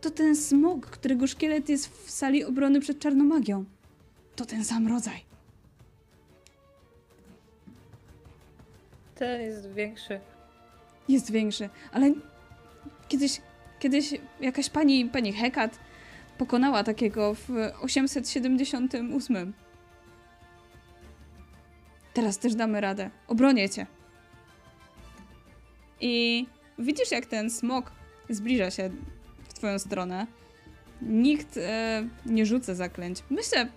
To ten smok, którego szkielet jest w sali obrony przed czarną magią. To ten sam rodzaj. Ten jest większy. jest większy, ale kiedyś, kiedyś jakaś pani, pani Hekat pokonała takiego w 878. Teraz też damy radę. Obronię cię. I widzisz, jak ten smok zbliża się w twoją stronę. Nikt e, nie rzuca zaklęć. Myślę,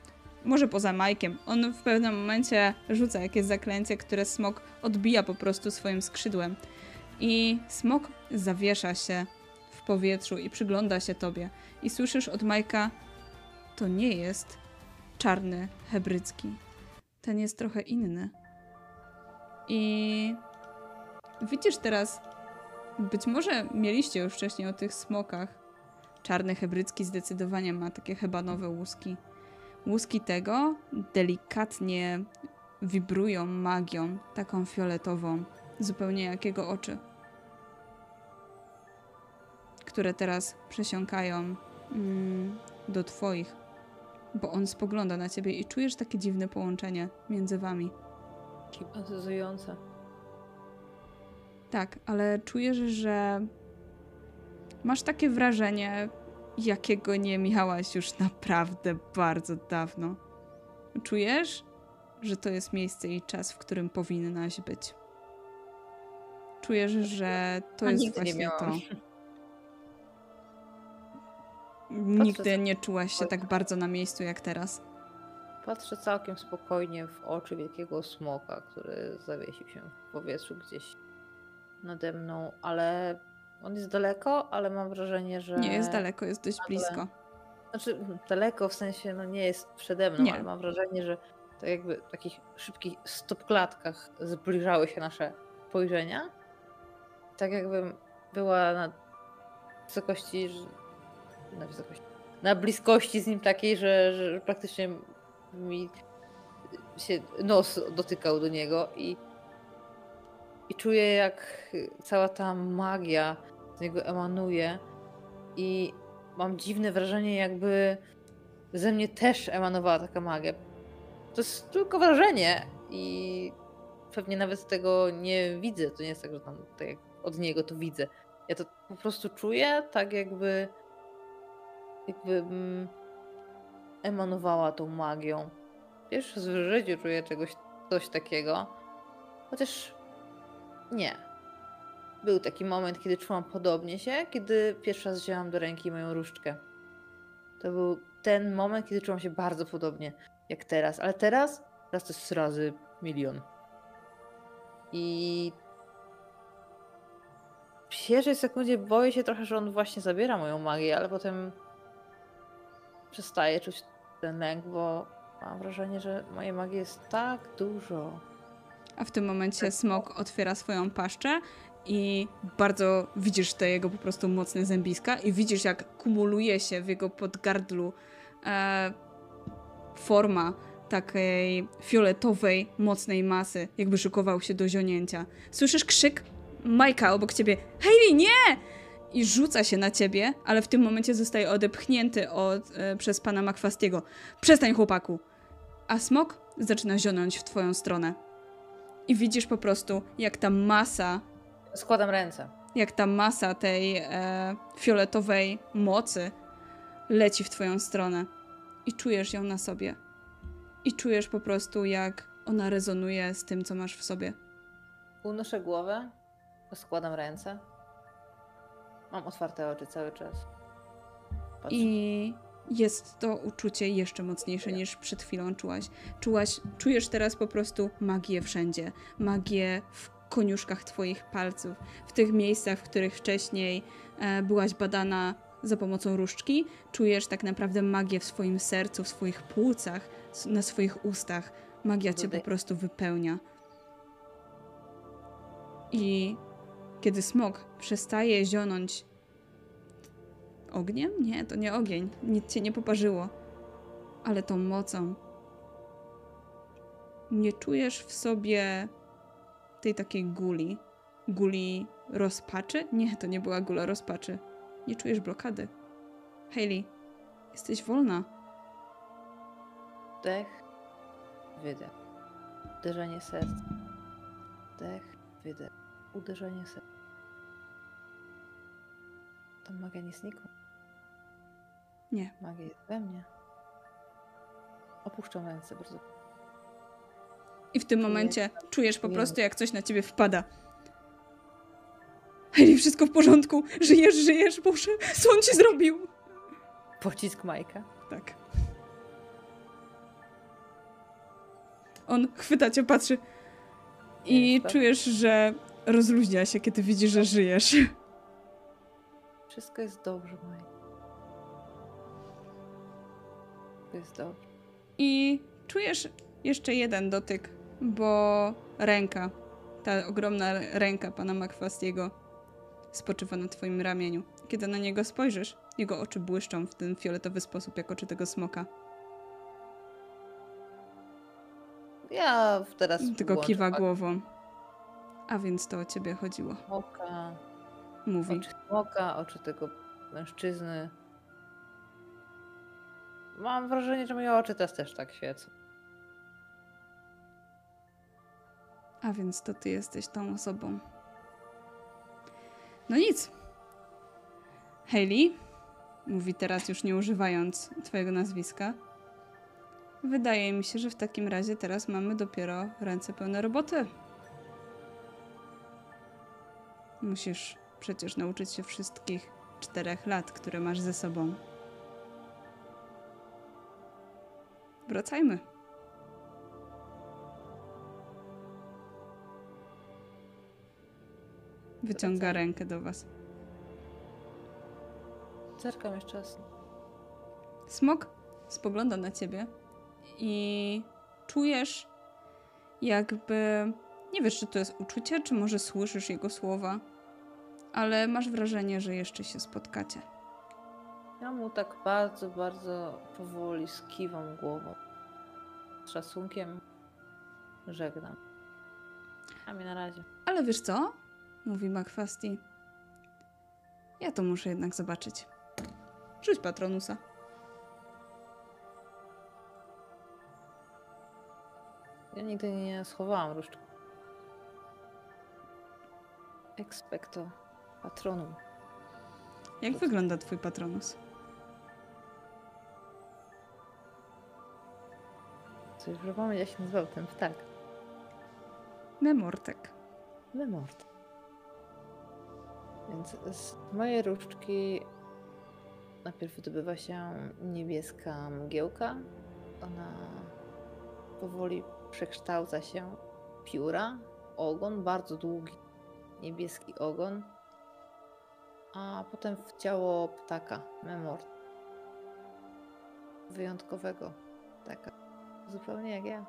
może poza Majkiem. On w pewnym momencie rzuca jakieś zaklęcie, które smok odbija po prostu swoim skrzydłem. I smok zawiesza się powietrzu i przygląda się tobie. I słyszysz od Majka, to nie jest czarny hebrycki. Ten jest trochę inny. I widzisz teraz, być może mieliście już wcześniej o tych smokach. Czarny hebrycki zdecydowanie ma takie hebanowe łuski. Łuski tego delikatnie wibrują magią, taką fioletową, zupełnie jak jego oczy, które teraz przesiąkają mm, do twoich, bo on spogląda na ciebie i czujesz takie dziwne połączenie między wami. Hipnotyzujące. Tak, ale czujesz, że masz takie wrażenie, jakiego nie miałaś już naprawdę bardzo dawno. Czujesz, że to jest miejsce i czas, w którym powinnaś być. Czujesz, że to A jest właśnie to. Nigdy nie czułaś się tak bardzo na miejscu jak teraz. Patrzę całkiem spokojnie w oczy wielkiego smoka, który zawiesił się w powietrzu gdzieś nade mną, ale on jest daleko, ale mam wrażenie, że. Nie jest daleko, jest dość blisko. Znaczy, daleko w sensie, no nie jest przede mną, Nie. ale mam wrażenie, że tak jakby w takich szybkich stopklatkach zbliżały się nasze spojrzenia. Tak jakbym była na wysokości, na wysokości, na bliskości z nim takiej, że, że praktycznie mi się nos dotykał do niego i, i czuję jak cała ta magia z niego emanuje i mam dziwne wrażenie, jakby ze mnie też emanowała taka magia. To jest tylko wrażenie i pewnie nawet tego nie widzę. To nie jest tak, że tam tak jak od niego to widzę. Ja to po prostu czuję tak jakby jakbym emanowała tą magią. Pierwszy raz w życiu czuję czegoś, coś takiego. Chociaż nie. Był taki moment, kiedy czułam podobnie się, kiedy pierwszy raz wzięłam do ręki moją różdżkę. To był ten moment, kiedy czułam się bardzo podobnie jak teraz. Ale teraz, teraz to jest razy milion. I pierwszej sekundzie boję się trochę, że on właśnie zabiera moją magię, ale potem przestaję czuć ten lęk, bo mam wrażenie, że mojej magii jest tak dużo. A w tym momencie smok otwiera swoją paszczę i bardzo widzisz te jego po prostu mocne zębiska i widzisz jak kumuluje się w jego podgardlu e, forma takiej fioletowej, mocnej masy, jakby szykował się do zionięcia. Słyszysz krzyk Majka obok ciebie. Hayley, nie! I rzuca się na ciebie, ale w tym momencie zostaje odepchnięty od, e, przez pana Makwastiego. Przestań, chłopaku! A smok zaczyna zionąć w twoją stronę. I widzisz po prostu, jak ta masa, Składam ręce. jak ta masa tej e, fioletowej mocy leci w twoją stronę. I czujesz ją na sobie. I czujesz po prostu, jak ona rezonuje z tym, co masz w sobie. Unoszę głowę, składam ręce. Mam otwarte oczy cały czas. Patrzę. I jest to uczucie jeszcze mocniejsze niż przed chwilą czułaś. czułaś. Czujesz teraz po prostu magię wszędzie. Magię w koniuszkach twoich palców, w tych miejscach, w których wcześniej e, byłaś badana za pomocą różdżki. Czujesz tak naprawdę magię w swoim sercu, w swoich płucach, na swoich ustach. Magia cię po prostu wypełnia. I kiedy smok przestaje zionąć ogniem? Nie, to nie ogień. Nic cię nie poparzyło. Ale tą mocą. Nie czujesz w sobie tej takiej guli. Guli rozpaczy? Nie, to nie była gula rozpaczy. Nie czujesz blokady. Hayley, jesteś wolna. Wdech, wydech. Uderzenie serca. Wdech, wydech. Uderzenie serca. Ta magia nie znikła. Nie. Magia jest we mnie. Opuszczam ręce bardzo. I w tym Czuję- momencie czujesz po czuję- prostu, jak coś na ciebie wpada. Hayley, wszystko w porządku. Żyjesz, żyjesz, Boże. Co on ci zrobił? Pocisk Majka. Tak. On chwyta cię, patrzy. I tak? czujesz, że rozluźnia się, kiedy widzi, że żyjesz. Wszystko jest dobrze. Wszystko jest dobrze. I czujesz jeszcze jeden dotyk, bo ręka ta ogromna ręka pana Makwastiego spoczywa na twoim ramieniu. Kiedy na niego spojrzysz, jego oczy błyszczą w ten fioletowy sposób, jak oczy tego smoka. Ja teraz Tylko kiwa fakt głową. A więc to o ciebie chodziło. Smoka, Mówi. oczy smoka, oczy tego mężczyzny. Mam wrażenie, że moje oczy teraz też tak świecą. A więc to ty jesteś tą osobą. No nic. Hayley, mówi teraz już nie używając twojego nazwiska. Wydaje mi się, że w takim razie teraz mamy dopiero ręce pełne roboty. Musisz przecież nauczyć się wszystkich czterech lat, które masz ze sobą. Wracajmy. Wyciąga rękę do was. Zerkam jeszcze raz. Smok spogląda na ciebie i czujesz jakby. Nie wiesz, czy to jest uczucie, czy może słyszysz jego słowa, ale masz wrażenie, że jeszcze się spotkacie. Ja mu tak bardzo, bardzo powoli skiwam głową. Z szacunkiem żegnam. A mi na razie. Ale wiesz co? Mówi Makwasti. Ja to muszę jednak zobaczyć. Rzuć patronusa. Ja nigdy nie schowałam różdżki. Expecto patronum. Jak wygląda twój patronus? Coś przypomnieć, jak się nazywał ten ptak. Memortek. Lemort. Więc z mojej różdżki najpierw wydobywa się niebieska mgiełka. Ona powoli przekształca się w pióra, ogon, bardzo długi niebieski ogon, a potem w ciało ptaka, memort. Wyjątkowego ptaka. Zupełnie jak ja.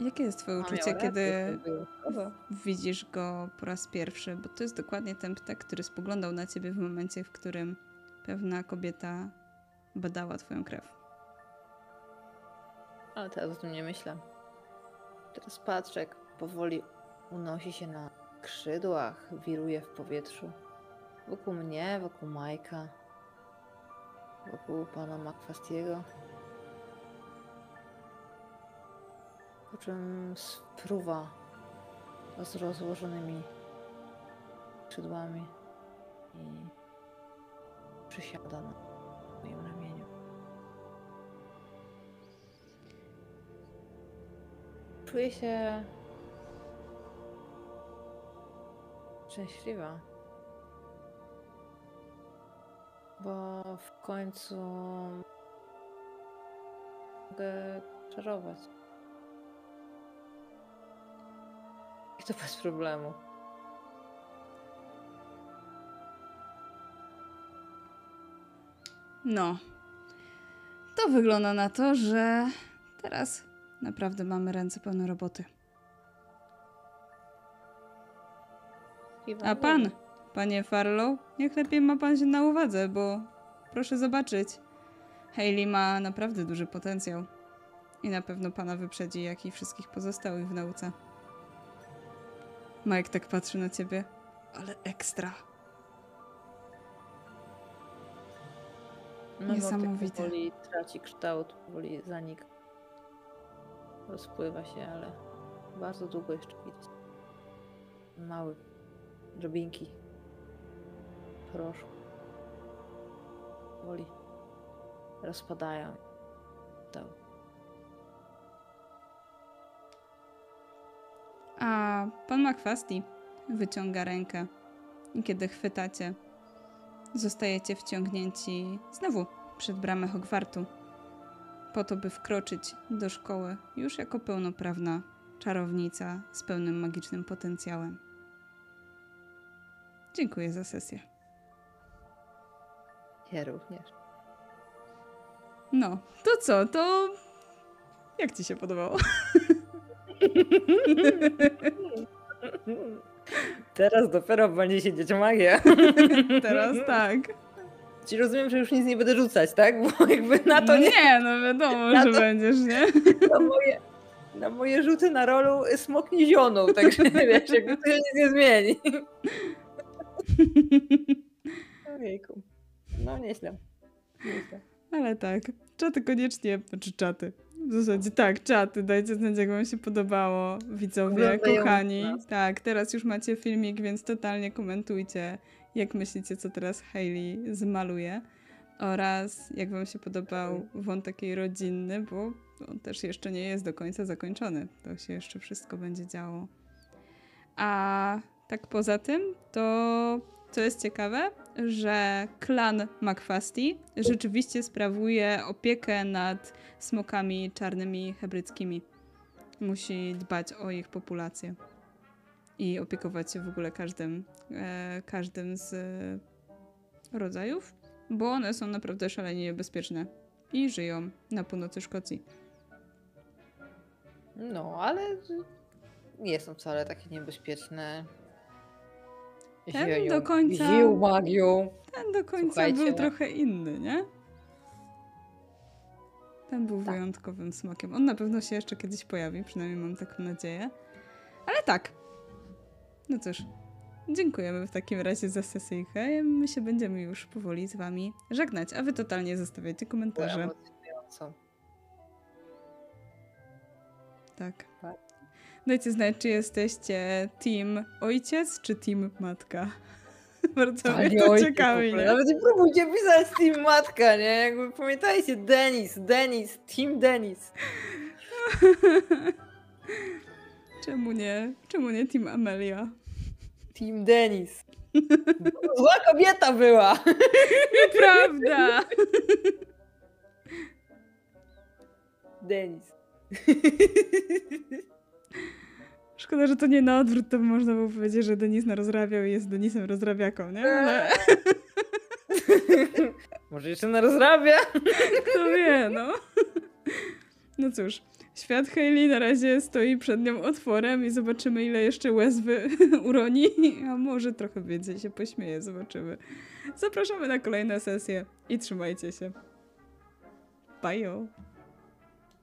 Jakie jest twoje uczucie, kiedy widzisz go po raz pierwszy? Bo to jest dokładnie ten ptak, który spoglądał na ciebie w momencie, w którym pewna kobieta badała twoją krew. Ale teraz o tym nie myślę. Teraz patrzę, jak powoli unosi się na skrzydłach, wiruje w powietrzu. Wokół mnie, wokół Majka, wokół pana Makwastiego. Po czym spruwa z rozłożonymi skrzydłami i przysiada na moim ramieniu. Czuję się szczęśliwa, bo w końcu mogę czarować. I to bez problemu. No. To wygląda na to, że teraz naprawdę mamy ręce pełne roboty. A pan, panie Farlow, niech lepiej ma pan się na uwadze, bo proszę zobaczyć. Hayley ma naprawdę duży potencjał. I na pewno pana wyprzedzi, jak i wszystkich pozostałych w nauce. Mike tak patrzy na ciebie. Ale ekstra. Memortek Niesamowite. Powoli traci kształt, powoli zanika. Rozpływa się, ale bardzo długo jeszcze widać. Małe drobinki proszku. Powoli rozpadają. To A pan Makwasti wyciąga rękę i kiedy chwytacie, zostajecie wciągnięci znowu przed bramę Hogwartu, po to, by wkroczyć do szkoły już jako pełnoprawna czarownica z pełnym magicznym potencjałem. Dziękuję za sesję. ja również. No, to co? To jak ci się podobało? Teraz dopiero będzie się dzieć magia. [laughs] Teraz tak. Czyli rozumiem, że już nic nie będę rzucać, tak? Bo jakby na to nie, Nie, no wiadomo, Na że to- będziesz, nie? na moje, na moje rzuty na rolu smok nie zionął, także [laughs] wiesz, jakby to się nic nie zmieni. Ojejku. No nieźle. nieźle. Ale tak, czaty koniecznie, znaczy czaty. W zasadzie tak, czaty, dajcie znać jak wam się podobało, widzowie, kochani. Tak, teraz już macie filmik, więc totalnie komentujcie, jak myślicie, co teraz Hailey zmaluje. Oraz jak wam się podobał wątek jej rodzinny, bo on też jeszcze nie jest do końca zakończony. To się jeszcze wszystko będzie działo. A tak poza tym, to co jest ciekawe, że klan McFasty rzeczywiście sprawuje opiekę nad smokami czarnymi hebryckimi. Musi dbać o ich populację i opiekować się w ogóle każdym, e, każdym z rodzajów, bo one są naprawdę szalenie niebezpieczne i żyją na północy Szkocji. No, ale nie są wcale takie niebezpieczne. Ten do końca- Ził magią. Ten do końca Słuchajcie. był trochę inny, nie? Ten był Tak. wyjątkowym smokiem. On na pewno się jeszcze kiedyś pojawi, przynajmniej mam taką nadzieję. Ale tak. No cóż, dziękujemy w takim razie za sesyjkę. My się będziemy już powoli z wami żegnać, a wy totalnie zostawiajcie Było komentarze. Tak. Tak. Dajcie znać, czy jesteście team ojciec, czy team matka. [laughs] Bardzo mnie Ale to ojciec ciekawi, nie? Nawet nie próbujcie pisać Team Matka, nie? Jakby pamiętajcie, Denis, Denis, Team Denis. [laughs] Czemu nie? Czemu nie team Amelia? Team Denis. Zła kobieta była. [laughs] Prawda! Denis. Szkoda, że to nie na odwrót, to by można było powiedzieć, że Denis narozrabiał i jest Denisem rozrabiaką, nie? Ale [laughs] Może jeszcze narozrabia? kto [laughs] wie, no. No cóż, świat Hailey na razie stoi przed nią otworem i zobaczymy, ile jeszcze łez wy [laughs] uroni, a może trochę więcej się pośmieje, zobaczymy. Zapraszamy na kolejne sesje i trzymajcie się. Bye!